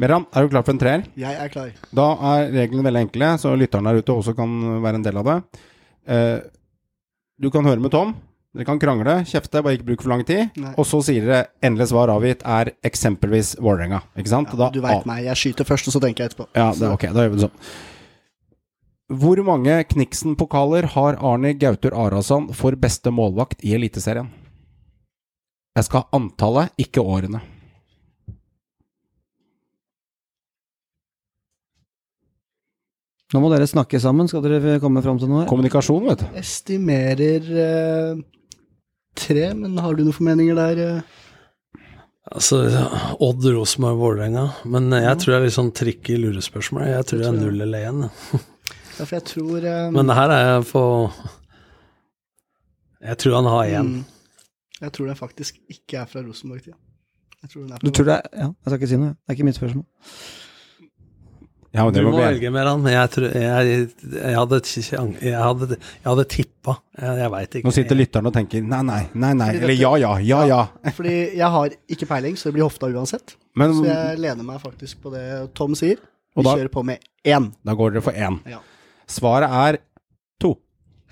[SPEAKER 1] Meran, er du klar for en treer?
[SPEAKER 5] Jeg er klar.
[SPEAKER 1] Da er reglene veldig enkle, så lytterne der ute også kan være en del av det. Eh, du kan høre med Tom. Dere kan krangle, kjefte, bare ikke bruk for lang tid.
[SPEAKER 5] Nei.
[SPEAKER 1] Og så sier dere endelig svar avgitt er eksempelvis Vålerenga. Ikke sant?
[SPEAKER 5] Ja, du veit meg. Jeg skyter først, og så tenker jeg etterpå.
[SPEAKER 1] Ja, det ok. Da gjør vi det sånn. Hvor mange Kniksen-pokaler har Arne Gautur Arason for beste målvakt i Eliteserien? Jeg skal ha antallet, ikke årene.
[SPEAKER 4] Nå må dere snakke sammen, skal dere komme fram til noe her?
[SPEAKER 1] Kommunikasjon, vet du.
[SPEAKER 5] Estimerer eh, tre, men har du noen formeninger der? eh?
[SPEAKER 6] Altså, Odd, Rosenborg, Vålerenga. Men jeg tror det er litt sånn trikk i lurespørsmål. Jeg tror det er null eller én.
[SPEAKER 5] Ja, for jeg tror um,
[SPEAKER 6] Men det her er jeg på Jeg tror han har én.
[SPEAKER 5] mm, Jeg tror det faktisk ikke er fra Rosenborg-tida. Tror
[SPEAKER 4] Du tror det er Ja, jeg skal ikke si noe. Det er ikke mitt spørsmål.
[SPEAKER 1] Ja, men
[SPEAKER 6] Du må velge mer han, jeg, tror, jeg, jeg hadde, jeg hadde, jeg hadde tippa. Jeg, jeg veit ikke.
[SPEAKER 1] Nå sitter lytteren og tenker nei, nei, nei, nei. Eller ja, ja, ja, ja.
[SPEAKER 5] Fordi jeg har ikke peiling, så det blir hofta uansett.
[SPEAKER 1] Men
[SPEAKER 5] Så jeg lener meg faktisk på det Tom sier. Vi
[SPEAKER 1] da-
[SPEAKER 5] kjører på med én.
[SPEAKER 1] da går dere for én.
[SPEAKER 5] Ja.
[SPEAKER 1] Svaret er to.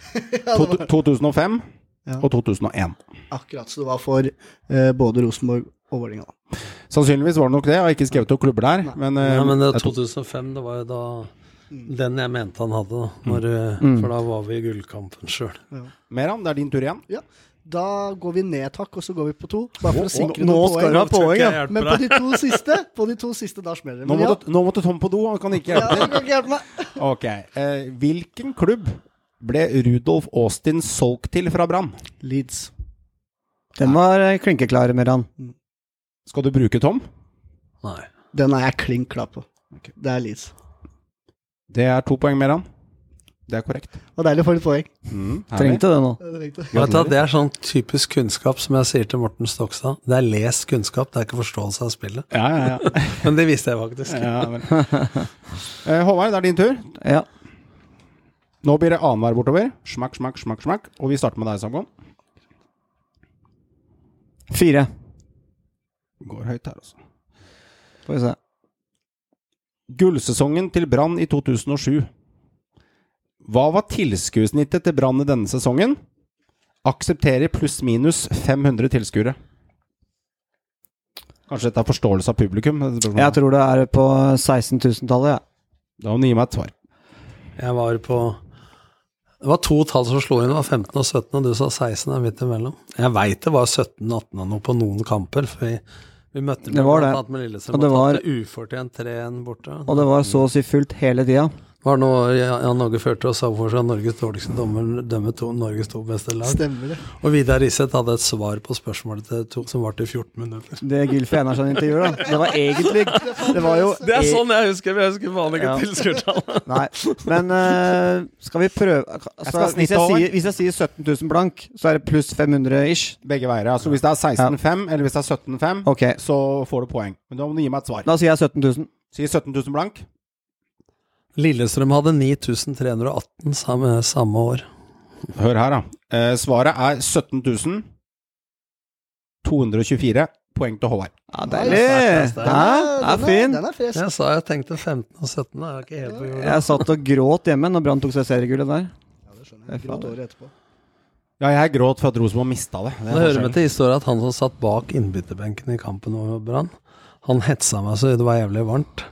[SPEAKER 1] To, 2005
[SPEAKER 5] Ja.
[SPEAKER 1] og 2001.
[SPEAKER 5] Akkurat. Så det var for uh, både Rosenborg og Vålerenga. da.
[SPEAKER 1] Sannsynligvis var det nok det. Jeg har ikke skrevet noen klubber der. Men, uh,
[SPEAKER 6] Ja, men det,
[SPEAKER 1] jeg
[SPEAKER 6] 2005, det var jo da den jeg mente han hadde, da. Når,
[SPEAKER 4] Mm.
[SPEAKER 6] For da var vi i gullkampen sjøl.
[SPEAKER 1] Meran, det er din tur igjen.
[SPEAKER 5] Da går vi ned takk, og så går vi på to. Bare for å sikre
[SPEAKER 4] nå
[SPEAKER 5] noen
[SPEAKER 4] skal
[SPEAKER 5] poeng.
[SPEAKER 4] du ha poeng, ja.
[SPEAKER 5] Men på de to siste, på de to siste, da smeller det.
[SPEAKER 1] Nå
[SPEAKER 5] ja,
[SPEAKER 1] måtte, nå måtte Tom på do, han kan ikke
[SPEAKER 5] ja,
[SPEAKER 1] hjelpe til.
[SPEAKER 5] kan ikke hjelpe meg.
[SPEAKER 1] Ok. Eh, hvilken klubb ble Rudolf Austin solgt til fra Brann?
[SPEAKER 5] Leeds.
[SPEAKER 4] Den var eh, klinkeklar, Meran.
[SPEAKER 1] Skal du bruke Tom?
[SPEAKER 6] Nei.
[SPEAKER 5] Den er jeg klink klar på. Det er Leeds.
[SPEAKER 1] Det er to poeng, Meran. Det er korrekt.
[SPEAKER 5] Og deilig å få litt poeng.
[SPEAKER 1] Mm.
[SPEAKER 4] Trengte det nå.
[SPEAKER 5] Det
[SPEAKER 6] du, hva, det er sånn typisk kunnskap, som jeg sier til Morten Stokstad. Det er lest kunnskap, det er ikke forståelse av spillet.
[SPEAKER 1] Ja, ja, ja.
[SPEAKER 6] Men det visste jeg faktisk.
[SPEAKER 1] ja. Eh, Håvard, det er din tur.
[SPEAKER 4] Ja.
[SPEAKER 1] Nå blir det annenhver bortover. Smakk, smakk, smakk, smakk. Og vi starter med deg, Samgon.
[SPEAKER 4] Fire.
[SPEAKER 1] Går høyt her, altså.
[SPEAKER 4] Får vi se.
[SPEAKER 1] Gullsesongen til Brann i 2007. Hva var tilskuersnittet til Brann i denne sesongen? Aksepterer pluss-minus 500 tilskuere. Kanskje dette er forståelse av publikum?
[SPEAKER 4] Jeg tror det er på 16 000-tallet, ja.
[SPEAKER 1] Da må du gi meg et svar.
[SPEAKER 6] Jeg var på Det var to tall som slo inn, det var 15 og 17, og du sa 16 er midt imellom. Jeg veit det var 17-18 og noe på noen kamper, for vi, vi møtte
[SPEAKER 4] Det var det.
[SPEAKER 6] med Lillestrøm
[SPEAKER 4] Og det var-
[SPEAKER 6] ufortjent 3-1 borte.
[SPEAKER 4] Og det var så å si fullt hele tida.
[SPEAKER 6] Var nå Jan Norge førte og sa for seg at Norges dårligste dommer dømmer to Norges to beste lag.
[SPEAKER 5] Stemmer det.
[SPEAKER 6] Og Vidar Riseth hadde et svar på spørsmålet til to, som varte i 14 minutter.
[SPEAKER 4] Det Gylfi Einarsson-intervjuet, da. Det var egentlig Det var jo
[SPEAKER 6] Det er sånn jeg husker Jeg husker faen ikke
[SPEAKER 4] Ja.
[SPEAKER 6] tilskuertallet.
[SPEAKER 4] Nei, men uh, skal vi prøve altså,
[SPEAKER 1] skal
[SPEAKER 4] hvis, jeg sier, hvis jeg sier 17 000 blank, så er det pluss 500 ish.
[SPEAKER 1] Begge veier. Altså Hvis det er 16-5, eller hvis det er 17-5,
[SPEAKER 4] Ok,
[SPEAKER 1] så får du poeng. Men da må du gi meg et svar.
[SPEAKER 4] da sier jeg 17 000.
[SPEAKER 1] Sier 17 000 blank.
[SPEAKER 6] Lillestrøm hadde 9318 samme, samme år.
[SPEAKER 1] Hør her, da. Eh, svaret er 17 224 poeng til Håvard.
[SPEAKER 4] Ja, deilig!
[SPEAKER 6] sterkt, sterkt.
[SPEAKER 4] Det er
[SPEAKER 5] den
[SPEAKER 4] fin.
[SPEAKER 5] Den er fresk.
[SPEAKER 6] Jeg sa jeg tenkte 15 og 17. Jeg er ikke helt på jorda.
[SPEAKER 4] Jeg satt og gråt hjemme når Brann tok seg seriegullet der.
[SPEAKER 5] Ja, det skjønner jeg. Gråt året etterpå.
[SPEAKER 1] Ja, jeg gråt for at Rosenborg mista det. Det er
[SPEAKER 6] Det hører med til historien at han som satt bak innbytterbenken i kampen over Brann, han hetsa meg så det var jævlig varmt.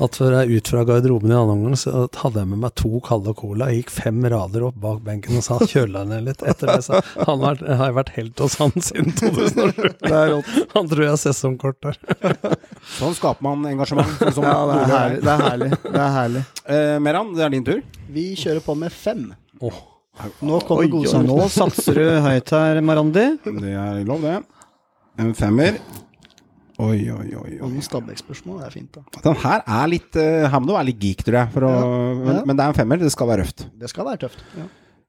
[SPEAKER 6] At før jeg ut fra garderoben i annen omgang, så hadde jeg med meg to kalde cola. Jeg gikk fem rader opp bak benken og sa 'kjøl deg ned litt'. Etter det så han har, jeg har vært helt hos han siden 2007.
[SPEAKER 4] Det er rått.
[SPEAKER 6] Han tror jeg har sesongkort der.
[SPEAKER 1] Sånn skaper man engasjement. Sånn som
[SPEAKER 4] Ja, det er herlig. Det er herlig. Det er herlig.
[SPEAKER 1] Eh, Meran, det er din tur.
[SPEAKER 5] Vi kjører på med fem.
[SPEAKER 6] Oh.
[SPEAKER 5] Nå kommer
[SPEAKER 4] oi, nå satser du høyt her, Marandi.
[SPEAKER 1] Det er lov, det. En femmer. Oi, oi, oi. oi.
[SPEAKER 5] Noen Stabæk-spørsmål er fint, da.
[SPEAKER 1] Den her er litt uh, må du være litt geek, tror jeg. Å,
[SPEAKER 5] Ja,
[SPEAKER 1] Men, men det er en femmer. Det skal være røft.
[SPEAKER 5] Det skal være tøft. Ja.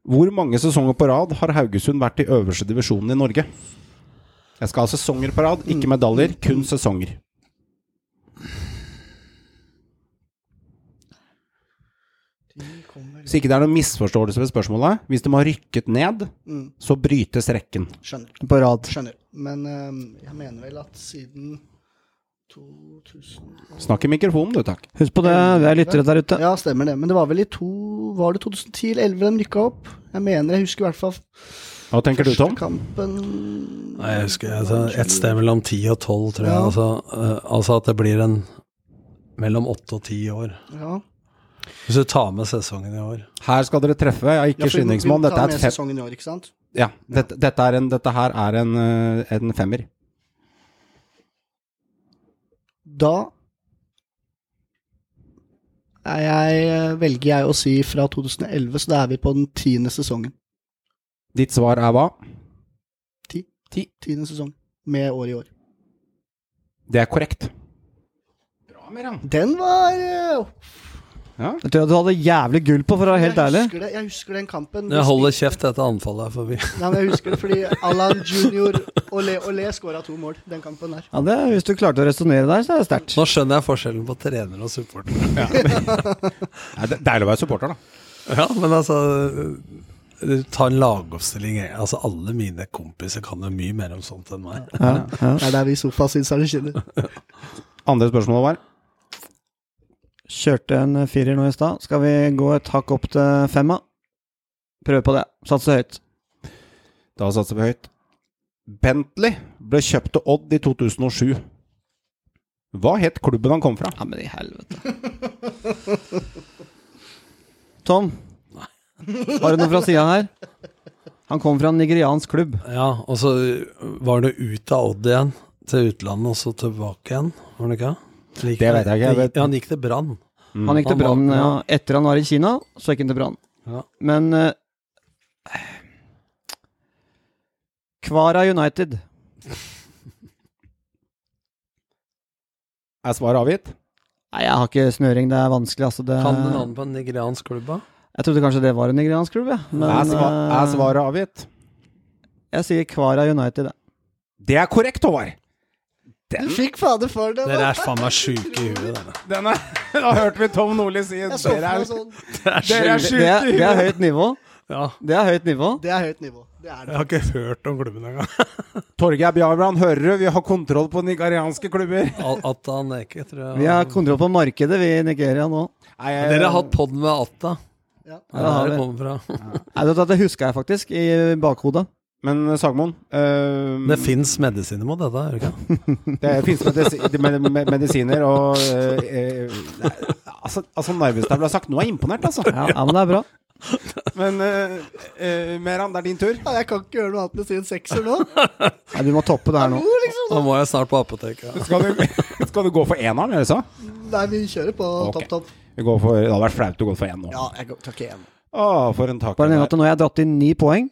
[SPEAKER 1] Hvor mange sesonger på rad har Haugesund vært i øverste divisjonen i Norge? Jeg skal ha sesonger på rad, ikke medaljer. Kun sesonger. Hvis ikke det er noen misforståelse ved spørsmålet Hvis de har rykket ned,
[SPEAKER 5] Mm.
[SPEAKER 1] så brytes rekken.
[SPEAKER 5] Skjønner.
[SPEAKER 4] På rad.
[SPEAKER 5] Skjønner. Men um, jeg mener vel at siden 2000
[SPEAKER 1] Snakk i mikrofonen, du, takk.
[SPEAKER 4] Husk på det, vi er lyttere der ute.
[SPEAKER 5] Ja, stemmer det. Men det var vel i to Var det 2010 eller 2011 de rykka opp? Jeg mener, jeg husker i hvert fall
[SPEAKER 1] Hva tenker du, Tom?
[SPEAKER 5] kampen
[SPEAKER 6] Nei, jeg husker altså, et sted mellom 10 og 12, tror jeg.
[SPEAKER 5] Ja.
[SPEAKER 6] Altså, eh, altså at det blir en mellom 8 og 10 år.
[SPEAKER 5] Ja.
[SPEAKER 6] Hvis du tar med sesongen i år.
[SPEAKER 1] Her skal dere treffe. Jeg er ikke
[SPEAKER 5] ja, skyndingsmann.
[SPEAKER 1] Dette er et fem...
[SPEAKER 5] år?
[SPEAKER 1] Ja, dette, dette, er en, dette her er en, eh, en femmer.
[SPEAKER 5] Da er jeg, velger jeg å si fra 2011, så da er vi på den tiende sesongen.
[SPEAKER 1] Ditt svar er hva?
[SPEAKER 5] Ti.
[SPEAKER 1] Ti.
[SPEAKER 5] Tiende sesong. Med år i år.
[SPEAKER 1] Det er korrekt. Bra, Meran.
[SPEAKER 5] Den var eh,
[SPEAKER 1] Ja.
[SPEAKER 4] Det tror jeg du hadde jævlig gull på, for å være helt
[SPEAKER 5] jeg
[SPEAKER 4] ærlig.
[SPEAKER 5] Husker det, jeg husker den kampen.
[SPEAKER 6] Jeg holder kjeft etter anfallet er forbi.
[SPEAKER 5] Nei, men jeg husker det fordi Allan junior og Le, og Le skåra to mål den kampen der.
[SPEAKER 4] Ja, det, Hvis du klarte å resonnere der, så er det sterkt.
[SPEAKER 6] Nå skjønner jeg forskjellen på trener og supporter.
[SPEAKER 1] Ja. det er deilig å være supporter, da.
[SPEAKER 6] Ja, men altså Ta en lagoppstilling. Altså, alle mine kompiser kan jo mye mer om sånt enn meg.
[SPEAKER 4] Ja, ja.
[SPEAKER 5] Det er der vi i sofasynserne skinner.
[SPEAKER 1] Andre spørsmål var
[SPEAKER 4] Kjørte en firer nå i stad. Skal vi gå et hakk opp til femma? Prøv på det. Satse høyt.
[SPEAKER 1] Da satser vi høyt. Bentley ble kjøpt til Odd i 2007. Hva het klubben han kom fra?
[SPEAKER 4] Ja, men i helvete. Tom, har du noe fra sida her? Han kom fra en nigeriansk klubb.
[SPEAKER 6] Ja, og så var det ut av Odd igjen, til utlandet, og så tilbake igjen. Var det ikke?
[SPEAKER 1] Det vet jeg ikke, jeg vet-
[SPEAKER 6] han gikk til Brann.
[SPEAKER 4] Han gikk til Brann ja. etter han var i Kina, så gikk han til Brann.
[SPEAKER 6] Ja.
[SPEAKER 4] Men uh, Kvara United.
[SPEAKER 1] Er svaret avgitt?
[SPEAKER 4] Nei, jeg har ikke snøring, det er vanskelig, altså. Det,
[SPEAKER 6] Kan du navnet på en nigeriansk klubb, da?
[SPEAKER 4] jeg trodde kanskje det var en nigeriansk klubb, ja. Men
[SPEAKER 1] er, sva er
[SPEAKER 4] eh,
[SPEAKER 1] svaret avgitt?
[SPEAKER 4] jeg sier Kvara United.
[SPEAKER 1] Det er korrekt, Håvard!
[SPEAKER 5] Du fikk fader for det!
[SPEAKER 6] Dere er faen meg sjuke i huet, dere.
[SPEAKER 1] Denne, da hørte vi Tom Nordli si dere er,
[SPEAKER 5] sånn.
[SPEAKER 1] dere er
[SPEAKER 4] Det, det,
[SPEAKER 1] sjuke
[SPEAKER 4] er,
[SPEAKER 1] huet.
[SPEAKER 4] det er høyt nivå.
[SPEAKER 6] Ja,
[SPEAKER 4] Det er høyt nivå.
[SPEAKER 5] Det er høyt nivå. Det er
[SPEAKER 6] jeg har ikke hørt om klubben engang.
[SPEAKER 1] Torgeir Bjarbrand, hører du? Vi har kontroll på nigerianske klubber.
[SPEAKER 6] Al- Atta Neke, tror jeg.
[SPEAKER 4] Vi har kontroll på markedet, vi i Nigeria nå.
[SPEAKER 1] Nei, jeg-
[SPEAKER 6] Dere har hatt pod med Atta.
[SPEAKER 5] Ja.
[SPEAKER 6] Det
[SPEAKER 4] Ja, det-
[SPEAKER 6] det kommer fra.
[SPEAKER 4] Nei, Det husker jeg faktisk i bakhodet.
[SPEAKER 1] Men Sagmoen eh,
[SPEAKER 6] Det fins medisiner mot dette, gjør det ikke?
[SPEAKER 1] Det fins medisi med, med, medisiner og eh, eh, nei, Altså, altså Narvestad ble sagt Nå er jeg imponert, altså.
[SPEAKER 4] Ja, ja men det er bra.
[SPEAKER 1] Men eh, eh, Meran, det er din tur.
[SPEAKER 5] Ja, Jeg kan ikke gjøre noe annet enn å si en sekser nå.
[SPEAKER 4] Nei, du må toppe det her nå.
[SPEAKER 6] Nå må jeg snart på apoteket.
[SPEAKER 1] Skal du, skal du gå for eneren, er det så?
[SPEAKER 5] Nei, vi kjører på
[SPEAKER 1] okay.
[SPEAKER 5] topp, topp.
[SPEAKER 1] Vi går for, det hadde vært flaut å gå for én nå.
[SPEAKER 5] Ja, jeg går- tar ikke én.
[SPEAKER 1] Å, for en tak.
[SPEAKER 4] Bare nevn at nå har jeg dratt inn ni poeng.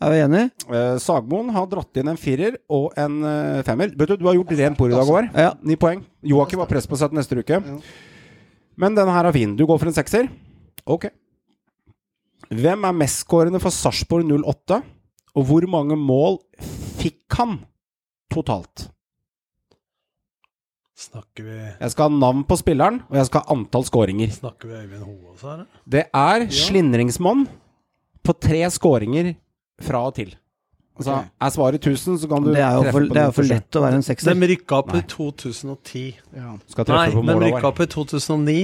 [SPEAKER 4] Er vi enig?
[SPEAKER 1] Eh, Sagmoen har dratt inn en firer og en eh, femmer. Vet du, du har gjort rent bord i dag, Håvard.
[SPEAKER 4] Ja.
[SPEAKER 1] Ni poeng. Joakim har press på seg til neste uke. Men denne her er fin. Du går for en sekser? Ok. Hvem er mestskårende for Sarpsborg 08? Og hvor mange mål fikk han totalt?
[SPEAKER 6] Snakker vi,
[SPEAKER 1] Jeg skal ha navn på spilleren, og jeg skal ha antall skåringer.
[SPEAKER 6] snakker vi Øyvind Hoaas her? eller?
[SPEAKER 1] Det er slindringsmonn på tre skåringer fra og til. Altså,
[SPEAKER 5] okay.
[SPEAKER 1] Er svaret 1000, så kan du
[SPEAKER 4] Det er jo
[SPEAKER 1] treffe
[SPEAKER 4] for, er jo for lett å være en sekser.
[SPEAKER 6] De rykka opp i 2010.
[SPEAKER 5] Ja.
[SPEAKER 6] Nei,
[SPEAKER 1] på
[SPEAKER 6] men rykka opp i 2009.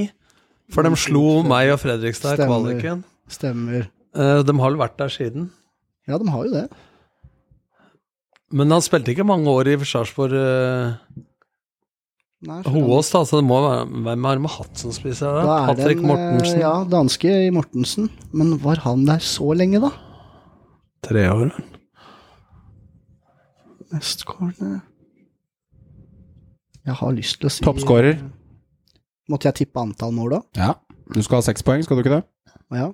[SPEAKER 6] For de slo meg og Fredrikstad i kvaliken.
[SPEAKER 5] Stemmer.
[SPEAKER 6] Eh, De har vel vært der siden.
[SPEAKER 5] Ja, de har jo det.
[SPEAKER 6] Men han spilte ikke mange år i Sarpsborg uh,
[SPEAKER 5] for
[SPEAKER 6] Hoaas, da. Så det må være Hvem har de hatt som spiser der?
[SPEAKER 5] er det
[SPEAKER 6] Patrick
[SPEAKER 5] eh,
[SPEAKER 6] Mortensen.
[SPEAKER 5] Ja, danske i Mortensen. Men var han der så lenge, da?
[SPEAKER 6] Tre år.
[SPEAKER 5] Mestskårende Jeg har lyst til å si
[SPEAKER 1] Toppskårer.
[SPEAKER 5] Måtte jeg tippe antall mål, da?
[SPEAKER 1] Ja. Du skal ha seks poeng, skal du ikke det?
[SPEAKER 5] Ja.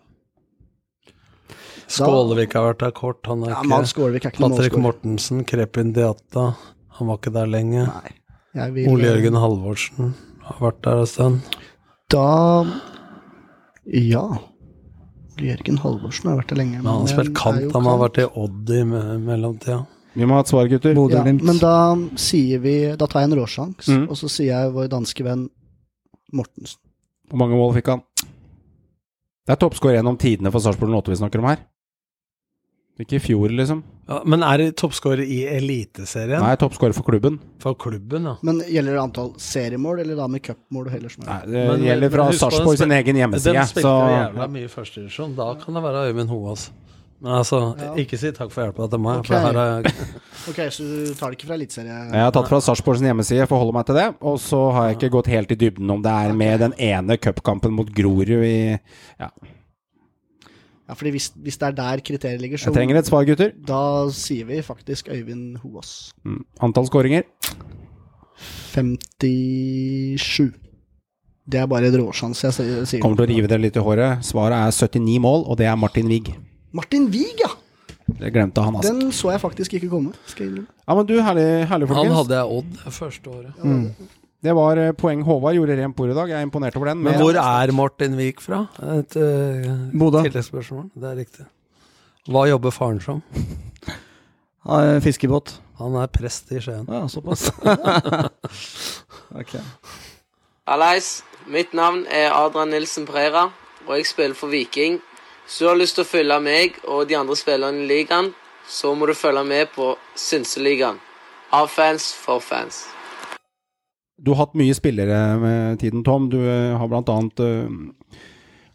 [SPEAKER 6] Skålevik har vært der kort. Han er
[SPEAKER 5] ja
[SPEAKER 6] ikke
[SPEAKER 5] Skålevik er ikke
[SPEAKER 6] Patrick. Mortensen, Krepin Diata. Han var ikke der lenge.
[SPEAKER 5] Vil,
[SPEAKER 6] Ole Jørgen Halvorsen har vært der en stund.
[SPEAKER 5] Da Ja. Jørgen Halvorsen har vært der lenge.
[SPEAKER 6] Men han har spilt
[SPEAKER 5] er
[SPEAKER 6] kant. Han har vært i Odd i mellomtida.
[SPEAKER 1] Vi må ha et svar, gutter.
[SPEAKER 5] Ja, Men da sier vi Da tar jeg en råsjans,
[SPEAKER 1] Mm.
[SPEAKER 5] og så sier jeg vår danske venn Mortensen.
[SPEAKER 1] Hvor mange mål fikk han? Det er toppskårer gjennom tidene for Sarpsborg 08 vi snakker om her. Ikke i fjor, liksom.
[SPEAKER 6] Ja, men er det toppskårer i Eliteserien?
[SPEAKER 1] Nei, toppskårer for klubben.
[SPEAKER 6] For klubben, ja.
[SPEAKER 5] Men gjelder det antall seriemål, eller da med cupmål og heller sånn?
[SPEAKER 1] Nei, det
[SPEAKER 6] Men-
[SPEAKER 1] gjelder fra Sarpsborg sin egen hjemmeside.
[SPEAKER 6] Den spilte
[SPEAKER 1] Så
[SPEAKER 6] jævla mye i førstedivisjon. Da kan det være Øyvind Hoas. Men altså, ikke si takk for hjelpa til meg.
[SPEAKER 5] Ok.
[SPEAKER 6] For her er
[SPEAKER 5] Ok, så du tar det ikke fra eliteserie?
[SPEAKER 1] jeg har tatt fra Sarpsborg sin hjemmeside, forholder meg til det. Og så har jeg ikke gått helt i dybden om det er med den ene cupkampen mot Grorud i Ja.
[SPEAKER 5] Ja, fordi hvis, hvis det er der kriteriet ligger, så
[SPEAKER 1] Jeg trenger et svar, gutter.
[SPEAKER 5] da sier vi faktisk Øyvind Hoaas.
[SPEAKER 1] Mm. Antall skåringer?
[SPEAKER 5] 57. Det er bare en råsjanse jeg sier.
[SPEAKER 1] Kommer til å rive dere litt i håret. Svaret er 79 mål, og det er Martin Wiig.
[SPEAKER 5] Martin Wiig, ja!
[SPEAKER 1] Det glemte han, altså.
[SPEAKER 5] Den så jeg faktisk ikke komme. Skal jeg.
[SPEAKER 1] Ja, men du, herlig, herlig
[SPEAKER 6] Han hadde jeg Odd det første året.
[SPEAKER 1] Det var eh, poeng Håvard gjorde rent bord i dag. Jeg er imponert over den.
[SPEAKER 6] Men hvor er Martin Wiik fra? Et uh,
[SPEAKER 4] Bodø.
[SPEAKER 6] tilleggsspørsmål. Det er riktig. Hva jobber faren som?
[SPEAKER 4] Fiskebåt.
[SPEAKER 6] Han er prest i Skien.
[SPEAKER 4] Ja, såpass. ok.
[SPEAKER 8] Hallais, mitt navn er Adrian Nilsen Preira, og jeg spiller for Viking. Hvis du har lyst til å følge meg og de andre spillerne i ligaen, så må du følge med på Synseligaen. Av fans for fans.
[SPEAKER 1] Du har hatt mye spillere med tiden, Tom. Du eh, har blant annet eh,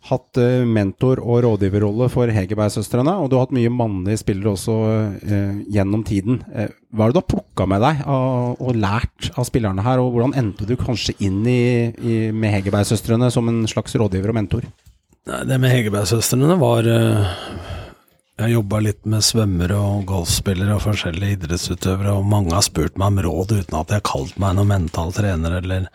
[SPEAKER 1] hatt uh, mentor- og rådgiverrolle for Hegerberg-søstrene, og du har hatt mye mannlige spillere også uh, gjennom tiden. Uh, hva er det du har plukka med deg av, og lært av spillerne her, og hvordan endte du kanskje inn i, i, med Hegerberg-søstrene som en slags rådgiver og mentor?
[SPEAKER 6] Nei, det med Hegerberg-søstrene var eh, Jeg jobba litt med svømmere og golfspillere og forskjellige idrettsutøvere, og mange har spurt meg om råd uten at jeg har kalt meg noen mental trener eller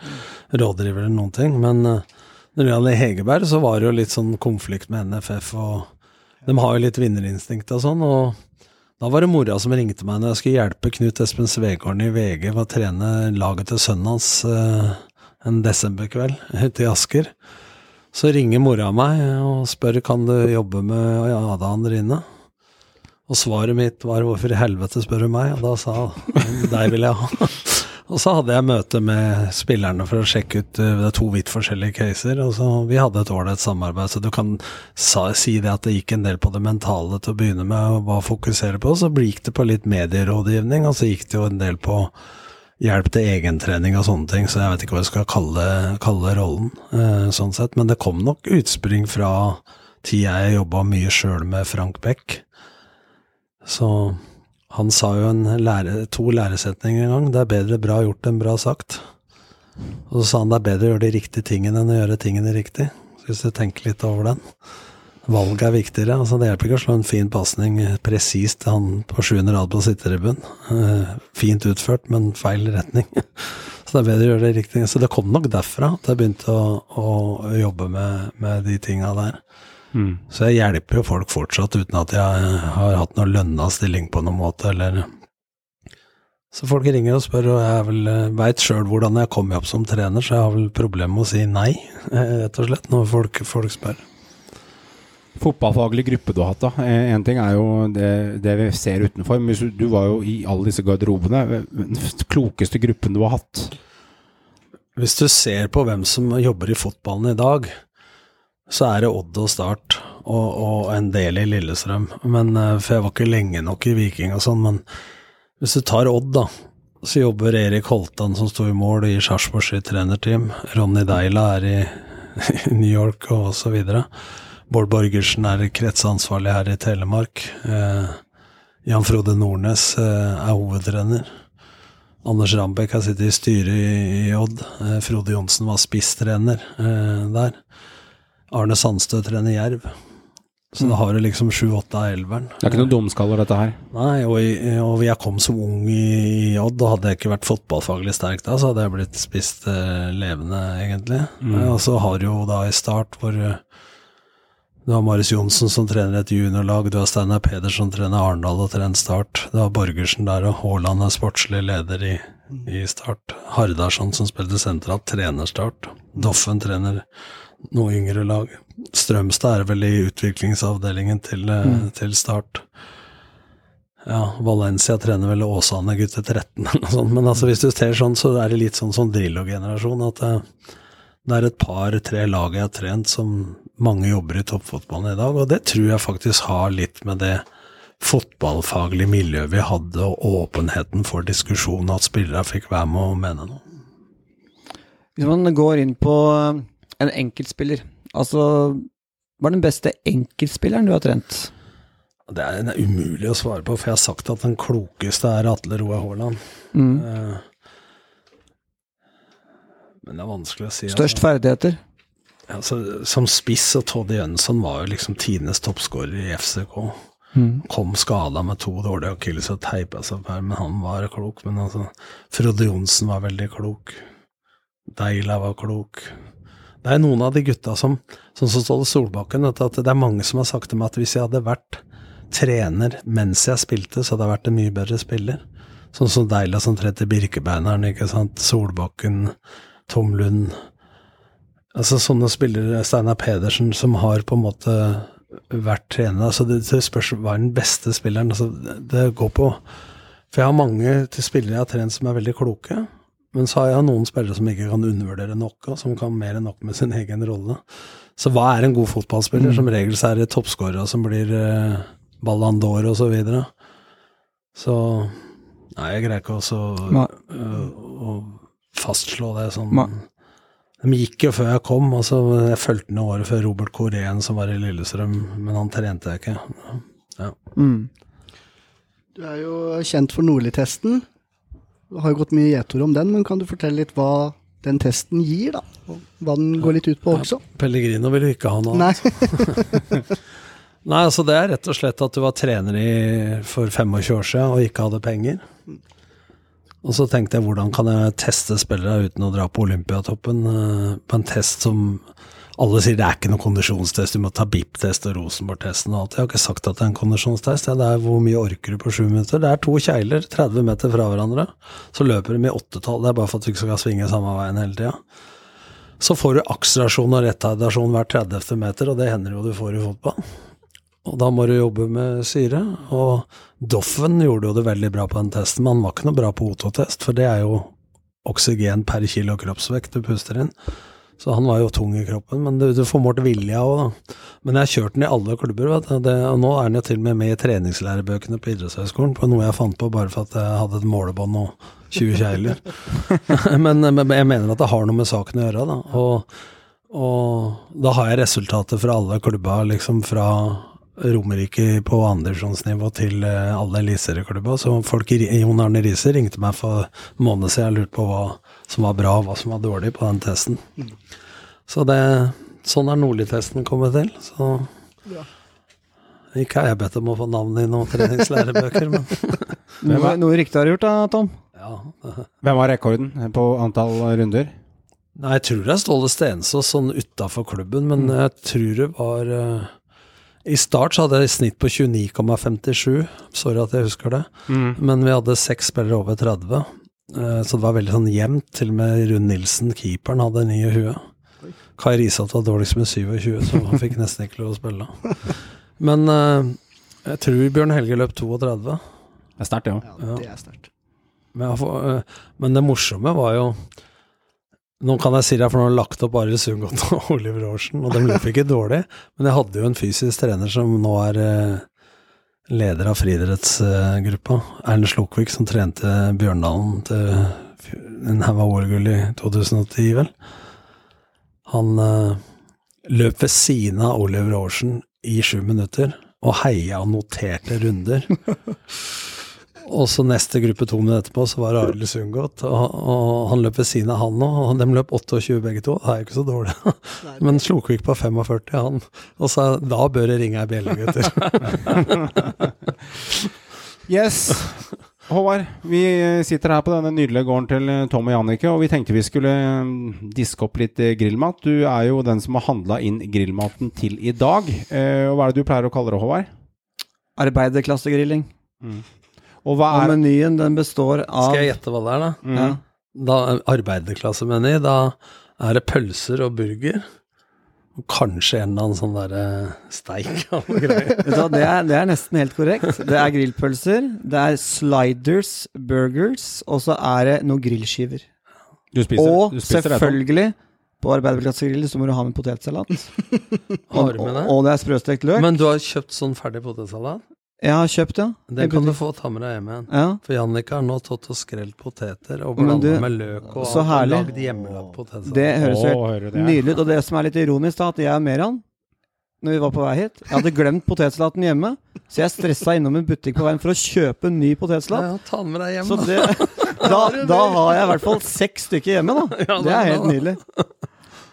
[SPEAKER 6] rådgiver eller noen ting. Men eh, når det gjaldt Hegerberg, så var det jo litt sånn konflikt med NFF, og de har jo litt vinnerinstinkt og sånn. og da var det mora som ringte meg når jeg skulle hjelpe Knut Espen Svegården i VG med å trene laget til sønnen hans eh, en desemberkveld ute i Asker. Så ringer mora meg og spør kan du jobbe med Ada Andrine. Og svaret mitt var 'hvorfor i helvete spør du meg?' Og da sa hun 'deg vil jeg ha'. Og så hadde jeg møte med spillerne for å sjekke ut uh, Det er to vidt forskjellige caser. Og så Vi hadde et ålreit samarbeid, så du kan sa, si det at det gikk en del på det mentale til å begynne med, og bare fokusere på. Så gikk det på litt medierådgivning, og så gikk det jo en del på hjelp til egentrening og sånne ting, så jeg vet ikke hva jeg skal kalle, kalle rollen, eh, sånn sett. Men det kom nok utspring fra tida jeg jobba mye sjøl med Frank Beck. Så han sa jo lære, to læresetninger en gang. Det er bedre bra gjort enn bra sagt. Og så sa han det er bedre å gjøre de riktige tingene enn å gjøre tingene riktig. Så hvis du tenker litt over den. valget er viktigere. Altså, det hjelper ikke å slå en fin pasning presist til han på sjuende rad på sitteribben. Eh, fint utført, men feil retning. Så det er bedre å gjøre det riktig. Så det kom nok derfra at jeg begynte å, å jobbe med, med de tinga der. Så jeg hjelper jo folk fortsatt uten at jeg har hatt noe lønna stilling på noen måte, eller Så folk ringer og spør, og jeg vel veit sjøl hvordan jeg kom opp som trener, så jeg har vel problemer med å si nei, eh, rett og slett, når folk, folk spør.
[SPEAKER 1] Fotballfaglig gruppe du har hatt, da. Én En ting er jo det, det vi ser utenfor, men du, du var jo i alle disse garderobene. Den klokeste gruppen du har hatt.
[SPEAKER 6] Hvis du ser på hvem som jobber i fotballen i dag, så er det Odd og Start og, og en del i Lillestrøm. Men, eh, for jeg var ikke lenge nok i Viking og sånn, men hvis du tar Odd, da, så jobber Erik Holtan som sto i mål i Sarpsborg sitt trenerteam. Ronny Deila er i, i New York og så videre. Bård Borgersen er kretsansvarlig her i Telemark. Eh, Jan Frode Nordnes eh, er hovedtrener. Anders Rambekk har sittet i styret i, i Odd. Eh, Frode Johnsen var spisstrener eh, der. Arne Sandstø trener Jerv. Så da har du liksom sju-åtte av elveren.
[SPEAKER 1] Det er ikke noen dumskaller, dette her.
[SPEAKER 6] Nei, og, og jeg kom som ung i, Odd, og hadde jeg ikke vært fotballfaglig sterk da, så hadde jeg blitt spist eh, levende, egentlig. Mm. og så har du jo da i start hvor eh, du har Marius Johnsen som trener et juniorlag, du har Steinar Pedersen som trener Arendal og trener Start. Du har Borgersen der, og Haaland er sportslig leder i, i Start. Hardarson som spilte sentralt, trener Start. Doffen trener noe yngre lag. Strømstad er vel i utviklingsavdelingen til, mm. til Start. Ja, Valencia trener vel Åsane gutter 13 eller noe sånt. Men altså, hvis du ser sånn, så er det litt sånn som Drillo-generasjon. At det, det er et par-tre lag jeg har trent som mange jobber i toppfotballen i dag. Og det tror jeg faktisk har litt med det fotballfaglige miljøet vi hadde, og åpenheten for diskusjon, at spillere fikk være med og mene noe.
[SPEAKER 4] Hvis man går inn på eh, en enkeltspiller, altså Hva er den beste enkeltspilleren du har trent?
[SPEAKER 6] Det er, det er umulig å svare på, for jeg har sagt at den klokeste er Atle Roar Haaland.
[SPEAKER 4] Mm.
[SPEAKER 6] Eh, Men det er vanskelig å si.
[SPEAKER 4] Størst
[SPEAKER 6] altså.
[SPEAKER 4] ferdigheter?
[SPEAKER 6] Altså, som spiss og Toddy Jønsson var jo liksom tidenes toppskårer i FCK.
[SPEAKER 4] Mm.
[SPEAKER 6] Kom skada med to dårlige akilles og teipa seg opp her, men han var klok. Men altså, Frode Johnsen var veldig klok. Deila var klok. Det er noen av de gutta som Sånn som Ståle Solbakken, at det er mange som har sagt til meg at hvis jeg hadde vært trener mens jeg spilte, så hadde jeg vært en mye bedre spiller. Sånn som Deila som trente Birkebeineren, ikke sant. Solbakken, Tom Lund. Altså sånne spillere, Steinar Pedersen, som har på en måte vært trener. Altså det, det spørs hva er den beste spilleren. Altså det, går på For jeg har mange til spillere jeg har trent som er veldig kloke. Men så har jeg noen spillere som ikke kan undervurdere nok, og som kan mer enn nok med sin egen rolle. Så hva er en god fotballspiller? Som regel så er det toppskårere som blir eh, Ballon d'Or og så videre. Så Nei, jeg greier ikke også
[SPEAKER 4] å,
[SPEAKER 6] øh, å fastslå det sånn.
[SPEAKER 4] Nei.
[SPEAKER 6] De gikk jo før jeg kom. altså Jeg fulgte noen året før Robert Korén, som var i Lillestrøm, men han trente jeg ikke. Ja.
[SPEAKER 4] Mm.
[SPEAKER 5] Du er jo kjent for Nordli-testen. Du har jo gått mye gjetord om den, men kan du fortelle litt hva den testen gir, da? Og hva den går litt ut på også?
[SPEAKER 6] Pellegrino vil jo ikke ha noe
[SPEAKER 5] Nei.
[SPEAKER 6] Nei, altså det er rett og slett at du var trener i, for 25 år siden og ikke hadde penger. Og så tenkte jeg hvordan kan jeg teste spillere uten å dra på Olympiatoppen? eh, på en test som alle sier det er ikke noen kondisjonstest, du må ta BIP-test og Rosenborg-testen og alt. Jeg har ikke sagt at det er en kondisjonstest, det er hvor mye orker du på sju minutter. Det er to kjegler 30 meter fra hverandre, så løper de i åttetall. Det er bare for at du ikke skal svinge samme veien hele tida. Så får du akselerasjon og retardasjon hver 30. meter, og det hender jo du får i fotball. Og da må du jobbe med syre. Og Doffen gjorde jo det veldig bra på den testen, men han var ikke noe bra på O2-test, for det er jo oksygen per kilo kroppsvekt du puster inn. Så han var jo tung i kroppen, men du, du får målt vilja òg, da. Men jeg har kjørt den i alle klubber, vet du. Det, og nå er den jo til og med med i treningslærebøkene på idrettshøyskolen, på noe jeg fant på bare for at jeg hadde et målebånd og 20 kjegler. men, men jeg mener at det har noe med saken å gjøre, da. Og, og da har jeg resultater fra alle klubber, liksom fra Romerike på andredivisjonsnivå til eh, alle eliteserieklubber. Så folk i Jon Arne Riise ringte meg for en måned siden og lurte på hva som var bra og hva som var dårlig på den testen. Så det, sånn er Nordli-testen kommet til. Så Ikke har jeg bedt om å få navn i noen treningslærebøker, men
[SPEAKER 4] Noe, noe riktig har du gjort da, Tom?
[SPEAKER 6] ja.
[SPEAKER 1] Hvem var rekorden på antall runder?
[SPEAKER 6] Nei, jeg tror det er Ståle Stensås sånn utafor klubben, men jeg tror det var eh, I start så hadde jeg snitt på 29,57. Sorry at jeg husker det. Men vi hadde seks spillere over 30. eh, så det var veldig sånn jevnt. Til og med Rune Nilsen, keeperen, hadde ni i huet. Kai Risat var dårligst med 27, så han fikk nesten ikke lov å spille. Men eh, jeg tror Bjørn Helge løp 32.
[SPEAKER 1] Det er sterkt, ja.
[SPEAKER 5] Ja, det er sterkt.
[SPEAKER 6] Men, øh, men det morsomme var jo Nå kan jeg si det, for nå har jeg lagt opp Arild Sundgodt og Oliver Aarsen, og de løp ikke dårlig. Men jeg hadde jo en fysisk trener som nå er leder av friidrettsgruppa. Erlend Slokvik, som trente Bjørndalen til en haug OL-gull i 2010, vel. Han øh, løp ved siden av Oliver Aarsen i sju minutter, og heia noterte runder. Og så neste gruppe to minutter etterpå, så var Arild Sundgodt. Og, og han løp ved siden av han òg, og de løp 28 begge to. Det er jo ikke så dårlig. Men Slokvik på 45, han. Og sa da bør det ringe ei bjelle, gutter.
[SPEAKER 1] Yes. Håvard, vi sitter her på denne nydelige gården til eh, Tom og Jannicke, og vi tenkte vi skulle mm, diske opp litt eh, grillmat. Du er jo den som har handla inn grillmaten til i dag. Eh, og hva er det du pleier å kalle det, Håvard?
[SPEAKER 4] Arbeiderklassegrilling.
[SPEAKER 1] Og hva
[SPEAKER 4] Og
[SPEAKER 1] er
[SPEAKER 4] menyen den består av
[SPEAKER 6] Skal jeg gjette hva det er, da?
[SPEAKER 1] Mm.
[SPEAKER 4] ja,
[SPEAKER 6] Da Arbeiderklassemeny, da er det pølser og burger. Og kanskje en eller annen sånn derre steik og greier.
[SPEAKER 4] Det, er, det er nesten helt korrekt. Det er grillpølser, det er sliders, burgers, og så er det noen grillskiver.
[SPEAKER 1] Du spiser,
[SPEAKER 4] og
[SPEAKER 1] du spiser det,
[SPEAKER 4] selvfølgelig, på arbeiderklassegrill så må du ha med potetsalat.
[SPEAKER 6] og, og.
[SPEAKER 4] Og det er sprøstekt løk.
[SPEAKER 6] Men du har kjøpt sånn ferdig potetsalat?
[SPEAKER 4] Jeg har kjøpt, ja.
[SPEAKER 6] Den kan du få ta med deg hjem igjen.
[SPEAKER 4] Ja,
[SPEAKER 6] For Jannicke har nå tatt og skrelt poteter og blanda med løk og,
[SPEAKER 4] så
[SPEAKER 6] og lagd hjemmelagd potetsalat.
[SPEAKER 4] det høres
[SPEAKER 1] det?
[SPEAKER 4] nydelig ut. Og det som er litt ironisk, da, at jeg og Meran, når vi var på vei hit Jeg hadde glemt potetsalaten hjemme, så jeg stressa innom en butikk på veien for å kjøpe en ny potetsalat.
[SPEAKER 6] Ja, ta den med deg hjem,
[SPEAKER 4] Så
[SPEAKER 6] da.
[SPEAKER 4] det, da, da har jeg i hvert fall seks stykker hjemme, da. Det er helt nydelig.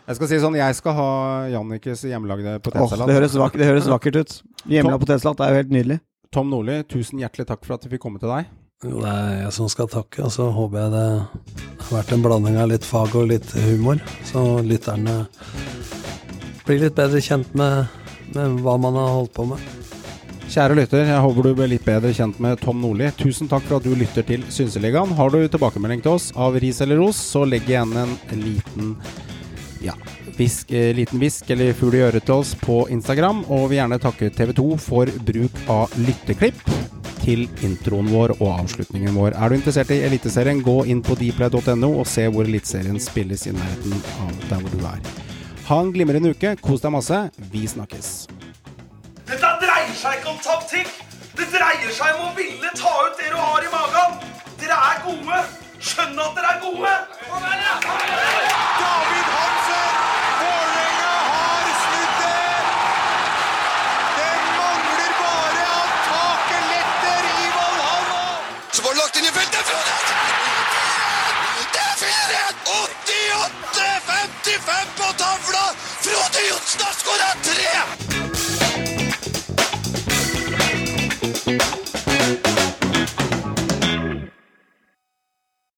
[SPEAKER 1] Jeg skal si sånn, jeg skal ha Jannikes hjemmelagde
[SPEAKER 4] Åh,
[SPEAKER 1] Oh,
[SPEAKER 4] det, høres vak det høres vakkert ut. Hjemmelagd potetsalat er jo helt nydelig.
[SPEAKER 1] Tom Nordli, tusen hjertelig takk for at vi fikk komme til deg.
[SPEAKER 6] Jo, Det er jeg som skal takke, og så håper jeg det har vært en blanding av litt fag og litt humor. Så lytterne blir litt bedre kjent med, med hva man har holdt på med.
[SPEAKER 1] Kjære lytter, jeg håper du ble litt bedre kjent med Tom Nordli. Tusen takk for at du lytter til Synseligaen. Har du tilbakemelding til oss av ris eller ros, så legg igjen en liten ja, visk, eh, liten bisk eller fugl i øret til oss på Instagram. Og vil gjerne takke TV 2 for bruk av lytteklipp til introen vår og avslutningen vår. Er du interessert i Eliteserien, gå inn på dplay.no og se hvor Eliteserien spilles i nærheten av der hvor du er. Ha en glimrende uke, kos deg masse. Vi snakkes.
[SPEAKER 2] Dette dreier seg ikke om taktikk. Det dreier seg om å ville ta ut det du har i magen. Dere er gode. Skjønn at dere er gode.
[SPEAKER 3] David Hansen! skuddskjøtet fra nett! Det er 4-1! 88-55 på tavla! Frode Johnsen har skåra tre!